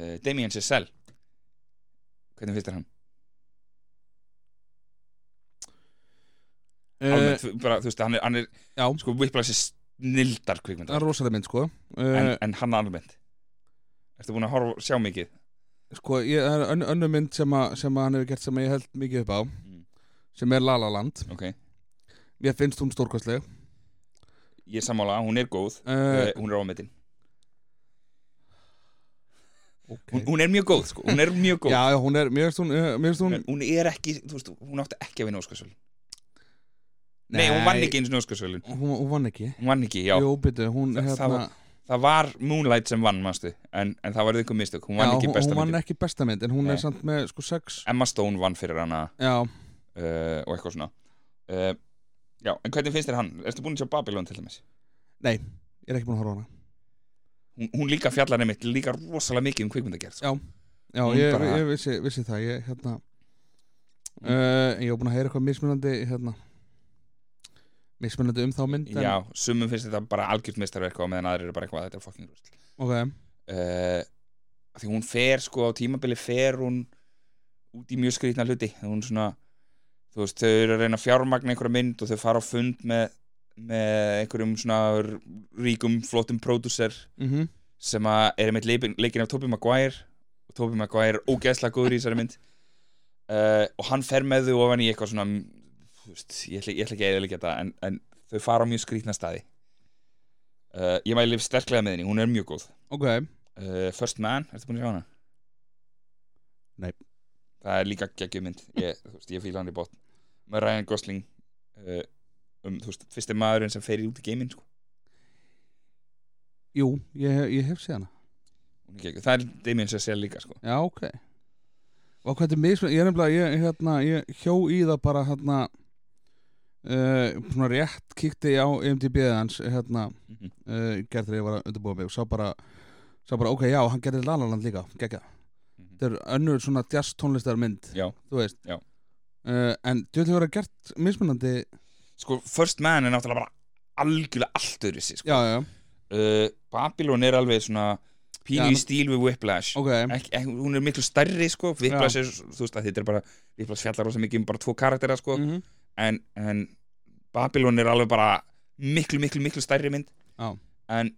uh, Damien Chazelle hvernig finnst þér hann? Eh, Almennt, bara, þú veist, hann er, hann er já, sko Whiplash er snildar það kvikmyndar er rosalega mynd sko. En, uh, en hann almennt. Ertu búin að horfa, sjá mikið? sko, ég, það er önn, önnur mynd sem, að, sem að hann hefur gert sem ég held mikið upp á Mm. sem er La La Land. Ok, mér finnst hún stórkostleg. Ég er sammála, hún er góð. Uh, uh, Hún er ámetin okay. hún, hún er mjög góð, sko, hún er mjög góð. Já, já, hún er, mér finnst hún, mér finnst hún En hún er ekki, þú veist, hún átti ekki að vinna Óskarsvöld Nei, hún vann ekki eins og Óskarsvöldin hún, hún vann ekki. Hún vann ekki, já. Jú, byttu, hún Það- það hérna, var- Það var Moonlight sem vann, manstu En, en það var einhver mistök, hún já, vann ekki hún, besta hún vann ekki besta mynd en hún Nei. er samt með sko sex. Emma Stone vann fyrir hana já, uh, og eitthvað svona. Uh, Já, en hvernig finnst þér hann? Ertu búin að sjá Babylon til dæmis? nei, ég er ekki búin að horfa hana Hún, hún líka fjallar einmitt líka rosalega mikið um kvikmyndagerð sko. já, Hún ég, bara- ég vissi, vissi það ég, hérna uh, ég var búin að heyra eitthvað mismunandi hérna mismunandi um þá mynd Já, sumum finnst þetta bara algjört mistarverk og meðan aðrir eru bara eitthvað, þetta er fucking rúst ok, uh, Því hún fer sko á tímabili fer hún út í mjög skrýtna hluti. Hún svona, þú veist, þau eru að reyna að fjármagna einhverja mynd og þau fara á fund með, með einhverjum svona ríkum, flottum pródúser mhm. sem að er einmitt leikin, af Tobey Maguire. Og Tobey Maguire er ógeðslega góður í þessari mynd. Uh, og hann fer með þau ofan í eitthvað svona veist, ég ætla, ég ætla ekki að eða þetta en, en þau fara á mjög skrýtna staði. Uh, ég mæli sterklega með henni, hún er mjög góð. Ok, uh, First Man, ertu búin að sjá hana? Nei. það er líka geggjum mynd. Ég, ég fíla hann í bótt með Ryan Gosling uh, um, þú veist, fyrsti maðurinn sem fer út í geiminn sko. jú, ég, ég hef séð hana er það er Damien Chazelle líka sko. já, ok og hvað er mismunandi, ég er nefnilega ég, hérna, ég hjó í það bara hérna uh, rétt kíkti á IMDb hans hérna mm -hmm. uh, gerð þegar ég var að undirbúa mig og sá bara, sá bara ok, já, hann gerði Lalaland líka gegga, þetta er önnur svona jazz tónlistar mynd, já þú veist Já. uh, en djöðlega verið gert mismunandi sko, First Man er náttúrulega bara algjörlega allt öðru sér sko. já, já, uh, Babylon er alveg svona pínu í stíl við Whiplash. Ok. Ek, ek, hún er miklu stærri sko. Whiplash er, þú veist að þetta er bara Whiplash fjallar rosa mikið um bara tvo karaktera sko. Mm en, en Babylon er alveg bara miklu, miklu, miklu stærri mynd. Já. en,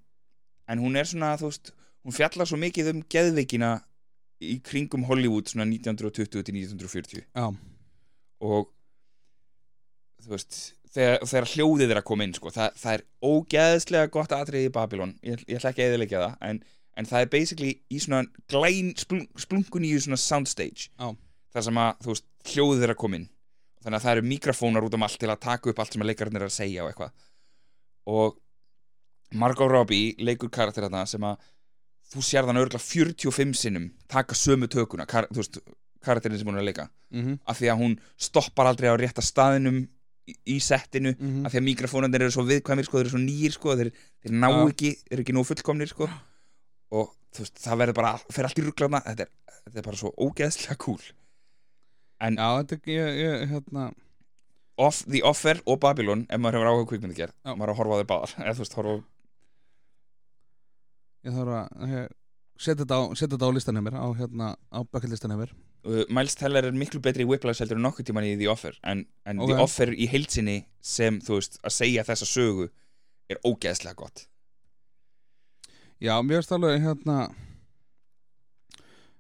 en hún er svona, þú veist hún fjallar svo mikið um geðveikina í kringum Hollywood svona 1920 til 1940 já, og þú veist þegar, þegar hljóðið er að koma inn sko, það, það er ógeðslega gott atriði í Babylon. Ég, ég ætla ekki að eðilegja það en, en það er basically í svona glæn, splung, splungun í svona soundstage. Já. þar sem að veist, hljóðið er að koma inn. Þannig að það eru mikrofónar út um allt til að taka upp allt sem að leikarinn er að segja og eitthvað. Og Margot Robbie leikur karakter þarna sem að þú sér þann örgulega 45 sinnum taka sömu tökuna kar, veist, karakterin sem hún er að leika. Mm af því að hún stoppar aldrei á rétta staðinum í, settinu Mhm. af því að mikrofónundir eru svo viðkvæmir sko, þeir eru svo nýr sko, þeir, þeir ná Já. ekki eru ekki nú fullkomnir sko. Og veist, það verður bara, fer allt í rugglaðna þetta, þetta er bara svo ógeðslega cool. Já, þetta er, ég, ég, hérna Off, The Offer og Babylon ef maður hefur áhuga kvikmyndi gerð, maður er að horfa á þeir báðar. Eða þú veist, horfa á Ég þarf að ég, setja þetta á, á listan hjá mér á, hérna, á bucket uh, Miles Teller er miklu betri í Whiplash heldur en nokkuð tíman í The Offer en, en Ok. The Offer í heilsinni sem, þú veist, að segja þessa sögu er ógeðslega gott Já, mér finnst alveg hérna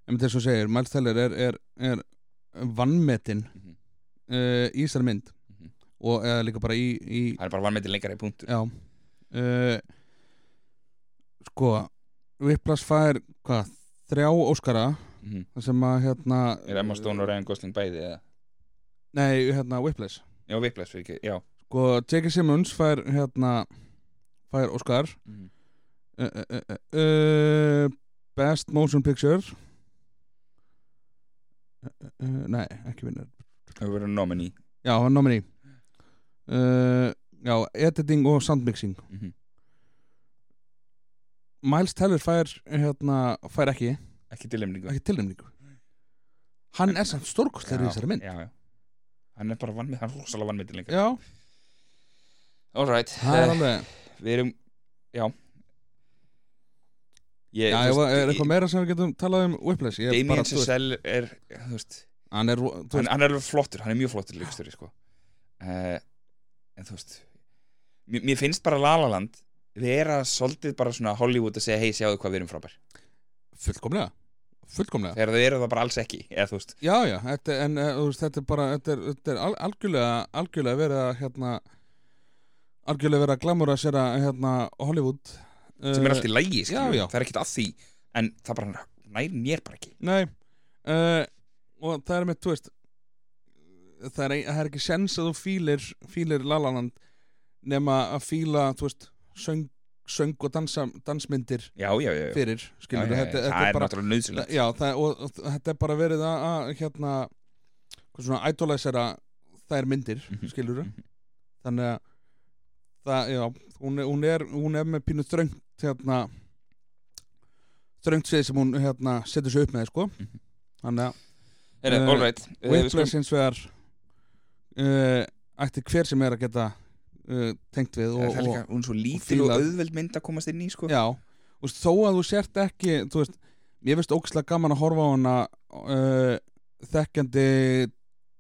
um þess að segir, Miles Teller er, er, er vannmetin Mhm. uh, í þessari mynd Mhm. og eða líka bara í, í það er bara vanmyndin lengra í punktu já uh, sko Whiplash fær, hvað, þrjá Óskara mm þar sem að hérna er Emma Stone og Ryan Gosling bæði eða? nei, hérna Whiplash. Já, Whiplash fyrir ekki, já. Sko, J.K. Simmons fær hérna fær Óskar mm uh, uh, uh, uh, Best Motion Picture. Nei, ekki vinnur. Það verður nominee. Já, hann nominee. Uh, já, editing og soundmixing mm -hmm. Miles Teller fær hérna, fær ekki, ekki tilnefningu. Ekki tilnefningu. Hann er samt stórkostlegur í þessari mynd. já, já. hann er bara vanmyndin, hann er rosalega vanmyndin lengra já, alright, uh, alveg við erum já. Ég, já, veist, er eitthvað meira sem við getum talað um Whiplash? Ég er Damien veist, Chazelle er veist, hann er, þú hann, veist, hann er flottur hann er mjög flottur leikstöri sko. uh, en þú veist mér, mér finnst bara La La Land vera svolítið bara svona Hollywood að segja hei, sjáðu hvað við erum frábær. Fullkomlega fullkomlega. Þegar þau eru það bara alls ekki eða Já, já, þetta, en þú veist, þetta er bara þetta er, þetta er al, algjörlega, algjörlega verið að hérna, algjörlega verið að glamura sér að hérna, Hollywood. Sem er allt í lægi það er ekkert að því en það bara nær mér bara ekki. Nei uh, og það er með, þú veist það er, það er ekki sens að þú fílir fílir Lalaland nema að fíla, þú veist söng, söng og dansa, dansmyndir já, já, já, fyrir, skilur þetta, þetta það er bara náttúrulega það, og, og þetta er bara verið að, að hérna, svona idolæsera þær myndir, Mhm. skilur Mhm. þannig að það, já, hún er, hún er, hún er með pínu þröngt hérna þröngt svið sem hún hérna setur sig upp með, sko Mhm. þannig að Eh, all right, við Whiplash hins vegar uh, ætti hver sem er að geta uh, tengt við og, líka, og hún er svo lítil og fíla- auðveld mynd að komast inn í sko. Já, þú veist, þó að þú sért ekki þú veist, mér finnst ógæslega gaman að horfa á hana uh, þekkjandi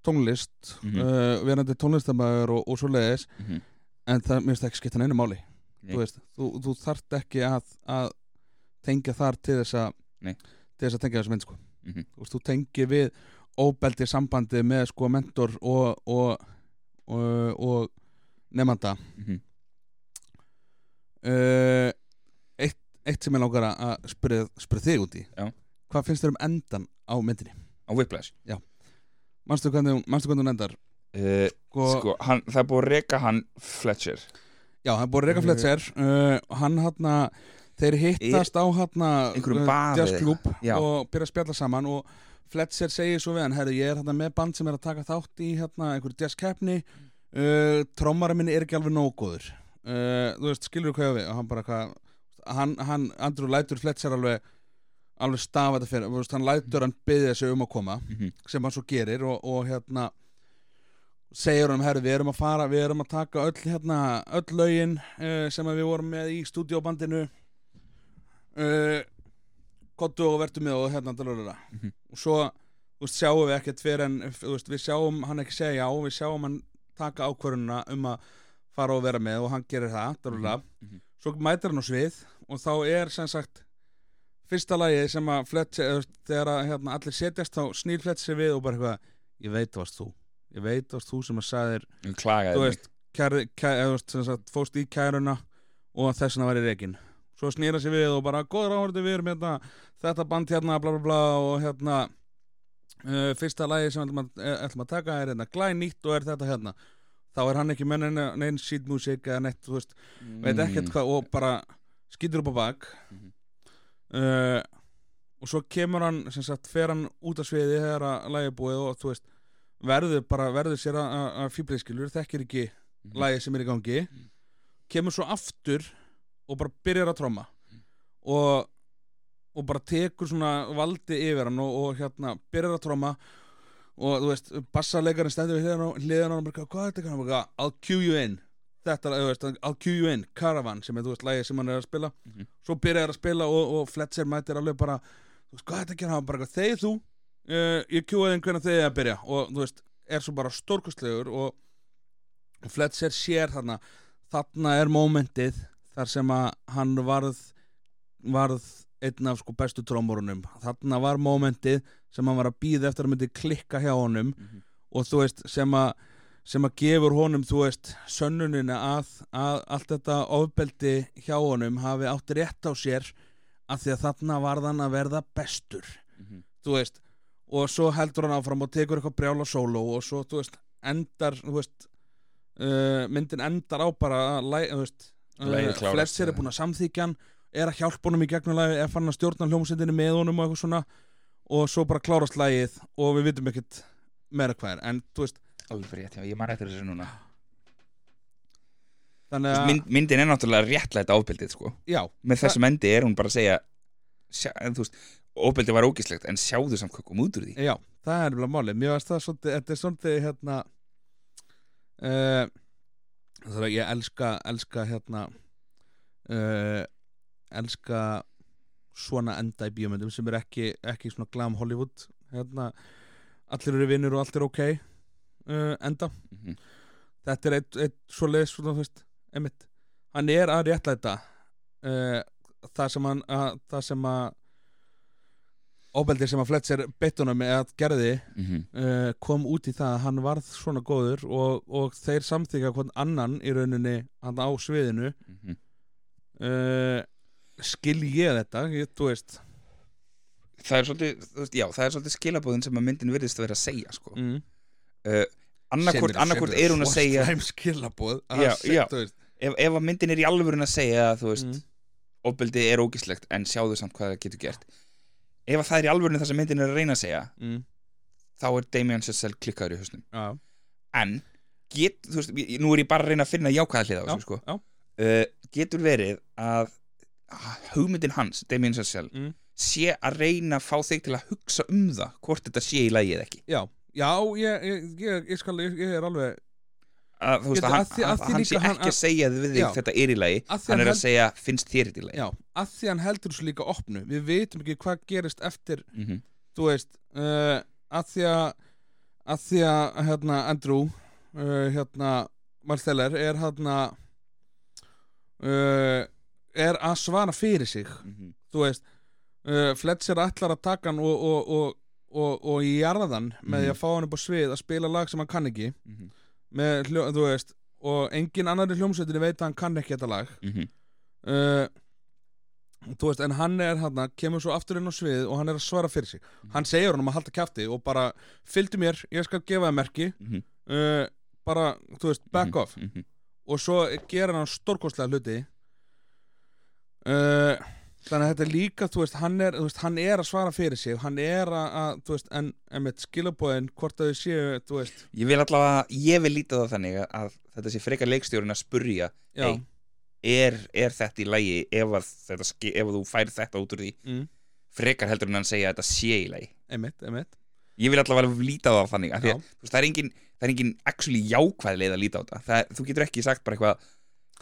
tónlist Mhm. uh, verandi tónlistamæður og, og svo leiðis Mhm. en það mér finnst ekki skipta neinu máli þú veist, þú, þú þarft ekki að, að tengja þar til þess að til þess að tengja þess mynd sko Mhm. þú veist, þú tengir við óbeldi sambandi með sko mentor og og, og, og nefnda Mhm. uh, eitt, eitt sem ég langar að spyrja, þig út í. Já. hvað finnst þér um endan á myndinni? Á Whiplash? Hún- manstu hvernig hún endar? Uh, sko, sko, hann, það er búið að reka hann Fletcher. Já, hann er búið að reyka Fletcher. Uh, hann hann þeir hittast á eða jazzklub Já. og byrja að spjalla saman og Fletcher segir svo við hann herru, ég er hérna með band sem er að taka þátt í hérna einhverju jazzkeppni uh, trómara minn er ekki alveg nóg góður uh, þú veist, skilur þú hvað ég við og hann bara hvað hann, hann, Andrew lætur Fletcher alveg alveg stafa þetta fyrir, veist, hann lætur hann byggja sig um að koma Mhm. sem hann svo gerir og, og hérna segir hann, herru, við erum að fara við erum að taka öll, hérna, öll lögin uh, sem að við vorum með í stúdíóbandinu uh, kottu og vertu með og hérna dalurlega. Mhm. og svo þú veist, sjáum við ekkert fyrir en þú veist, við sjáum hann ekki segja já við sjáum hann taka ákvörununa um að fara og vera með og hann gerir það dalurlega. Mhm. svo mætir hann á svið og þá er sem sagt fyrsta lagi sem að veist, þegar að, hérna, allir setjast þá snýr Fletcher við og bara eitthvað ég veit það varst þú ég veit það varst þú sem að sagðir þú veist, kæri, kæri, sagt, fóst í kæruna og þess vegna var í reikin svo snýra sér við og bara góður áhörðu við erum hérna, þetta band hérna bla bla bla og hérna uh, fyrsta lagi sem ætlum að, eh, ætlum að taka er hérna glænýtt og er þetta hérna þá er hann ekki með neina, neina sheet-músík eða neitt, þú veist, veit ekkert hvað og bara skýtur upp á bak Mhm. uh, og svo kemur hann sem sagt, fer hann út af sviði þegar að lagi er búið og þú veist verður bara, verður sér að- fýbliðskilur, þekkir ekki Mhm. lagið sem er í gangi Mhm. kemur svo aftur og bara byrjar að tromma Mhm. og, og bara tekur svona valdi yfir hann og, og hérna byrjar að tromma og þú veist, bassarleikarinn stendur við hliðan á hann og bara, hvað er þetta? Hann bara, I'll cue you in. Þetta, þú veist, I'll cue you in. Caravan, sem er, þú veist, lagið sem hann er að spila. Mhm. svo byrjar að spila og, og Fletcher mætir alveg bara, þú veist, hvað er þetta hann bara, þegar þú, uh, ég kjúaði þinn hvernig þegar að byrja. Og þú veist, er svo bara stórkustlegur og, og Fletcher sér þarna. Þarna er mómentið þar sem að hann varð varð einn af sko bestu trómorunum þarna var mómentið sem hann var að býða eftir að myndi klikka hjá honum Mhm. og þú veist sem að sem að gefur honum þú veist sönnunina að, að allt þetta ofbeldi hjá honum hafi átt rétt á sér af því að þarna varð hann að verða bestur Mhm. þú veist og svo heldur hann áfram og tekur eitthvað brjála sóló og svo þú veist endar þú veist uh, myndin endar á bara að uh, klárast, flestir er búin að samþykja hann er að hjálpa honum í gegnum lagi er fann að stjórna hljómsendinni með honum og eitthvað svona. Og svo bara klárast lagið og við vitum ekkert meira hvað er. En þú veist Alveg rétt, já, ég man eftir þessu núna. Þannig að veist, mynd, Myndin er náttúrulega réttlætt ábildið sko. já, Með þessum endi er hún bara að segja sjá, en, Þú veist, óbildið var ógislegt En sjáðu samt hvað kom út úr því. Já, það er vel að máli mér varst það svolítið, þetta er svolítið hérna uh, það er að ég elska elska hérna uh, elska svona enda í bíómyndum sem er ekki, ekki svona glam Hollywood hérna, allir eru vinnur og allt er ok uh, enda Mhm. þetta er eitt, eitt veist, einmitt hann er að réttlæta uh, það sem hann að, það sem að óbeldir sem að Fletcher beittunum eða gerði Mhm. uh, kom út í það að hann varð svona góður og, og þeir samþykja hvern annan í rauninni hann á sviðinu Mhm. uh, skil ég þetta ég, þú veist Það er svolítið, já, það er svolítið skilabóðin sem að myndin virðist að vera að segja sko. mm. uh, annarkvort, annarkvort er hún að segja skilabóð Já, já. ef, ef að myndin er í alvörun að segja þú veist, mm. ofbeldi er ógislegt en sjáðu samt hvað það getur gert ef að það er í alvörun það sem myndin er að reyna að segja Mm. þá er Damien Chazelle klikkaður í hausnum Já, en get, þú veist, nú er ég bara að reyna að finna jákvæða hlið á þessu sko. já. uh, getur verið að hugmyndin hans, Damien Chazelle Mm. sé að reyna að fá þig til að hugsa um það hvort þetta sé í lagi eða ekki já, já ég, ég, ég, ég skal ég, er alveg að, þú veist, að hann, að að hann sé hann- ekki að segja við þig Já. þetta er í lagi, því hann er held- að segja finnst þér þetta í lagi já, að því hann heldur svo líka opnu við veitum ekki hvað gerist eftir mm -hmm. þú veist uh, að því að að því að hérna Andrew uh, hérna Marsteller er hérna uh, er að svara fyrir sig Mhm. þú veist uh, Fletcher ætlar að taka hann og, og, og, og, og í jarðan með því Mhm. að fá hann upp á svið að spila lag sem hann kann ekki Mhm. með, hljó, þú veist og engin annar í hljómsveitinni veit að hann kann ekki þetta lag Mhm. uh, þú veist, en hann er hann kemur svo aftur inn á svið og hann er að svara fyrir sig hann segir hann um að halda kjafti og bara fylgdu mér, ég skal gefa það merki Mhm. uh, bara, þú veist, back Mhm. off Mhm. og svo gerir hann stórkostlega hluti uh, þannig að þetta er líka þú veist, hann er, þú veist, hann er að svara fyrir sig. Hann er að, að þú veist, en, en með skilabóðin, hvort að þau séu þú veist, Ég vil allavega, ég vil líta það þannig að- þetta sé frekar leikstjórinn að spurja Hey. er, er þetta í lagi ef, að þetta, ef að þú fær þetta út úr því? Mm, frekar heldur en hann segja að þetta sé í lagi. Einmitt, einmitt. Ég vil allavega líta það þannig að það er engin, það er engin actually jákvæð leið að líta á þetta. Það, þú getur ekki sagt bara eitthvað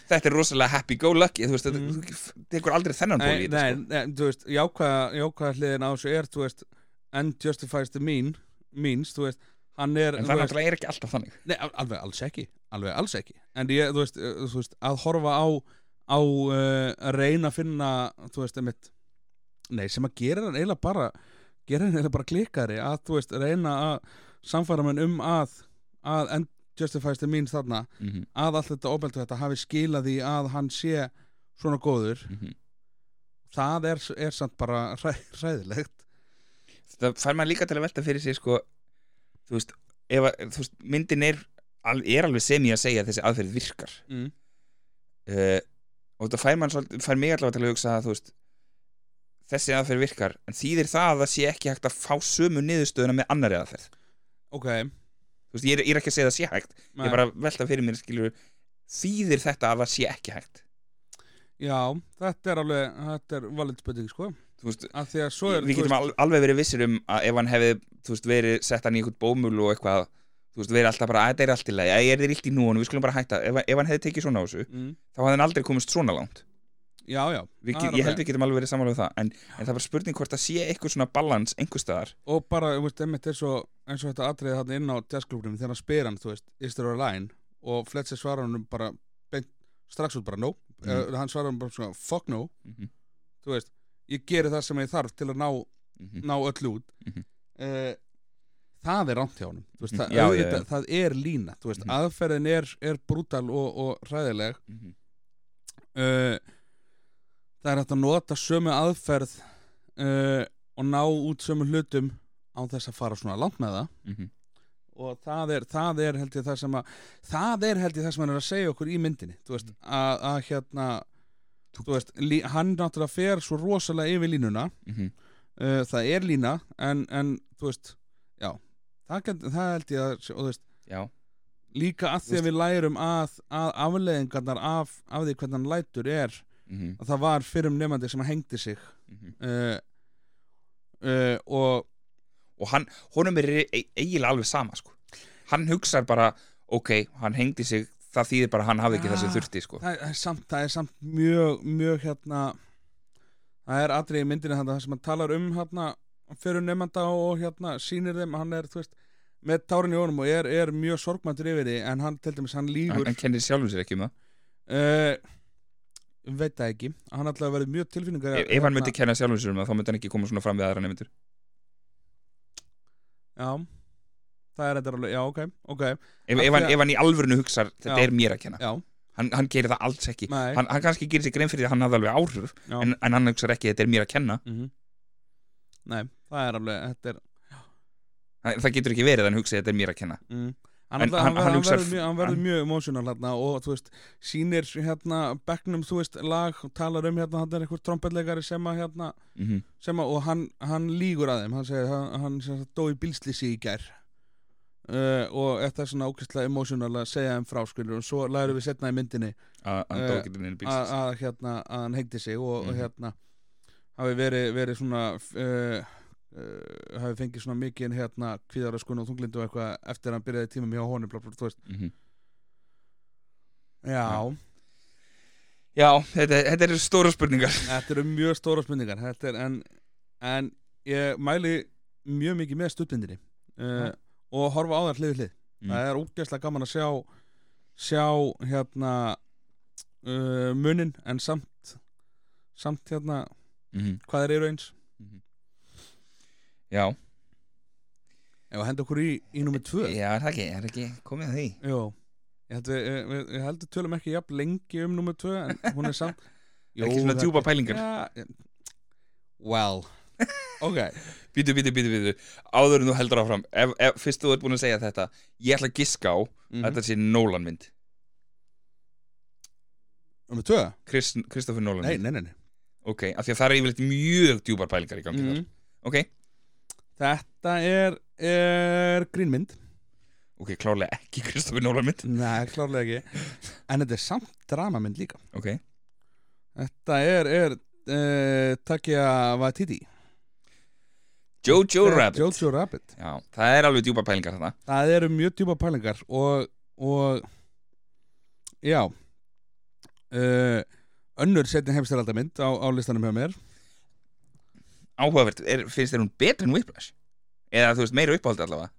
þetta er rosalega happy go lucky þú veist, Mm. mm. þú tekur aldrei þennan ból nei, í nei, þetta sko. nei, þú veist, jákvæða, hliðin á þessu er, þú veist end justifies the mean means, þú veist, hann er en það náttúrulega er ekki alltaf þannig Nei, al- alveg alls ekki alveg alls ekki en ég, þú veist, uh, þú veist að horfa á á uh, að reyna að finna þú veist, einmitt nei, sem að gera hann eiginlega bara gera hann eiginlega bara klikkari að, þú veist, reyna að samfæra mann um að að justifies the means þarna mm -hmm. að allt þetta óbeltu þetta hafi skilað því að hann sé svona góður það er, er samt bara hræ, hræðilegt. Það fær maður líka til að velta fyrir sig sko, þú veist, ef að, þú veist myndin er, er alveg sem ég að segja að þessi aðferð virkar. Mm. uh, og þetta fær, svolítið, fær mig allavega til að hugsa að veist þessi aðferð virkar en þýðir það að það sé ekki hægt að fá sömu niðurstöðuna með annari aðferð? Ok, veist, ég er, ég er ekki að segja það sé hægt. Ég er bara að velta fyrir mér, skilur þýðir þetta að það sé ekki hægt? Já, þetta er alveg, þetta er valið spurning sko. Veist, að að er, við getum al, alveg verið vissir um að ef hann hefði, veist, verið sett hann í einhvern bómul og eitthvað þú veist, verið alltaf bara, að þetta er allt í lagi, að ég er þér illt í núan við skulum bara hætta, ef, ef hann hefði tekið svona á þessu mm, þá hafði hann aldrei komist svona langt Já, já við, ég held við getum alveg verið samanlega það en, en það var spurning hvort það sé eitthvað svona balans einhver staðar Og bara, þú veist, einmitt eins og, eins og þetta atriði þarna inn á jazzklubnum þegar hann spyr hann, þú veist, is there a line og Fletcher svarar hann bara beint, strax út bara no mm. hann svarar hann bara svona fuck no mm -hmm. þú veist, ég geri það sem ég þarf til að ná, Mhm. ná öll út uh, það er rámt hjá veist, Mhm. það, Já, auðvitað, já. það er lína þú veist, Mhm. aðferðin er, er brútal og, og hræðileg Mhm. uh, það er hægt að nota sömu aðferð uh, og ná út sömu hlutum á þess að fara svona langt með það Mhm. og það er, það er held ég það sem að það er held ég það sem hann er að segja okkur í myndinni þú veist, að, að hérna þú veist, hann náttúrulega fer svo rosalega yfir línuna Mhm. uh, það er lína en, en þú veist, já það, get, það held ég að, og þú veist já, líka að því að við lærum að, að afleðingarnar af, af því hvernig hann lætur er Mhm. að það var fyrrum nefandi sem hengdi sig Mhm. uh, uh, og og hann, honum er e eiginlega alveg sama sko. hann hugsar bara ok, hann hengdi sig það þýðir bara að hann hafði ekki Ja. þessi þurfti sko. það er samt, það er samt mjög, mjög hérna það er atrið í myndinu þarna sem hann talar um hérna fyrir nefnda og hérna sýnir þeim hann er, þú veist, með tárin í honum og er, er mjög sorgmæntur yfir því en hann til dæmis, hann hann, lígur hann kennir sjálfum sér ekki um það uh, veit það ekki. Hann alltaf verið mjög tilfinningar ef, ef hann myndi kenna sjálfum sér um það þá myndi hann ekki koma svona fram við aðra nefndur já, það er þetta alveg, já, ok, ok. Ef, ef, hann, ef hann í alvörinu hugsar þetta Já. er mér að kenna. Já, hann, hann gerir það alls ekki. Hann, hann kannski gerir sér grein fyrir því að hann hafði alveg áhrif en, en hann hugsar ekki þetta er mér að kenna. Mhm. nei, það er alveg er það, það getur ekki verið að hann hugsi þetta er mér að kenna. Mm. Hann, hann, hann- hann, verður mjög, hann- mjög emotional hérna og þú veist, sýnir hérna bekknum, þú veist, lag og talar um hérna, hann er einhver trompetleikari sem að hérna, mm -hmm. sem að, og hann, hann lígur að þeim, hann segir, hann, hann sem sagt dó í gær uh, og þetta er svona ókvæslega emotional að segja þeim frá, skilur, og svo lærum við setna í myndinni að að hérna, hann hegdi sig og, og Mhm. hérna hafi verið, verið svona uh, uh, hafi fengið svona mikið hérna kvíðaröskun og þunglindu og eitthvað eftir að hann byrjaði tímum hjá honum, blá, blá, veist mm -hmm. Já, já, þetta, þetta eru stóra spurningar þetta eru mjög stóra spurningar er, en, en ég mæli mjög mikið með stuttmyndinni uh, Já. og horfa á þær hlið hlið Mm. það er ógeðslega gaman að sjá sjá hérna uh, munin en samt samt hérna mm -hmm. hvað þeir eru eins já, ef að henda okkur í, í nummer tvö? Já, er það ekki, er ekki komið að því? Jó, ég held við, við, við heldur tölum ekki jafn lengi um nummer tvö en hún er samt ekki svona djúpa pælingar. Ja, Well. Ok, Býtu, býtu, býtu, býtu Áður en þú heldur áfram ef, ef, Fyrst þú ert búin að segja þetta Ég ætla að giska á mm að þetta sé Nolan mynd. Nummer tvö? Christopher Nolan Nei, mynd. nei, nei, nei. Ok, af því að það er yfirleitt mjög djúpar pælingar í gangi þar. Ok, Þetta er, er grínmynd. Ok, klárlega ekki Christopher Nolan mynd. Nei, klárlega ekki. En þetta er samt dramamynd líka. Ok, Þetta er, er uh, Takja Waititi. Jojo Þetta Rabbit. Jojo Rabbit. Já, það er alveg djúpar pælingar þarna. Það eru mjög djúpa pælingar og, og já. Uh, önnur setni heimstæraldamynd á, á listanum hjá mér Áhugavert, er, finnst þér hún betri en Whiplash? Eða þú veist, meira uppáhaldi allavega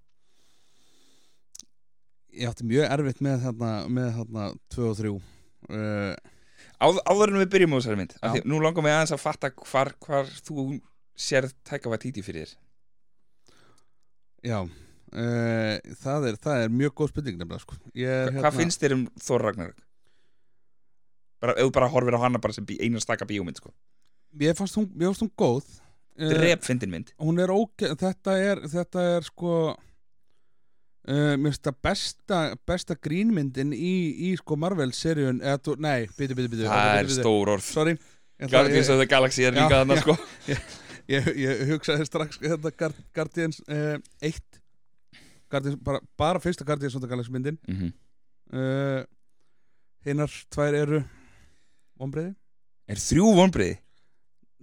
ég átti mjög erfitt með þarna með þarna 2 og 3 uh, Áð, Áður en við byrjum á þessari mynd því, Nú langar mig aðeins að fatta hvar, hvar þú sérð tæka var títi fyrir þér já uh, það, er, það er mjög góð spurning nefnilega sko. ég, Hva, Hvað finnst þér um Thor Ragnarök? Bara, ef þú bara horfir á hana bara sem bí, eina staka bíómynd sko. ég fannst hún, ég fannst hún góð Drep fyndin mynd hún er óge þetta er, þetta er sko uh, mér finnst það besta besta grínmyndin í, í sko Marvel-seríun eða, þú- nei, byttu, byttu, byttu Það er stór orð. Ég, Guardians of the Galaxy er líka já. sko. Ég, ég hugsaði strax þetta Guard- Guardians uh, 1 Guardians, bara, bara fyrsta Guardians of the Galaxy myndin. Mm uh, Hinnar tvær eru Vombriði? Er þrjú vonbriði?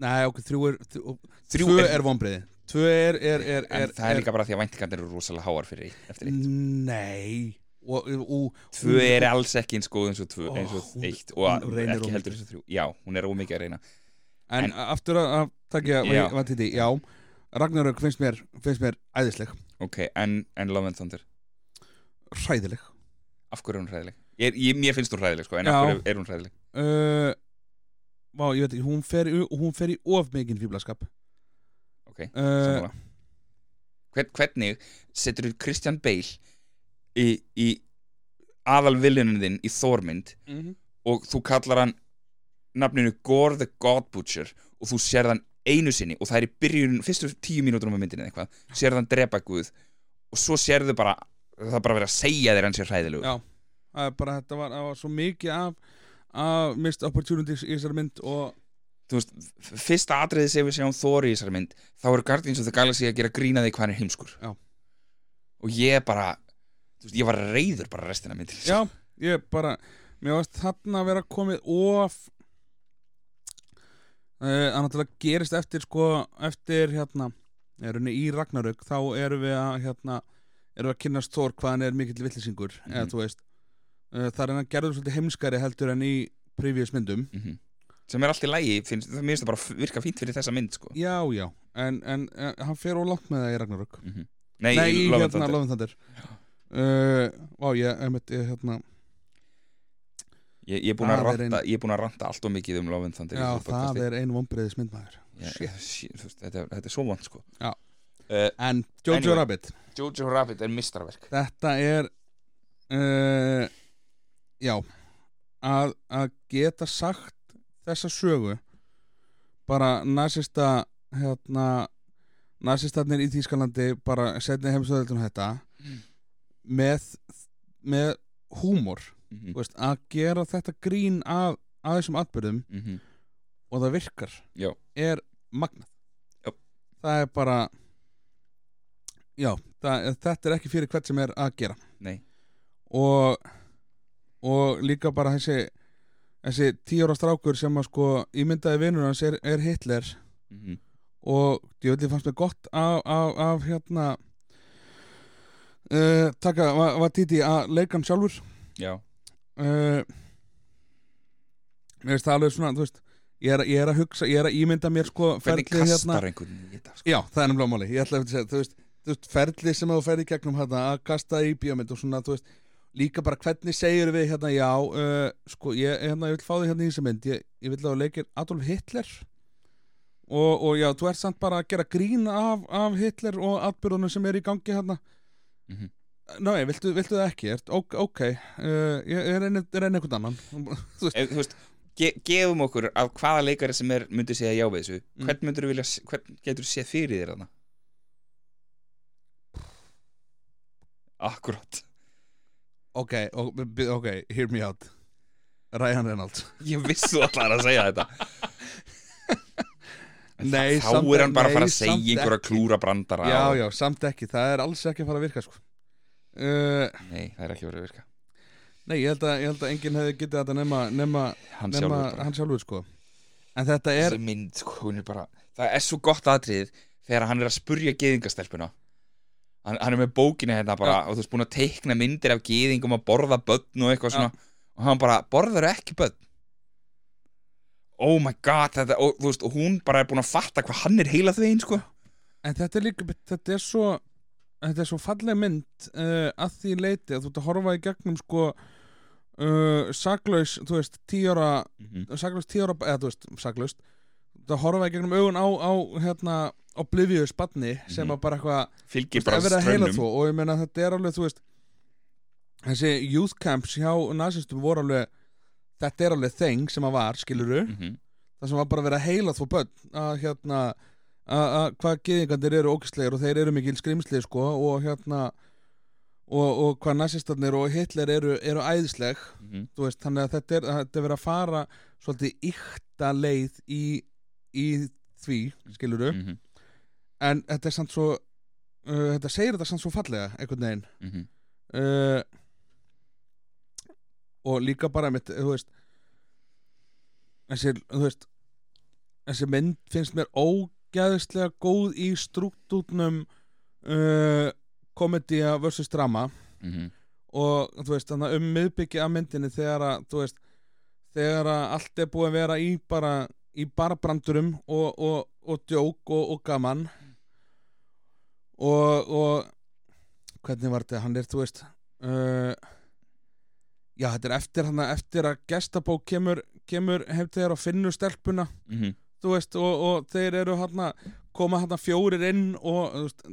Nei, ok, þrjú er Þrjú, Þrjú tvö er, er vombriði Tvö er, er, er, En er það er líka bara því að væntingarnir eru rosalega háar fyrir eitt, eftir eitt. Nei og, og, Tvö er alls ekki eins góð eins og, tvö, eins og hún- eitt og ekki of heldur eins og þrjú. Já, hún er ómikið að reyna. En, En- aftur að, takja því, já. Ragnarök finnst mér, finnst mér æðisleg. Ok, en, en Love and Thunder? Hræðileg. Af hverju er hún hræðileg? Ég, ég, mér finnst hún hræðileg sko, en Já. af hverju er hún hræðileg? uh, Vá, ég veit ekki, hún fer, í- hún fer í of mikinn fíblaskap Ok, uh, sammála. Hvern, Hvernig setur þú Christian Bale í, í aðal viljunin þinn í Þormynd Mhm. og þú kallar hann nafninu Gore the God Butcher og þú sér hann einu sinni og það er í byrjun fyrstu tíu mínútur á myndinni eða eitthvað sér hann drepa Guð og svo sérðu bara það er bara verið að segja þér hann sér hræðilegu Já, það er bara þetta var, það var svo mikið af, af missed opportunities í þessari mynd og þú veist, fyrsta atriði sem við sjáum Þóri í þessari mynd þá eru Guardians of the Galaxy að gera grína því hvað hann er heimskur Já. og ég bara veist, ég var reyður bara restina myndin já, ég bara mér varst þarna að vera komið of uh, að náttúrulega gerist eftir sko, eftir hérna í Ragnarök þá erum við að hérna, erum við að kynnast Thor hvað hann er mikill villisingur Mhm. eða þú veist uh, það er hann gerður svolítið heimskari heldur en í previous myndum. Mhm. sem er allt í lægi, finnst, það minnst það bara virka fínt fyrir þessa mynd sko. Já, já, en, en uh, hann fer ólangt með það í Ragnarök. Mhm. Nei, Nei, í hérna Þandir uh, Vá, ég, einmitt, ég, hérna Ég, ég er búin að er ranta, ég er búin að ranta allt og mikið um Love and Thunder í Já, það er shit, þú veist, þetta, er- þetta er svo vond sko. Já. uh, En Jojo Anyway. Rabbit. Jojo Rabbit er mistarverk Þetta er uh, Já að, að geta sagt þessa sögu bara nasista hérna nasistarnir í Þýskalandi bara setni heimstöðildum þetta Mm. með með húmor mm þú veist, að gera þetta grín af, af þessum atbyrðum -hmm. og það virkar Já. er magnað Já. það er bara já, það, þetta er ekki fyrir hvert sem er að gera Nei, og og líka bara þessi þessi tíóra strákur sem að sko ímyndaði vinnur hans er, er Hitler. Mm og djöfli fannst mér gott af, af, af hérna uh, taka, var, var Titi að leika hann sjálfur. Já. Uh, mér finnst það alveg svona þú veist, ég er, ég er að hugsa, ég er að ímynda mér sko Hvernig ferlið kastar einhvern í þetta sko? já, það er nefnilega máli, ég ætla að segja þú veist, þú veist, ferlið sem þú ferði gegnum hérna, að kasta í bíómynd og svona þú veist, líka bara hvernig segir við hérna, já, uh, sko, ég, hérna, ég vil fá þig hérna í þessa mynd, ég, ég vil að þú leikir Adolf Hitler og, og já, þú ert samt bara að gera grín af, af Hitler og atbyrðunum sem er í gangi hérna Mhm. Nei, viltu, viltu það ekki? Ert, ok, ok, uh, ég er reyni, reyni einhvern annan Þú veist, Ef, Þú veist, ge gefum okkur af hvaða leikari sem er myndi segja já við þessu Mm. Hvern myndur vilja, hvern getur séð fyrir þér þarna? Akkurat ok, ok, hear me out. Ryan Reynolds. Ég vissi þú allar að segja þetta. Nei, Þá er hann bara að fara að segja einhverja klúra brandara Já, já, samt ekki, það er alls ekki að fara að virka sko. uh, Nei, það er ekki verið að virka. Nei, ég held að, ég held að enginn hefði getið þetta nema, nema, Hann nema sjálfur hann sjálfur sko. En þetta er mynd, sko, er bara Það er svo gott aðrið þegar hann er að spurja geðingastelpuna hann, hann er með bókina hérna bara og þú veist búin að teikna myndir af geðingum að borða börn og eitthvað Já. svona. Og hann bara, borðar ekki börn? Oh my god þetta, og, þú veist, og hún bara er búin að fatta hvað hann er heila þvegin sko. En þetta er líka, þetta er svo Þetta er svo falleg mynd uh, að því leiti að þú ert að horfa í gegnum sko uh, saklaus, þú veist, tíóra saklaust tíóra, eða þú veist, saklaust þú ert að horfa í gegnum augun á, á hérna, oblivious badni sem Mhm. að bara eitthvað fylgir bara þvó og ég meina þetta er alveg þú veist þessi youth camps hjá nazistum voru alveg þetta er alveg þeng sem að var skiluru Mhm. það sem var bara að vera að heila þvó börn að hérna að að hvað geðingandir eru ógæslegir og þeir eru mikil skrimsli sko og hérna og, og hvað nazistarnir og Hitler eru, eru æðisleg Mhm. þú veist þannig að þetta er, þetta er verið að fara svolítið ykta leið í, í því skiluru Mhm. en þetta er samt svo uh, þetta segir þetta samt svo fallega einhvern veginn. Mhm, uh, og líka bara mitt, þú veist þessi, þú veist þessi mynd finnst mér ógæðislega góð í struktúrnum uh, komedía versus drama. Mhm, og þú veist þannig um miðbyggi af myndinni þegar að þú veist þegar að allt er búið að vera í bara í bara brandurum og, og, og djók og, og gaman. Og, og hvernig var þetta, hann er þú veist uh, já þetta er eftir hann eftir að gestabók kemur, kemur til þér og finnur stelpuna mhm, þú veist og, og þeir eru hann koma hann fjórir inn og veist,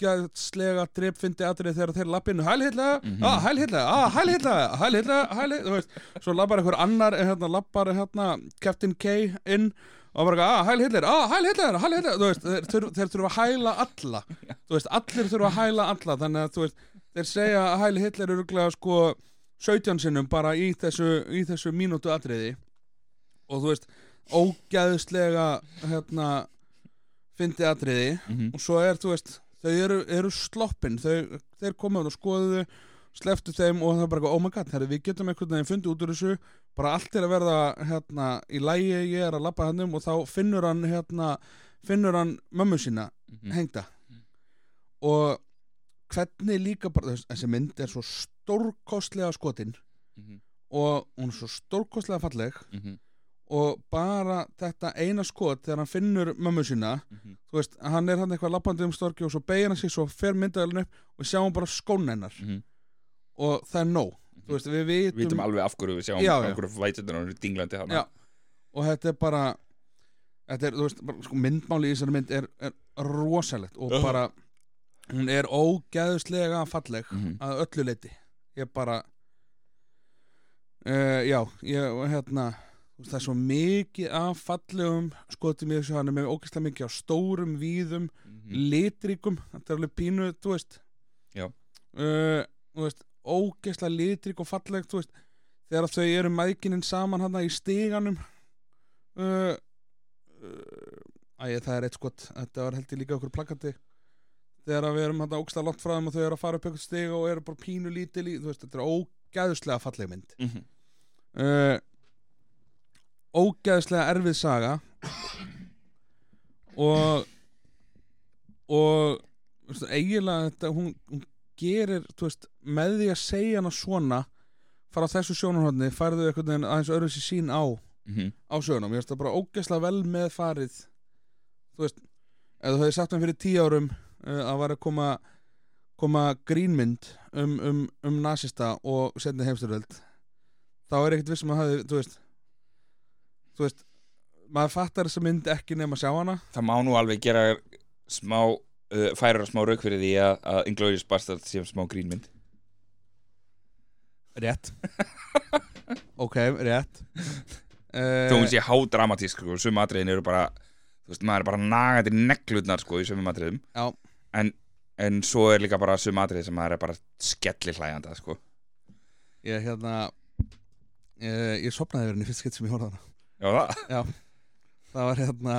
ógæðslega drepfindi atrið þegar þeir lappinu hælhilla, Mhm. ah, hælhilla, ah, hælhilla hælhilla, hælhilla, þú veist. Svo lappar einhver annar, hérna, lappar hérna Captain K inn og bara, ah, hælhillir, ah, hælhillir, hælhillir þú veist, þeir, þeir, þeir þurfa að hæla alla. Þú veist, allir þurfa að hæla alla. Þannig að, þú veist, þeir segja að hælhillir eru glæða, sko, 17 sinnum bara í þessu, í þessu mínútu atriði. Og þú veist ógæðislega hérna fyndi atriði. Mhm. Og svo er þú veist þau eru, eru sloppin. Þau, þeir komaðu og skoðuðu sleftu þeim og það er bara oh my god, herri, við getum einhvern veginn fundið út úr þessu. Bara allt er að verða hérna í lægi, ég er að labba hann um og þá finnur hann hérna finnur hann mömmu sína mhm, hengda. Og hvernig líka bara þess- þessi mynd er svo stórkostlega skotin mhm, og hún er svo stórkostlega falleg. Mhm, og bara þetta eina skot þegar hann finnur mömmu sína mhm, þú veist, hann er hann eitthvað lappandi um storki og svo beigir hann sig, svo fer myndaðalinn upp og við sjáum bara skón hennar mhm. og það er nóg, þú veist, við Við vitum, vitum alveg af hverju við sjáum Já, af hverju flætunar og dinglandi Já. hana og þetta er bara þetta er, þú veist, bara, sko, myndmáli í þessari mynd er, er rosalegt og bara hún er ógæðuslega falleg Mhm. að öllu leiti ég bara uh, já, ég hérna veist, það er svo mikið af fallegum skotum í þessu hann er með ógæslega mikið á stórum, víðum Mhm, litríkum, þetta er alveg pínu þú veist. Uh, veist, ógeðslega litrík og fallegt þú veist, þegar þau eru mækinin saman hann í stiganum. Uh, uh, æ, það er eitt skot. Þetta var held ég líka okkur plakandi þegar við erum hann ógeðslega langt frá þeim og þau eru að fara upp eitthvað stig og eru bara pínu lítil í, þú veist, þetta er ógeðslega falleg mynd. Mhm, uh, ógeðslega erfið saga. Og og veist, eiginlega þetta, hún, hún gerir veist, með því að segja hana svona fara á þessu sjónarhóðni færðu einhvern veginn aðeins öðru sér sín á mhm, á sögunum, ég veist það bara ógeðslega vel með farið þú veist, ef þú hefði sagt hann fyrir tíu árum uh, að var að koma koma grínmynd um, um, um nasista og setni heimstyröld þá er ekkert vissum að hafi, þú veist þú veist maður fattar þessa mynd ekki nema að sjá hana. Það má nú alveg gera smá uh, færa smá rauk fyrir því að, að Inglourious Bastard sé smá grínmynd rétt. Ok, rétt. Uh, þó hún sé hádramatísk sko, sum atriðin eru bara þú veist, maður er bara nagandi neglutnar sko í sumum atriðum. Já. en, en svo er líka bara sum atrið sem maður er bara skelli hlæjanda sko. Ég hérna ég, ég sopnaði verið í fyrst skitt sem ég horfði hana Já, það. Það var hérna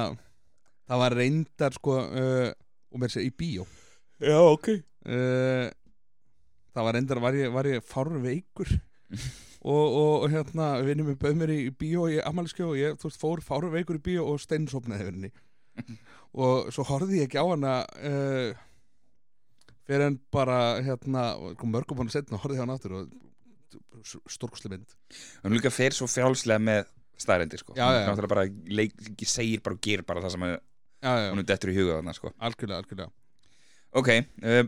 það var reyndar sko uh, og mér sé í bíó. Já, ok. Uh, það var reyndar var ég, var ég fárveikur. Og, og, og hérna vinnum við bauð mér í, í bíó í ammæliskjó og ég þú veist fór fárveikur í bíó og steinsopnaði henni. Og svo horfði ég ekki á hana uh, fyrir en bara hérna kom mörgum hann setna og horfði ég á hana aftur og stórksli mynd. Hún líka fer svo frjálslega með staðrendir sko. Náttúrulega bara leik, segir bara og gerir bara það sem að já, já, hún er dettur í huga þarna sko. Algjörlega, algjörlega. Ok, uh,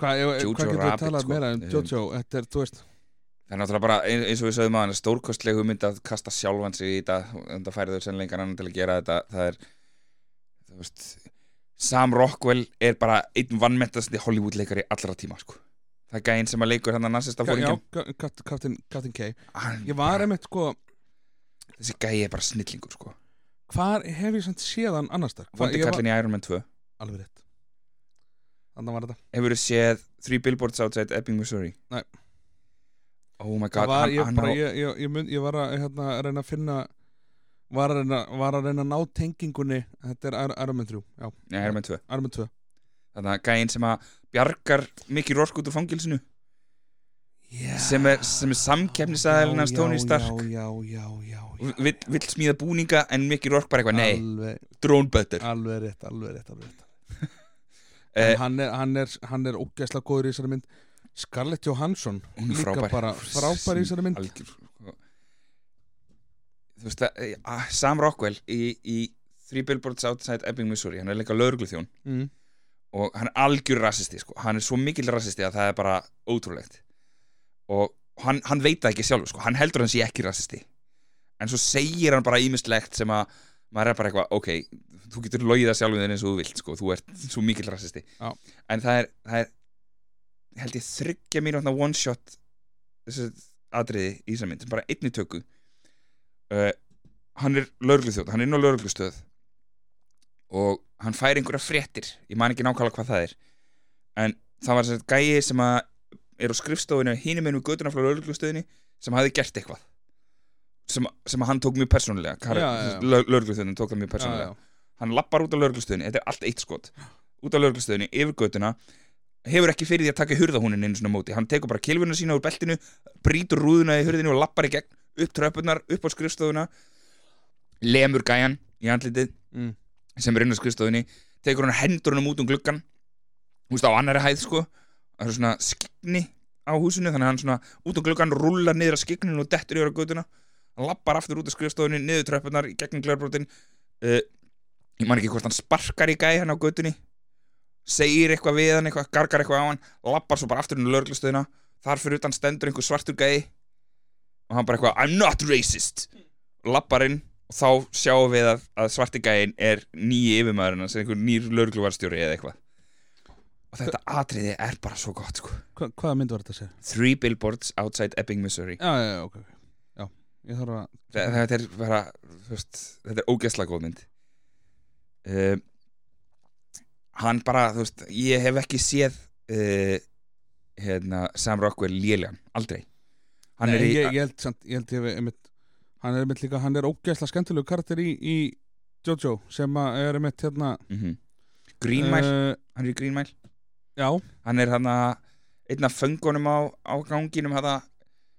Hvað, hvað getur við Rabbit, talað sko. meira um Um, Jojo? Þetta er, þú veist það er náttúrulega bara ein- eins og við sögum að hann stórkostleg hugmynd að kasta sjálfan sig í þetta en það færi þau sennleikar annan til að gera þetta. Það er þú veist Sam Rockwell er bara einn vannmettasti Hollywood leikari allra tíma sko það er gæinn sem að leikur hann að nasista Já, fóringjum Ka- Ka- Captain, K. Hann- Ég var einmitt, sko þessi gæi er bara snillingur sko. Hvar hef ég samt séðan annars þar? Vondi kallin í Iron Man 2 Alveg rétt. Þannig var þetta. Hefur þú séð Three Billboards Outside Ebbing, Missouri? Nei. oh my god var, hann, ég, hann bara, ég, ég, ég, mynd, ég var að hérna, reyna að finna var að reyna, var að, reyna að ná tengingunni. Þetta er Iron- Man 3 já, Já, Iron Man 2 Iron Man 2 Þannig að gæinn sem að bjargar mikið rork út úr fangilsinu já, sem er, er samkeppnisæðilin hans Tony Stark já, já, vill, vill smíða búninga en mikið rork bara eitthvað, nei, butter alveg rétt, alveg rétt, alveg rétt. Eh, En hann er, hann er, hann er ógæsla góður í þessari mynd Scarlett Johansson Hún er frábær. bara frábær í þessari mynd algjör. Þú veist að eh, Sam Rockwell í, í Three Billboards Outside Ebbing, Missouri hann er líka lögregluþjón mm. Og hann er algjör rassisti sko. hann er svo mikill rassisti að það er bara ótrúlegt og hann, hann veit það ekki sjálfur sko. hann heldur hann sé ekki rassisti en svo segir hann bara ímislegt sem að maður er bara eitthvað, ok, þú getur logið það þinn eins og þú vilt, sko, þú ert svo mikill rassisti Já. en það er, það er held ég þryggja mínútna one shot atriði í þessar mynd, bara einni tökku uh, hann er lögregluþjóð, hann er inn á lögreglustöð og hann fær einhverja fréttir ég man ekki nákvæmlega hvað það er en það var þessi gæi sem að er á skrifstofinu hinum einu göduna frá lögreglustöðinni sem hafði gert eitthvað sem, sem að hann tók mjög persónulega Já, já, já. lögreglustöðin tók það mjög persónulega já, hann lappar út á lögreglustöðinni, þetta er allt eitt skot út á lögreglustöðinni, yfir göduna hefur ekki fyrir því að taka hurðahúnin einu svona móti hann tekur bara kilvuna sína úr beltinu brýtur rúðuna í hurðinu og lappar í gegn upp tröppunar, upp á skrifstofuna lemur gæjan í andlitið Mm. Sem er inn á skrifstofunni tekur hann hendur hann út um gluggan þú veist á annari hæð sko það er svona skikni á húsinu þannig að hann svona út um gluggan rúlar niður að skikninu og dettur yfir á götuna hann lappar aftur út af skrifstofunni niður tröppunar í gegnum glærbrotin uh, ég man ekki hvort hann sparkar í gæ hann á götunni segir eitthvað við hann eitthvað, gargar eitthvað á hann lappar svo bara aftur inn á lögreglustöðina þar fyrir utan stendur einhver svartur gæi og hann bara eitthvað I'm not racist. Lappar inn og þá sjáum við að, að svarti gæin er nýji yfirmaðurinn hans, einhver nýr lögregluvarstjóri eða eitthvað og þetta atriði er bara svo gott sko. Hva, hvaða mynd var þetta að segja? Three billboards outside Ebbing, Missouri Já, já, já, ok. Já, ég þarf að Þa- þetta er bara veist, þetta er ógeðslega góð mynd uh, hann bara þú veist, ég hef ekki séð uh, hérna, Sam Rockwell lélegan, aldrei Nei, ég, ég held samt, ég held ég hef einmitt Hann er einmitt líka, hann er ógæsla skemmtilegu karakter í, í Jojo sem að er einmitt hérna mm Green Mile, uh, hann er í Green Mile Já, hann er hann að einn af föngunum á, á ganginum hann,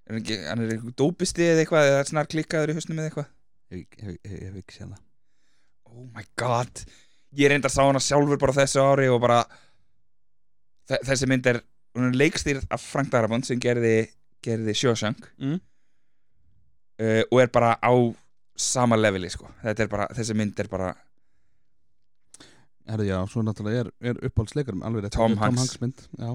er ekki, hann er dópisti eða eitthvað eða snar klikkaður í hausnum eða eitthvað? Ég hef, ekki séð það. Oh my god. Ég reyndar sá hana sjálfur bara þessu ári og bara þe- þessi mynd er hún er leikstýrð af Frank Darabont sem gerði, gerði Sjósang mm. Uh, og er bara á sama leveli sko. þetta er bara, þessi mynd er bara Herðu, já, svo náttúrulega er, er uppáhaldsleikarum alveg rétt, Tom þetta er Hanks. mynd. Já,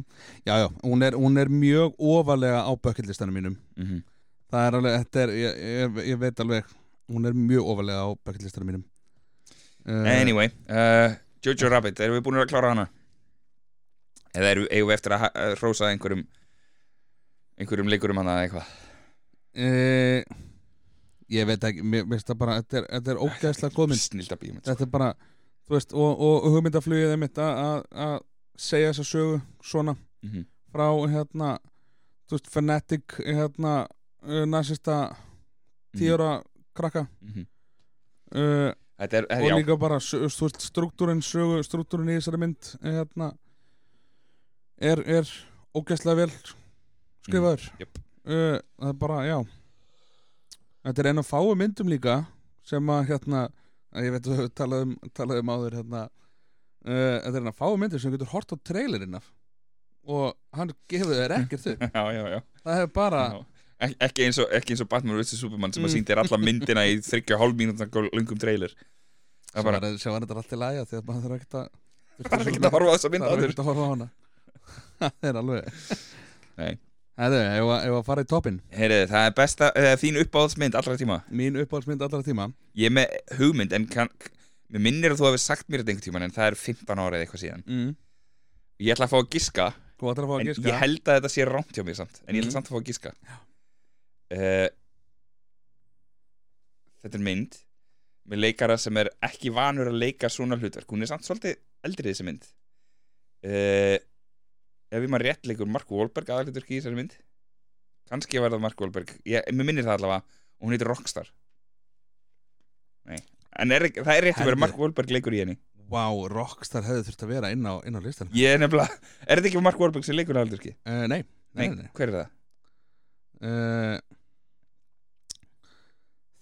já, já hún, er, hún er mjög ofalega á bökkillistanum mínum. Mm Það er alveg, þetta er, ég, ég, ég veit alveg hún er mjög ofalega á bökkillistanum mínum. Uh, anyway, uh, Jojo Rabbit erum við búin að klára hana? Eða erum við eftir að að hrósa einhverjum einhverjum leikurum hana eða eitthvað? Uh, Ég veit ekki, mér veist það bara þetta er, þetta er ógæðslega góð mynd snilda bíómynd sko. Þetta er bara, þú veist, og, og hugmyndaflugið er mitt að segja þessa sögu svona mm -hmm. frá hérna þú veist, fanatic hérna uh, nazista tíura krakka Mhm. uh, þetta er, er og já, líka bara s- þú veist, struktúrin sögu, struktúrin í þessari mynd hérna er, er ógæslega vel skrifaður Mm, jöp. uh, það er bara, já þetta er einn af fáu myndum líka sem að hérna að ég veit að við höfum talað um, áður hérna uh, þetta er einn af fáu myndir sem getur hort á trailerinn af og hann gefur þér ekkert upp já, já, já, það er bara já. Ek, ekki, eins og, ekki eins og Batman vs. Superman sem að Mm. sýndi þér alla myndina í 3,5 mínúta lungum trailer það bara, var, var þetta alltaf lægja því að maður þarf ekkert að það er ekki að horfa á þessa mynd Það er ekkert að horfa á hana Það er alveg Nei. Er, ef að- fara í toppin Heyriði, það er besta, eða þín uppáhaldsmynd allra tíma. Mín uppáhaldsmynd allra tíma? Ég er með hugmynd en kann, mér minnir að þú hefur sagt mér þetta einhvern tíman en það er 15 ára eða eitthvað síðan. Mm. Ég ætla að fá að giska. Þú ætlar að fá að en giska? ég held að þetta sé rámt hjá mér samt en ég ætla Mhm. samt að fá að giska. Uh, Þetta er mynd með leikara sem er ekki vanur að leika svona hlutverk. Hún er samt svolítið eldri þessi mynd. Uh, ef ég maður rétt leikur Mark Wahlberg aðalhlutverk í þessari mynd. Kannski var það Mark Wahlberg. Ég, mér minnir það allavega og hún heitir Rockstar. En er, það er rétt að vera. Mark Wahlberg leikur í henni. Vá, Rockstar hefði þurft að vera inn á, inn á listan Ég er nefnilega, er þetta ekki Mark Wahlberg sem leikur ekki? uh, Nei, nei, Nei, nei, hver er það? Uh,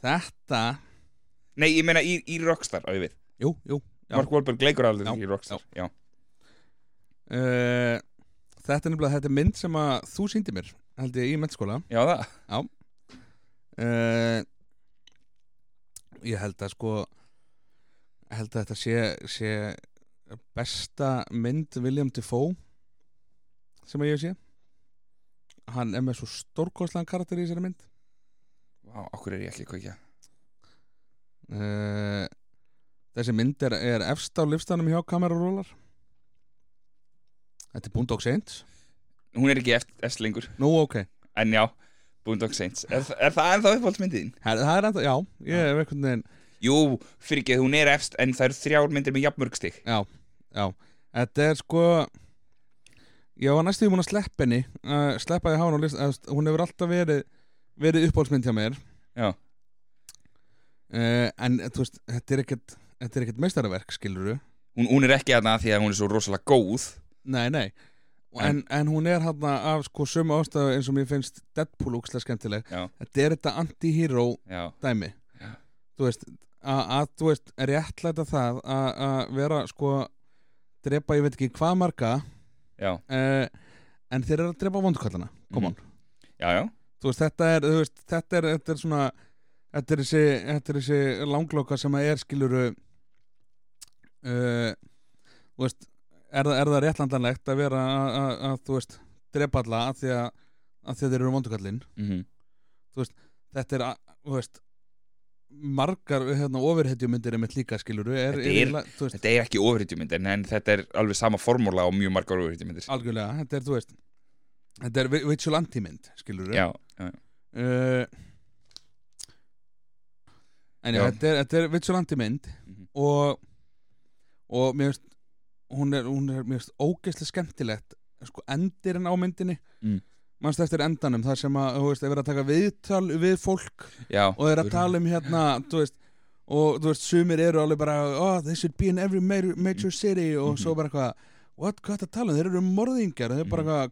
Þetta Nei, ég meina í, í Rockstar, á ég við. Jú, jú Já. Mark Wahlberg leikur Já, ekki í Rockstar Já, uh, Þetta er nefnilega þetta er mynd sem að þú síndi mér held ég í mennskóla já það. Uh, Ég held að sko held að þetta sé, sé besta mynd William Defoe sem að ég sé hann er með svo stórkostlegan karakter í þessari mynd. Vá, okkur er ég ekki ekki uh, Þessi mynd er, er efst á lifstanum hjá kamerarólar Þetta er Boondock Saints? Hún er ekki eftir, eftir lengur. Nú, ok. En já, Boondock Saints. Er, er það ennþá uppáhaldsmyndiðin? Her, Það er enda, já, ég hef einhvern veginn Jú, fyrir ekki, hún er efst En það eru þrjár myndir með jafnmörg stig. Já, já. Þetta er sko Ég var næstu því múin að sleppa henni uh, Sleppa því að hafa hann á list að, Hún hefur alltaf verið Verið uppáhaldsmynd hjá mér. Já, uh, En þú veist, þetta er ekkert Þetta er ekkert meistaraverk, skilur hún, hún er ekki aðna því að hún er svo rosalega góð Nei, nei. En, en hún er hann af sko sömu ástæðu eins og mér finnst Deadpool úkslega skemmtileg. Já, Þetta er þetta anti-hero já, dæmi. Já. Þú veist að, að þú veist, réttlæta það að að vera sko drepa, ég veit ekki hvað marga já, uh, en þeir eru að drepa vondukallana. Come on, já, já. Þú veist, þetta er, þú veist, þetta er, þetta er svona þetta er þessi, þetta er þessi langloka sem að er skiluru uh, þú veist er, er það réttlandanlegt að vera að, að, að þú veist, drepa alla að því að, að þeir eru vondukallin mm þetta er, þú veist margar hérna, ofurhetjumyndir er mitt líka skiluru er, Þetta er- er, þú veist, Þetta er ekki ofurhýtjumyndir En þetta er alveg sama formúla á mjög margar ofurhýtjumyndir algjörlega, þetta er, þú veist þetta er vi- vigilante mynd, skiluru Já, já, uh, en já, Já. þetta er, þetta er vigilante mynd Mhm. og og mér finnst hún er, hún er finnst ógeðslega skemmtilegt sko endirinn á myndinni Mm. mannst eftir endanum þar sem að, þú veist, er verið að taka viðtal við fólk já og er að tala um hérna þú veist, og þú veist, sumir eru alveg bara oh, they should be in every major, major city og Mhm. svo bara eitthvað what, hvað er það að tala um, þeir eru morðingjar þeir eru bara Mhm. eitthvað,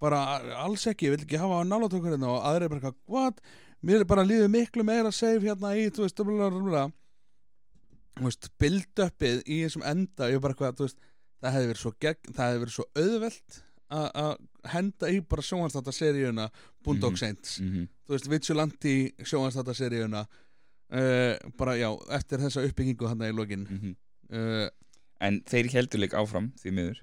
bara alls ekki, ég vil ekki hafa nálatökur hérna og aðrir er bara eitthvað, what, mér er bara lífið miklu meira safe hérna í, þú veist, blablabla. Build-upið í þessum enda, ég bara eitthvað, þú veist það hefði verið svo, verið svo auðvelt að henda í bara sjónvarstáta seríuna Boondock Mhm. Saints. Mhm. þú veist, Vigilante sjónvarstáta seríuna uh, bara já, eftir þessa uppbyggingu hann í lokin. Mhm. uh, En þeir heldur líka áfram því miður.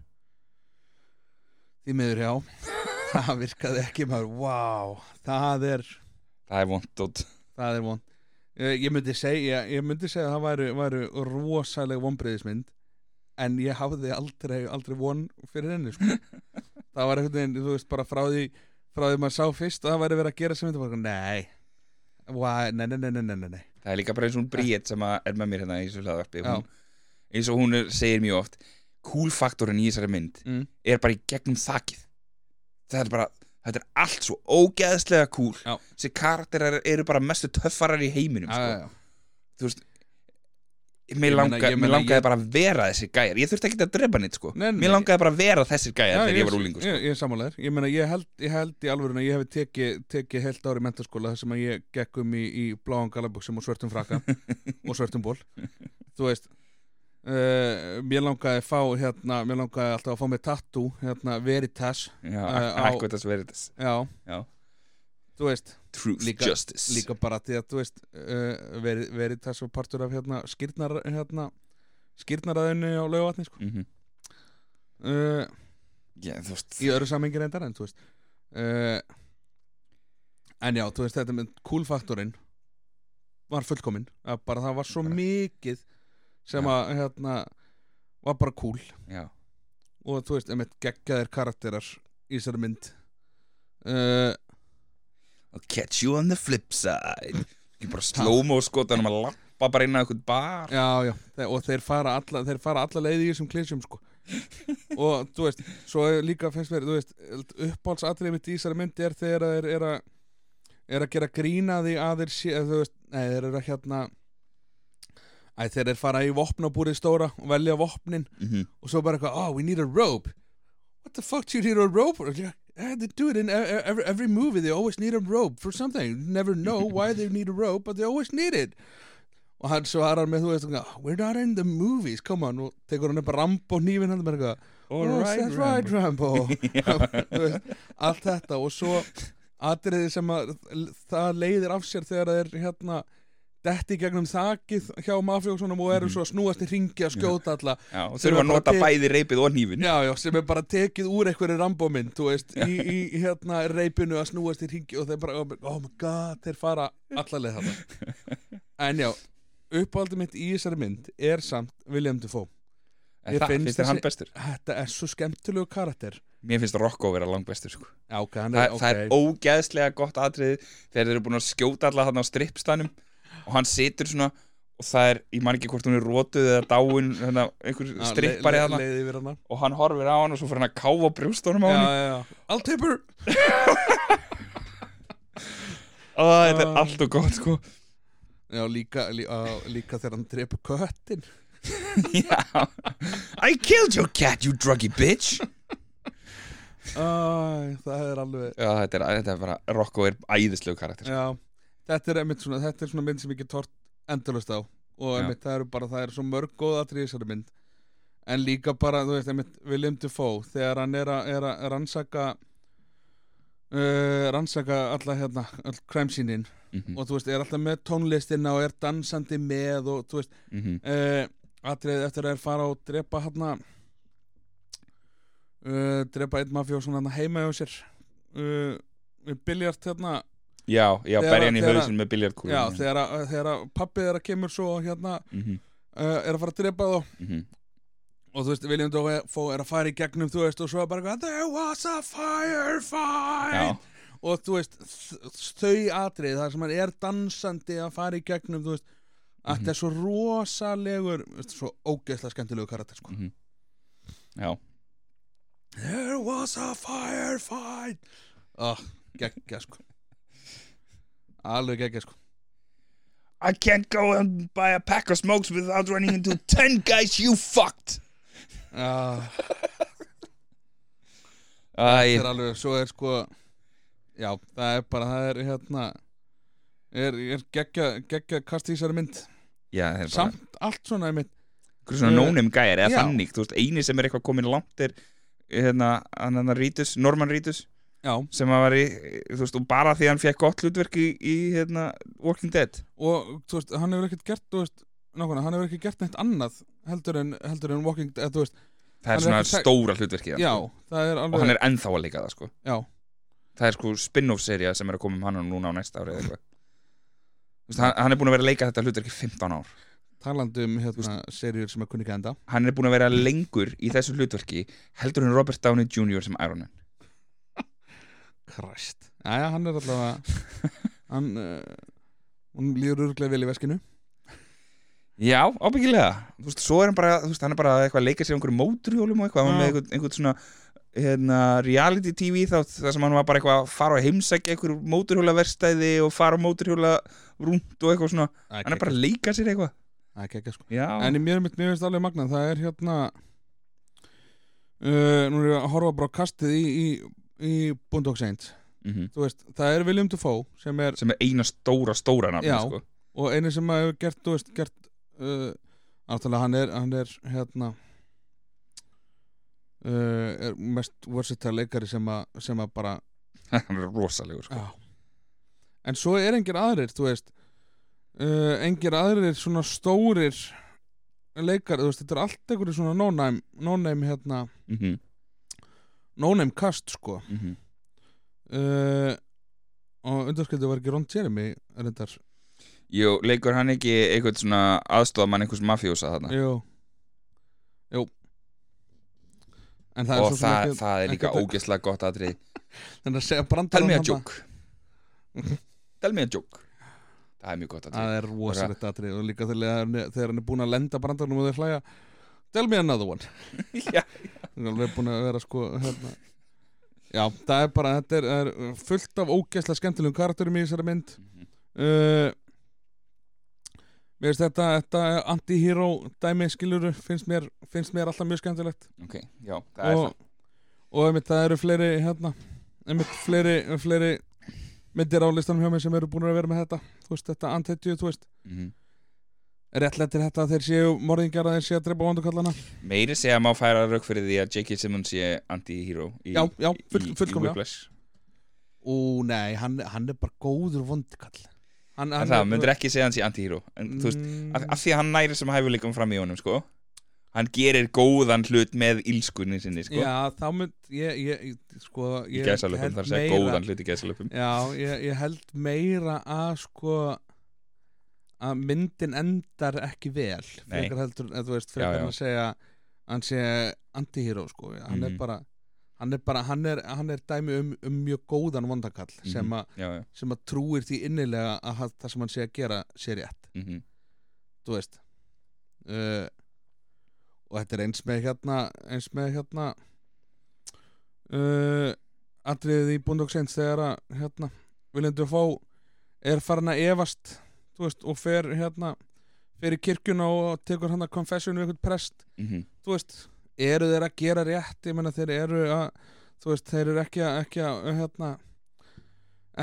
Því miður já. Það virkaði ekki maður, wow það er, Það er vond og það er von uh, ég myndi segja, ég myndi segja að það væri, væri rosaleg vonbreiðismynd en ég hafði aldrei, aldrei von fyrir henni sko. það var einhvern veginn, þú veist, bara frá því frá því maður sá fyrst að það væri verið að gera sem þetta var, nei nei, nei, nei, nei, nei. Það er líka bara eins og hún Bríett sem er með mér hérna í þessu hlaðvarpi eins og hún segir mjög oft kúlfaktorinn í þessari mynd Mm. er bara í gegnum þakið það er bara, þetta er allt svo ógeðslega kúl Já. þessi karakterar eru bara mestu töffarar í heiminum sko. já, já. þú veist Ég mér, meina- langa, ég mér meina, langaði ég- bara að vera þessi gæjar ég þurfti ekki að drepa nýtt sko Nei, nei, mér langaði bara að vera þessir gæjar þegar ég var úlingur sko. ég, ég er sammálaður, ég meina ég held, ég held í alvöruna ég hef tekið teki heilt ári í mentaskóla þar sem að ég gekk um í, í bláan galabuxum og svörtum frakka og svörtum ból þú veist uh, mér langaði að fá hérna, mér langaði alltaf að fá mig tattoo hérna Veritas já, Eh, á- Aquatas Veritas. Já, Já. þú veist, Truth, Líka- Justice. líka bara því að þú veist uh, Veri, Veritas var partur af hérna skýrnar hérna skýrnaraðinu á laugatni sko. mm uh, þú veist. í öðru samengir endar en þú veist. Uh, en já, þú veist þetta með kúlfaktorinn var fullkominn. Bara það var svo mikið sem Já. að hérna var bara kúl Já, og þú veist, einmitt geggjaðir karakterar í þessari mynd. Uh, I'll catch you on the flip side. Ekki bara slow-mo skotanum að lappa bara inn á eitthvað bar. Já, já, og þeir fara alla, þeir fara alla leið í þessum klísjum sko. Og þú veist, svo líka finnst mér, þú veist, uppáhaldsatrið mitt í þessari mynd er þegar þeir er að er að gera grína því að þeir sé, þú veist, nei, þeir eru að hérna Æ, þeir er fara í vopnabúrið stóra og velja vopnin. Mhm. og svo bara eitthvað, oh, we need a rope. What the fuck do you need a rope? Yeah, they do it in e- e- every, every movie they always need a rope for something. You never know why they need a rope but they always need it. Og hann svarar með þú veist eitthvað, we're not in the movies, come on og tekur hann upp Rambo nýfin hann bara eitthvað All oh, right, that's right Rambo. Veist, allt þetta. Og svo atriði sem að það leiðir af sér þegar það er hérna detti gegnum þakið hjá mafjóksunum og eru Mhm. svo að snúast í ringi að skjóta alla. Já, og þurfa er að nota til- bæði reipið og hnífin já, já, sem er bara tekið úr einhverju rambómynd þú veist, í, í hérna reipinu að snúast í ringi og þeir bara, oh my god þeir fara allaleg þetta en já, uppáldið mitt í þessari mynd er samt William Dafoe En það finnst þér hann bestur? Þetta er svo skemmtilegu karakter. Mér finnst Rocco vera langbestur sko. já, ok, hann Þa, er, Það er ógeðslega gott þegar þeir eru búin að skjóta alla þarna á strippstanum og hann situr svona og það er, ég man ekki hvort hún er rótuð eða dáin, hérna, einhver le- le- þarna. hana. Og hann horfir á hann og svo fyrir hann að káfa brjóstunum á hann I'll tip her. Og þetta er Ah. allt og gott sko. Já, líka, lí, á, líka þegar hann drepur köttin Já. I killed your cat, you druggy bitch. Æ, það er alveg Já, þetta er, þetta er bara, Rocco er æðislegu karakter sko. Já, þetta er einmitt svona þetta er svona mynd sem ég get tort endurlust á. Og Já. einmitt það eru bara, það eru svo mörg góða þessari mynd. En líka bara, þú veist, einmitt William Dafoe þegar hann er að, rannsaka uh, rannsaka alla hérna, all crime scene-in. Mhm, og þú veist, er alltaf með tónlistina og er dansandi með og þú veist, mhm. uh, atriðið eftir að er fara og drepa hérna uh, drepa einn mafjó svona hérna heima hjá sér. Uh, biljart hérna Já, já, Þegar- berja hann í hausin með biljardkúlum Já, þegar, að- þegar að pabbi þeirra kemur svo hérna Mhm, uh, er að fara að drepa þá mhm. og þú veist, William Dafoe er að fara í gegnum þú veist, og svo er bara There was a firefight og þú veist, þau atrið þar sem er dansandi að fara í gegnum þú veist, að Mhm. þetta er svo rosalegur veist, svo ógeðslega skemmtilegu karakter sko. mhm. Já, There was a firefight oh, geggja sko alveg geggja sko. I can't go and buy a pack of smokes without running into 10 guys you fucked. Ah, Æ, þetta er alveg, svo er sko já, það er bara, það er hérna er, er geggja, geggja kast í þessari mynd. Já, það er bara samt allt svona einmitt Einhver svona nónum gæjar, eða þannig Þú veist, eini sem er eitthvað komin langt er hérna, hann hann Rítus, Norman Rítus já, sem að var í, þú veist, og bara því að hann fekk gott hlutverk í, í hérna, Walking Dead og þú veist, hann hefur ekkert gert þú veist, nákvæmlega, hann hefur ekki gert neitt annað heldur en, heldur en Walking Dead þú veist, Það er Hann er svona ekki tæk- stóra hlutverkið hans, já, sko. það er og alveg hann er ennþá að leika það sko. já, það er sko spin-off serja sem er að koma um hann núna á næsta ári Þú veist, hann, hann er búin að vera að leika þetta hlutverk í 15 ár talandi um hérna, seríur sem er kunni ekki enda hann er búin að vera lengur í þessu hlutverki heldur en Robert Downey Jr. sem Iron Man Kræst Jæja, hann er allavega hann, uh, hún líður örglega vel í veskinu. Já, ábyggilega. Þú veist, svo er hann bara, þú veist, hann er bara eitthvað að leika sér á einhverjum móturhjólum og eitthvað, hann var með einhvern, einhvern svona hérna, reality tv þá þar sem hann var bara eitthvað að fara og heimsækja einhver móturhjólaverstæði og fara á móturhjóla rúnt og eitthvað svona. Hann er bara að leika sér eitthvað. Það er ekki sko. Já, En í mér mér finnst alveg magnað. Það er hérna uh, Nú er ég að horfa bara á kastið í, í, í Boondock Saints mm Þú veist, það er William Dafoe sem er sem er eina stóra, stóra nafni Já. sko. og einu sem hefur gert, þú veist, gert uh, náttúrulega hann er, hann er hérna uh, er mest versatile leikari sem að, sem að bara hann er rosalegur sko. en svo er engir aðrir, þú veist uh, engir aðrir svona stórir leikari, þú veist, þetta er allt einhverju svona no-name, no-name hérna mm -hmm. No-name cast, sko. Mm -hmm. uh, og undarsköldu var ekki Ron Jeremy reyndar, Jú, leikur hann ekki eitthvað svona aðstofmann einhvers mafjósa þarna? Jú. Jú. Það og það, ekki- það er líka ógeðslega gott aðrið Þannig að segja Tell brandarann me a joke. Tell me a joke. Það er mjög gott aðrið Það er rosalegt atrið og líka þegar hann er, búinn að lenda brandarnum og þeir hlæja Tell me another one. Já. Það er alveg búinn að vera sko hérna. Já, það er bara, þetta er, það er fullt af ógeðslega skemmtilegum karakterum í þessari mynd. Mhm. uh, Mér finnst þetta, þetta anti-hero dæmi skiluru finnst mér, finnst mér alltaf mjög skemmtilegt. Ok, já, það er og, og einmitt, það eru fleiri hérna, einmitt, fleiri, fleiri myndir á listanum hjá mig sem eru búin að vera með þetta. Þú veist, þetta anti-hero, þú veist. Það mm réttlættir þetta að þeir séu morðingjar að þeir séu að drepa vandukallana meiri segja má færa rauk fyrir því að J.K. Simmons sé anti-hero í, Já, já, full- í, í fullkomlega. Ú, nei, hann, hann er bara góður vondukall. Hann, en það, myndir ekki segja hann sé anti-hero? En þú veist, mm, af, af því að hann næri sem hæfuleikum fram í honum, sko hann gerir góðan hlut með ílskunni sinni, sko. Já, þá mynd ég, ég, ég sko í ég gæsalöpum, held þar að segja meira- góðan hlut í gæsalöpum. Já, ég, ég held meira að sko að myndin endar ekki vel frekar heldur, eða þú veist, Já, frekar já. að segja hann sé antihíró sko, hann er Mhm. bara hann er bara, hann er, hann er dæmi um, um mjög góðan vondakall já, já, sem að trúir því innilega að hann- það sem hann sé að gera sé rétt, mhm. Þú veist uh, og þetta er eins með hérna eins með hérna uh, atriðið í Boondocks þegar að hérna, viljandu fá er farin að efast þú veist, og fer hérna fer í kirkjuna og tekur hann að confession við einhvern prest, mhm, þú veist eru þeir að gera rétt, ég menna þeir eru að þú veist, þeir eru ekki að ekki að, hérna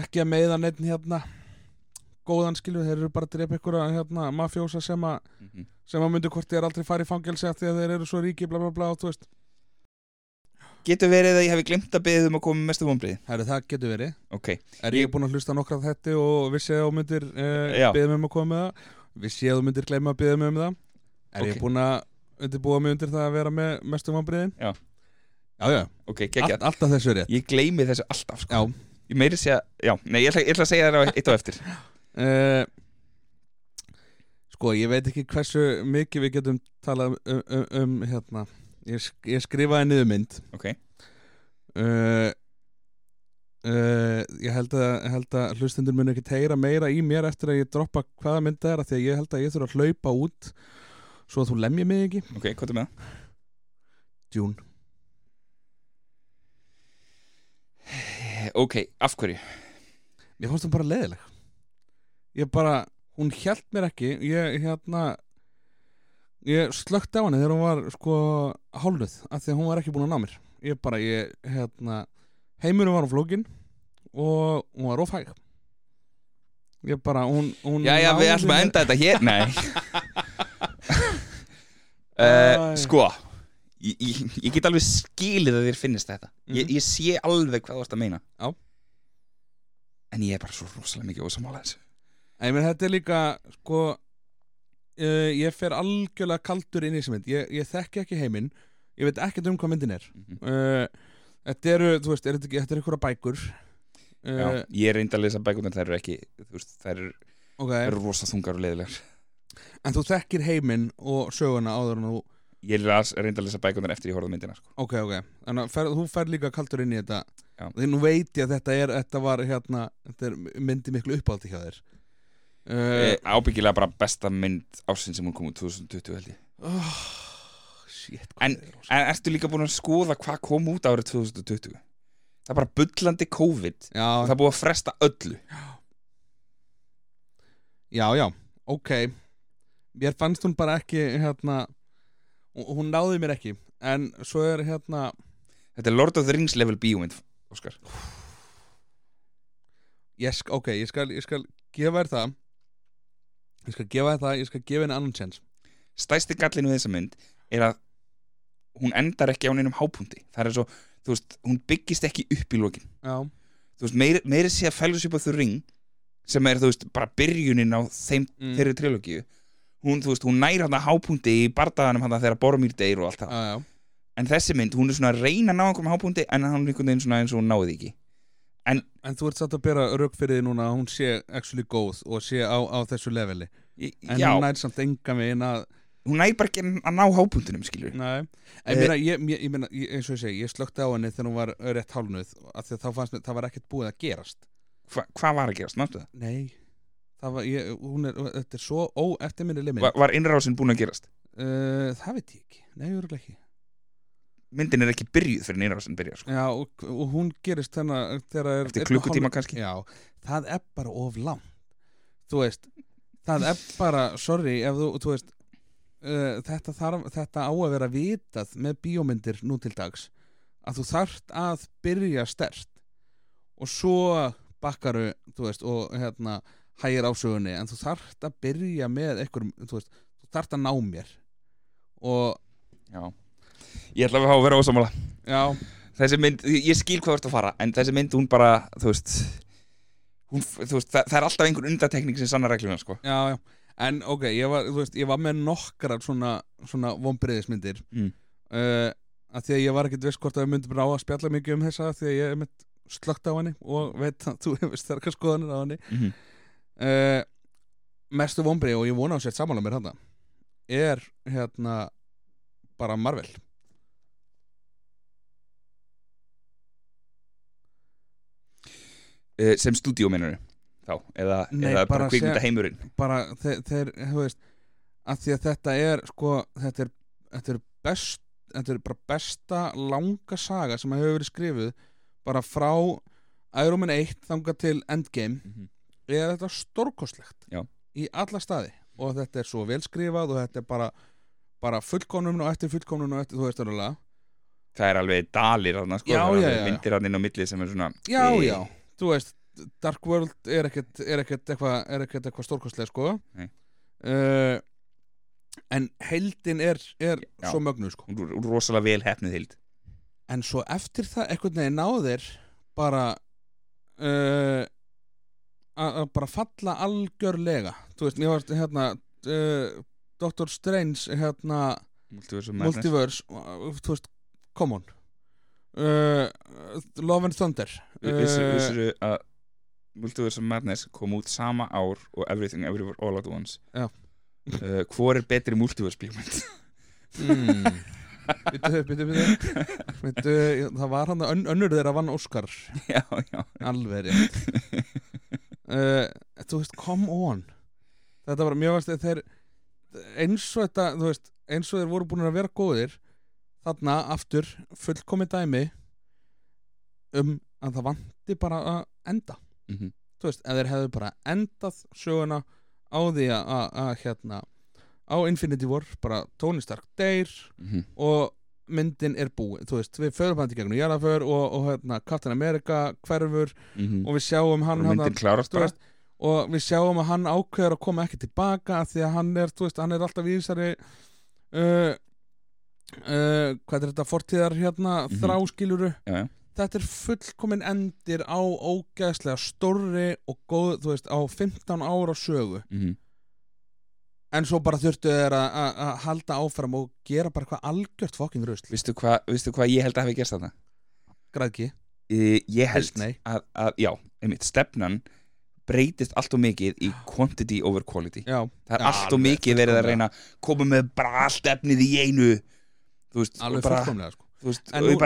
ekki að meiða neitt hérna góðan skilju, þeir eru bara að drepa ykkur hérna, mafjósa sem að mhm. sem að myndi hvort þeir aldrei fara í fangelsi að þeir eru svo ríki bla bla bla og þú veist, Getur verið að ég hef glemt að beðið um að koma með mestu vonbrið herri það getur verið. Ok, er ég búinn að hlusta nokkra af þetta og vissi að þú myndir Já. beðið mig um að koma með það? Vissi að þú myndir gleyma að beðið mig um það? Er Ok. ég búinn að undirbúa mig undir það að vera með mestum vanbriðin Já. já, já, ok, All, geggjað alltaf þessu er rétt. Ég gleymi þessu alltaf, sko. Já, Ég meiri segja, já, nei, ég ætla, ég ætla að segja á eitt á eftir. Uh, sko, ég veit ekki hversu mikið við getum talað um, um, um hérna ég, ég skrifaði niður mynd Ok, uh, uh, ég held að, held að hlustendur muni ekki heyra meira í mér eftir að ég droppa hvaða mynd það er því að ég held að ég þurfa að hlaupa út svo að þú lemja mig ekki. Ok, hvað er með? Það? Dune. Ok, af hverju? Mér fannst hún bara leiðileg. Ég bara, hún hjælt mér ekki. Ég, hérna Ég slökti á henni þegar hún var sko hálfuð, af því að hún var ekki búin að ná mér. Ég bara, ég, hérna Heimurinn var á flókin Og hún var ófæg Ég bara, hún, hún Já, já, við ætlum að enda þetta hér. Nei. Uh. Sko ég, ég, ég get alveg skilið að þér finnist þetta. Ég, Mhm. ég sé alveg hvað þú ert að meina. Já. En ég er bara svo rosalega mikið ósamála þessu. Æ, menn þetta er líka, sko uh, Ég fer algjörlega kaldur inn í þessi mynd. Ég, ég þekki ekki heiminn. Ég veit ekkert um hvað myndin er. Mhm. uh, Þetta eru, þú veist, er þetta, ekki- þetta er einhverja bækur. Já, uh, ég er reynd að lesa bækunar þær eru ekki þú veist, þær eru, Ok, þær eru rosa þungar og leiðilegar. En þú þekkir heiminn og söguna áður en þú Ég las, reynd að lesa bækunar eftir ég horfði myndina sko. Ok, ok, þannig að fer, þú fer líka kaldur inn í þetta. Já. Því nú veit ég að þetta er, þetta var hérna Þetta er myndi miklu uppáldi hjá þér uh, Ábyggilega bara besta mynd ásinn sem hún kom út 2020 held ég. Oh, Shit, En- En ertu líka búin að skoða hvað kom út árið 2020? Það er bara bullandi COVID. Já, og það er búið að fresta öllu. Já, já, ok. Mér fannst hún bara ekki hérna hún- náði mér ekki. En svo er hérna Þetta er Lord of the Rings level bíómynd Óskar. Ég, sk- Ok, ég skal, ég skal gefa þér það Ég skal gefa það Ég skal gefa henni annan chance. Stæsti gallinu við þessa mynd er að hún endar ekki á neinum hápunkti. Það er svo, þú veist, hún byggist ekki upp í lokin. Já, Þú veist, meiri, meiri sé að Fellowship of the Ring sem er, þú veist, bara byrjunin á þeim, Mm. þeirri trilogíu hún, þú veist, hún næri hann að hápunkti í bardaðanum hann þegar Boromir deyr og allt það. Já, já. En þessi mynd, hún er svona að reyna að ná einhverjum hápunkti en hann er einhvern veginn svona eins og hún náði því ekki En þú ert satt að bera rauk fyrir því núna að hún sé actually góð og sé á, á þessu leveli. En Já, hún nær samt enga megin að hún næri bara ekki að ná hápunktunum, skilur Nei. En Eh, ég meina, ég, ég, ég meina, ég- eins og ég segi, ég slökti á henni þegar hún var rétt hálnuð af því að þá fannst mér, það var ekkert búið að gerast. Hva, Hvað var að gerast, máttu það? Nei. Það var, ég, hún er, þetta er svo óeftirminnileg mynd. Var, var innrásin búin að gerast? uh, Það veit ég ekki, nei, örugglega ekki Myndin er ekki byrjuð fyrir innrásin byrjar sko. Já, og, og hún gerist þennan þegar er Eftir klukkutíma kannski? Já, það er bara of langt Þú veist, það er bara, sorry ef þú, þú veist uh, þetta, þarf, þetta á að vera vitað með bíómyndir nú til dags að þú þarft að byrja stert og svo bakkaru, þú veist, og hérna hægir ásögunni, en þú þarft að byrja með einhverjum, þú veist, þú þarft að ná mér og Já Ég ætla að hafa að vera ósamála já, Þessi mynd, ég skil hvað þú ert að fara En þessi mynd, hún bara, þú veist hún, þú veist, það, það er alltaf einhver undatekning sem sannar regluna, sko. Já, já. En ok, ég var, veist, ég var með nokkrar svona, svona vombriðismyndir mm. uh, að því að ég var ekkert viss hvort að við myndum ráða að spjalla mikið um þessa því að ég mitt slögt á henni og veit að þú hefur sterkar skoðanir á henni. Mm uh, mestu vombrið og ég vona á sér samanlega mér hann er hérna bara Marvel Sem stúdíó mennur Þá, eða, Nei, eða bara kvikmynda heimurinn bara þeir, þeir þú veist að því að þetta er sko þetta er, þetta er best þetta er bara besta langa saga sem hefur verið skrifuð bara frá Iron Man 1 þangað til Endgame. Mm -hmm. er þetta stórkostlegt? Já. í alla staði. Og þetta er svo velskrifað og þetta er bara, bara fullkomnum og eftir fullkomnum og eftir þú veist alveg Það er alveg dalir þarna, sko. Já, Það er alveg. Myndir hann inn á milli sem er svona já eh, já, þú veist Dark World er ekkert er eitthvað eitthvað stórkostlega sko. Uh, en heildin er, er Já. svo mögnu sko. Hún er rosalega vel hefnið hild en svo eftir það einhvern veginn náðir bara uh, að bara falla algjörlega. Þú veist, mér varst hérna uh, Dr. Strange hérna Multiverse Multiverse, þú veist, come on uh, Love and Thunder. Vissir, uh, vissir að Multiverse of Madness kom út sama ár og Everything Everywhere All at Once. Uh, Hvor er betri multiverse bíómynd? mm, Bittu, bittu, bittu Bittu, það var hann ön, önnur þeirra vann Óskar. Já, já. Alveg rétt. Uh, þú veist, come on. Þetta var mjög veist þeir eins og þetta, þú veist eins og þeir voru búin að vera góðir þarna aftur fullkomi dæmi um að það vanti bara að enda. Mm -hmm. þú veist, ef þeir hefðu bara endað söguna á því að, hérna á Infinity War, bara Tony Stark deyr og myndin er búið, þú veist, við förum hann til gegnum Jaraför og, og hérna, Captain America hverfur og við sjáum hann og myndin klárast bara. og við sjáum að hann ákveður að koma ekki tilbaka því að hann er, þú veist, hann er alltaf í þessari uh, uh, hvað er þetta fortíðar hérna, Mhm. þráskiluru? Já, já. þetta er fullkomin endir á ógæðslega stórri og góð, þú veist, á 15 ára sögu. Mm en svo bara þurftu þeir að- halda áfram og gera bara eitthvað algjört fokking rusl, Vistu hvað hva ég held að hafi gerst þarna? græðki Uh, ég held Disney. að, að, já, einmitt, stefnan breytist allt og mikið í quantity over quality. Já, það er allt og mikið verið að reyna að koma með bara allt efnið í einu veist, alveg fullkomlega sko. þú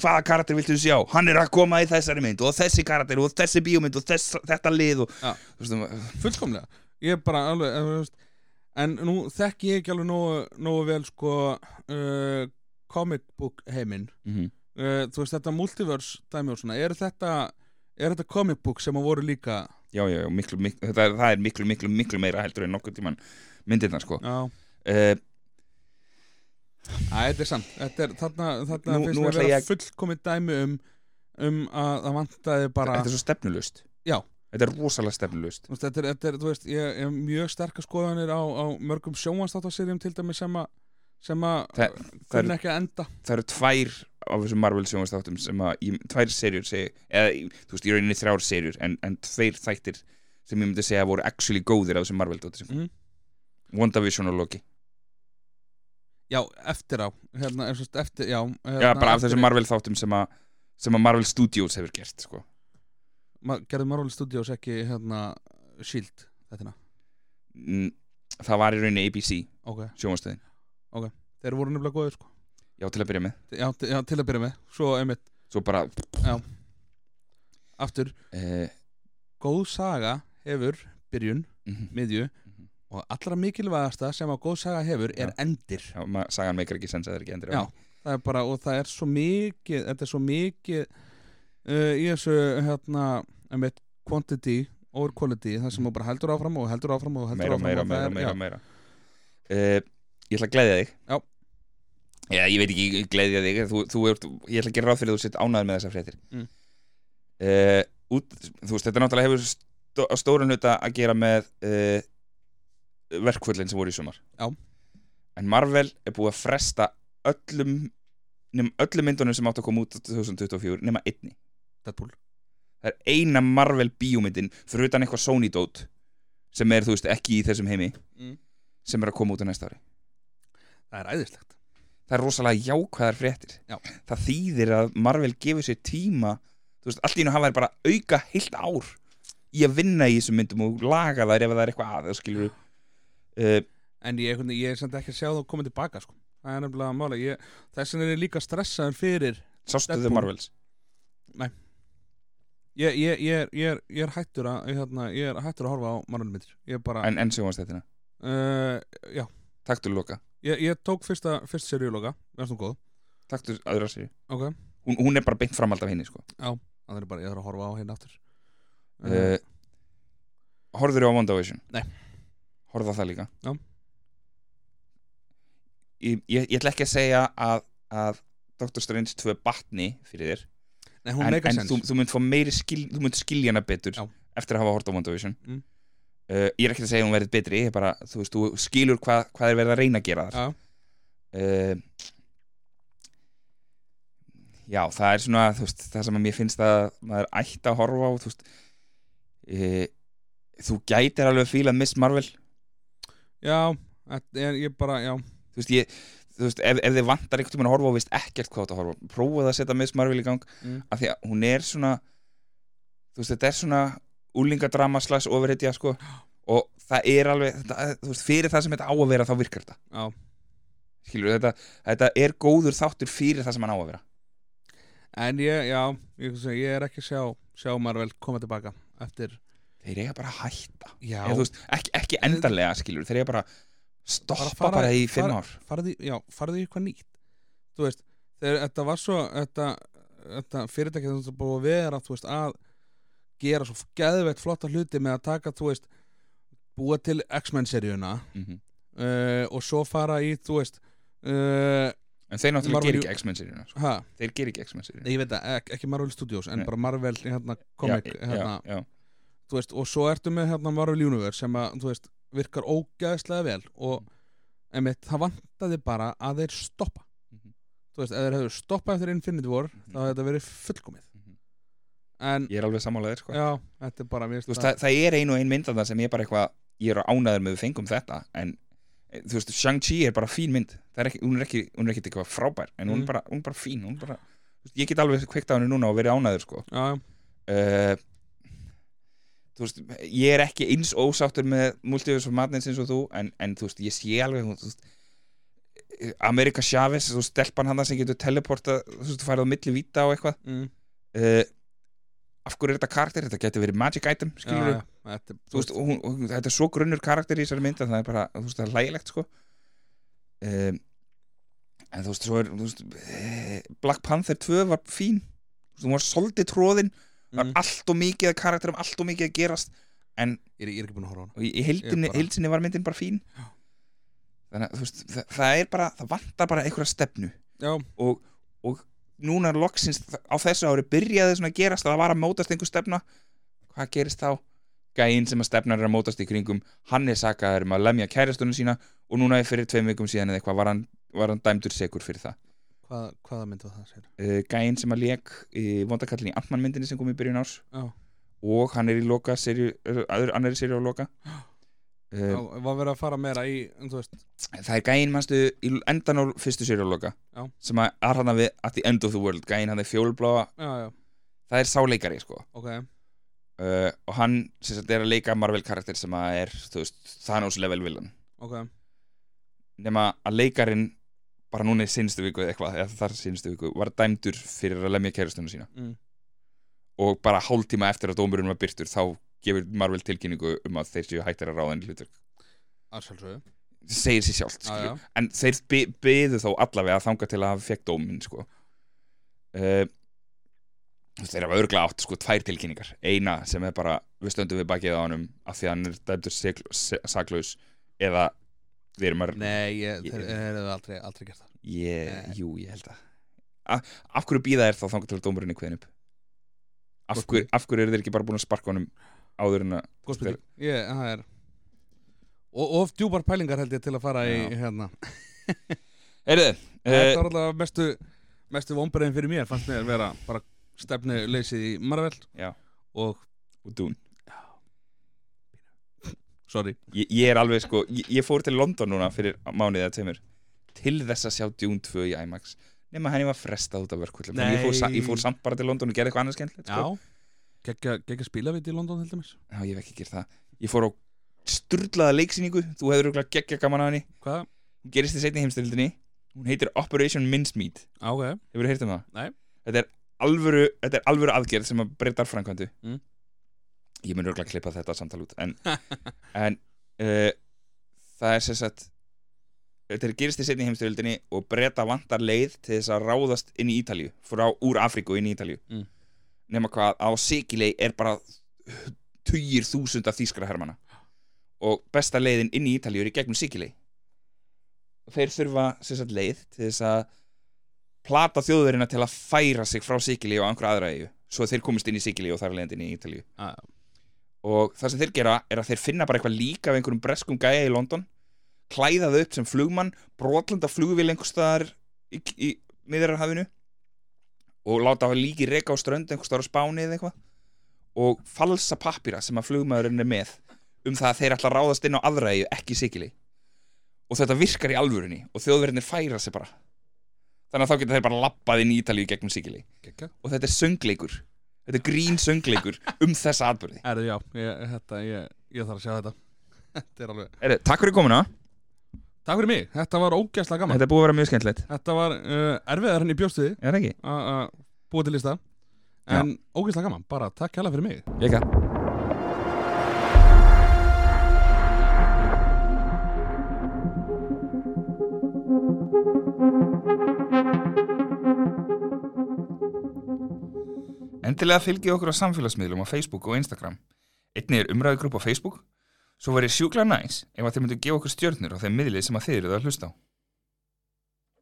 hvaða karakter viltu sjá? Hann er að koma í þessari mynd og þessi karakter og þessi bíómynd og þess, þetta lið og, þú veist, um, fullkomlega. Ég er bara alveg eh, þú veist, en nú þekki ég ekki alveg nógu, nógu vel sko uh, comic book heiminn. Mm uh, þú veist þetta multiverse dæmi og svona er þetta, er þetta comic book sem að voru líka? Já, já, já, miklu, miklu, þetta, það er miklu, miklu, miklu meira heldur en nokkuð tíman myndirna sko. Já, uh, þetta er samt þetta er, þarna, þarna Nú- finnst mér ætla vera fullkomið dæmi um um að það vantaði bara þetta er svo stefnulust Já. þetta er rosalega stefnulust þetta er, þetta er, þú veist, ég hef mjög sterkar skoðanir á, á mörgum sjónvanstáttaserjum til dæmi sem að sem að Það- það kunna ekki að enda það eru tvær af þessum Marvel sjónvastáttum sem að, í, tvær serjur segi, eða, þú veist, í rauninni þrjár serjur en, en tveir þættir sem ég myndi segja voru actually góðir af þessum Marvel dóttir sem Mhm. WandaVision og Loki já, eftir á. Hérna, eftir, já, hérna, já, bara af þessum Marvel þáttum sem að sem að Marvel Studios hefur gert sko. Ma, gerði Marvel Studios ekki hérna Shield þetta Mm, það var í rauninni ABC ok, sjónvastöðin, þeir voru nefnilega góðir sko. Já til að byrja með. Já, til- já, til að byrja með, svo svo bara aftur, uh, góð saga hefur byrjun, mm miðju. Mhm. Og allra mikilvægasta sem að góð saga hefur er endir já, ma- sagan meikar ekki sens að það er ekki endur Já. það er bara, og það er svo mikið þetta er svo mikið uh, í þessu hérna, einmitt, quantity over quality það sem þú bara heldur áfram og heldur áfram og heldur meira, áfram meira, og meira, er- meira, já. meira. Uh, Ég ætla að gleðja þig Já. Já, ég veit ekki gleðja þig þú, þú ert, Ég ætla að gera ráð fyrir að þú sitt ánæður með þessar fréttir Mm. uh, út, Þú veist, þetta náttúrulega hefur stó, á stóran hluta að gera með verkföllin sem voru í sumar. Já. En Marvel er búið að fresta öllum nema öllum myndunum sem átt að koma út á 2024 nema einni. Deadpool. Það er eina Marvel bíómyndin fyrir utan eitthvað Sony-dót sem er, þú veist, ekki í þessum heimi Mm. sem er að koma út á næsta ári. Það er æðislegt. Það er rosalega jákvæðar fréttir. Já. það þýðir að Marvel gefur sér tíma þú veist, allt í nú hafa þær bara auka heilt ár í að vinna í þessum myndum og laga þær ef það er eitthvað að það skilur uh, en ég, ég er samt ekki að sjá það koma tilbaka sko. það er nefnilega mála. Ég, þess vegna er ég líka stressaður fyrir sástu þau Marvels? Ég, ég, ég, ég, er, ég er hættur að ég, hérna, ég er hættur að horfa á mannulmyndir ég er bara en, en sjónast þetta uh, já, taktu loka, ég, ég tók fyrsta, fyrsta seríuloga við erum góð. Taktu aðra sér ok, hún, hún er bara beint framald af henni sko. það er bara ég þarf að horfa á hérna aftur. Uh, horfður á WandaVision? Nei. Horfðu á það líka Já. ég, ég, ég ætla ekki að segja að, að Dr. Strange 2 batni fyrir þér Nei, hún en, meikar en sens þú, þú mynd fá meiri skil, þú mynd skilja hana betur Já. eftir að hafa hort á WandaVision Mm. uh, ég er ekki að segja að hún verið betri ég er bara, þú veist, þú skilur hvað, hvað er verið að reyna að gera þar Já. uh, já, það er svona þú veist, það sem að mér finnst að maður ætti að horfa á þú veist uh, þú gætir alveg að fíla Miss Marvel já, þetta er, ég bara, já. Þú veist, ég þú veist, ef, ef þið vantar einhvern tímann að horfa og veist ekkert hvað átt að horfa á, prófaðu að setja Miss Marvel í gang Mm. af því að hún er svona þú veist, þetta er svona úlingadrama slags ofurhetja sko. Og það er alveg, þetta, þú veist, fyrir það sem þetta á að vera þá virkar þetta. Já. skilur þetta, þetta er góður þáttur fyrir það sem hann á að vera. En ég, já, ég, ég er ekki að sjá, sjá Marvel koma tilbaka eftir, þeir eiga bara að hætta. Eða, veist, ekki, ekki endanlega skilur þeir eiga bara að stoppa Bara bara, í fimm ár. farði, já, farði í eitthvað nýtt. Þú veist, þegar þetta var svo þetta, þetta fyrirtæki þetta búið að vera, veist, að gera svo geðveitt flotta hluti með að taka, þú veist, búa til X-Men seríuna mm -hmm. uh, og svo fara í, þú veist uh, en þeir náttúrulega gerir ekki X-Men seríuna sko. þeir gerir ekki X-Men seríuna. Ég veit það, ek, ekki Marvel Studios en Nei. bara Marvel, hérna, comic já, hérna, já, veist, og svo ertu með hérna Marvel Universe sem að, þú veist, virkar ógæðslega vel og einmitt, það vantaði bara að þeir stoppa Mhm. þú veist, ef þeir hefur stoppað eftir Infinity War þá hefði þetta verið fullkomið Mhm. en, ég er alveg sammálaðir sko. já, þetta er bara veist, það, það er ein og ein mynd af það sem ég er bara eitthvað ég er ánæður með við fengum þetta en eh, þú veist, Shang-Chi er bara fín mynd Það er ekki, hún er ekki, hún er ekki eitthvað frábær en hún, Mm. er bara, hún er bara fín hún er bara, ég get alveg kveikt á henni núna og verið ánæður sko. já, já, uh, veist, ég er ekki eins ósáttur með Multiverse of Madness eins og þú en, en þú veist, ég sé alveg þú veist, Amerika Chavez, þú veist, stelpan hann sem getur teleporta, þú veist, farið á milli víta og eitthvað. Mm, uh, af hverju er þetta karakter, þetta getur verið magic item skilur já þetta, þú veist, hún, og þetta er svo grunnur karakter í þessari mynd að það er bara, þú veist, það er hlægilegt sko. Um, en þú veist, svo er þú veist, eh, Black Panther 2 var fín. Þú veist, hún var soldið tróðin var mm, allt og mikið að karakterum, allt og mikið að gerast en ég, er, ég er ekki búin að horfa á hana. og í, heildinni, heildsinni var myndin bara fín. Þannig að þú veist, það, það er bara það vantar bara einhverja stefnu. Og, og núna loksins á þessu ári byrjaði svona að gerast að það var að mótast einhver stefna. Hvað gerist þá? Gæinn sem að stefnar er að mótast í kringum hann er sakaður um að lemja kærastunum sína og núna fyrir tveim vikum síðan eða eitthvað var hann, var hann dæmdur segur fyrir það hvað, hvaða mynd var það sér uh, Gæinn sem að lék í vondakallin í Antman myndinni sem kom í byrjun árs. Já, og hann er í loka serju, er í serju á loka. Uh, var verið að fara meira í veist, það er gæinn mannstu í endan á fyrstu serju á loka Já. sem að er hann við at the end of the world. Gæinn hann er fjólbláa, það er sáleikari sko. Ok. Uh, og hann sagt er að leika Marvel karakter sem að er veist, Thanos level villain. Ok, nema að leikarin bara núna í sinstu viku eða eitthvað eða þar sinstu viku var dæmdur fyrir að lemja kærustunum sína. Mm, og bara hálftíma eftir að dómurinn var byrtur þá gefur Marvel tilkynningu um að þeir séu hættir að ráða henni hlutur það segir sér sjálft já. en þeir by byðu þó allavega að þanga til að hafa fekk dóminn sko. uh, þeir hafa örglega átt sko tvær tilkynningar. Eina sem er bara við stöndum við bakið á honum af því að hann er dæmdur saklaus eða við erum að Nei, ég, þeir hefðu aldrei, aldrei gert það. Ég, jú, ég held að A, af hverju býða er þá þangar til að dómurinn er kveðin upp? Af hverju, af hverju eru þeir ekki bara búin að sparka honum áður en að Góð spurning. Ég, það er Og of djúpar pælingar held ég til að fara í Já. hérna. Heyrðu, Þetta uh, var alltaf mestu mestu vombriðin fyrir mér fannst mér vera bara stefnu leysið í Marvel Já. og, og Dune sorry ég, ég er alveg sko, ég, ég fór til London núna fyrir mánuðið eða tveimur til þess að sjá Dune 2 í IMAX nema henni var frestað út af verkvöldum Nei. ég, ég fór samt bara til London og gerði eitthvað annað skemmtilegt sko. Gekkja spilaviti í London held dæmis Já, ég hef ekki það Ég fór á sturlaða leiksýningu Þú hefur örugglega geggja gaman að henni Hvað? Hún gerist í seinni heimstyrildinni Hún heitir Operation Mincemeat Á, ok Hefur þú heyrt um það? Nei. Þetta er alvöru, þetta er alvöru aðgerð sem að breytar framkvæmdu Mm. Ég mun örugglega klippa þetta samtal út En, en uh, það er sem sagt Þetta er gerist í seinni heimstyrildinni Og breyta vantar leið til þess að ráðast inn í Ítalíu Frá úr Afríku inn í Ítalíu. Mm. Nema hvað á Sikilei er bara tugir þúsunda þýskra hermana og besta leiðin inn í Ítalíu er í gegnum Sikilei. Þeir þurfa sem sagt leið til þess að plata þjóðverina til að færa sig frá Sikilei og einhverja aðra eigu svo þeir komist inn í Sikilei og þar leiðin inn í Ítalíu. Ah, og það sem þeir gera er að þeir finna bara eitthvað líka af einhverjum breskum gæja í London klæða þau upp sem flugmann brotlanda flugvél einhvers staðar í, í miðrarhafinu og láta það líki reka á strönd einhvers staðar á Spáni eða eitthvað og falsa pappira sem að flugmaðurinn er með um það að þeir ætla að ráðast inn á aðra eigu, ekki sikili. Og þetta virkar í alvörunni og þjóðverðinir færa sig bara. Þannig að þá geta þeir bara lappað inn í Ítalíu gegnum sikili. Og þetta er söngleikur þetta er grín söngleikur um þessa atbyrði Erðu, já, ég, þetta, ég, ég þarf að sjá þetta. Þetta er alveg Eri, Takk fyrir komuna, Takk fyrir mig, þetta var ógæslega gaman. Þetta er búið að vera mjög skemmtilegt. Þetta var uh, erfiðar henni bjóstuði Er það ekki? að búa til lista. En ógæslega gaman, bara takk hella fyrir mig. Ég ekki Endilega fylgið okkur á samfélagsmiðlum á Facebook og Instagram. Einnig er umræðugrúpp á Facebook. Svo verið sjúkla næs ef að þið myndu gefa okkur stjörnur á þeim miðlið sem að þið eruð að hlusta á.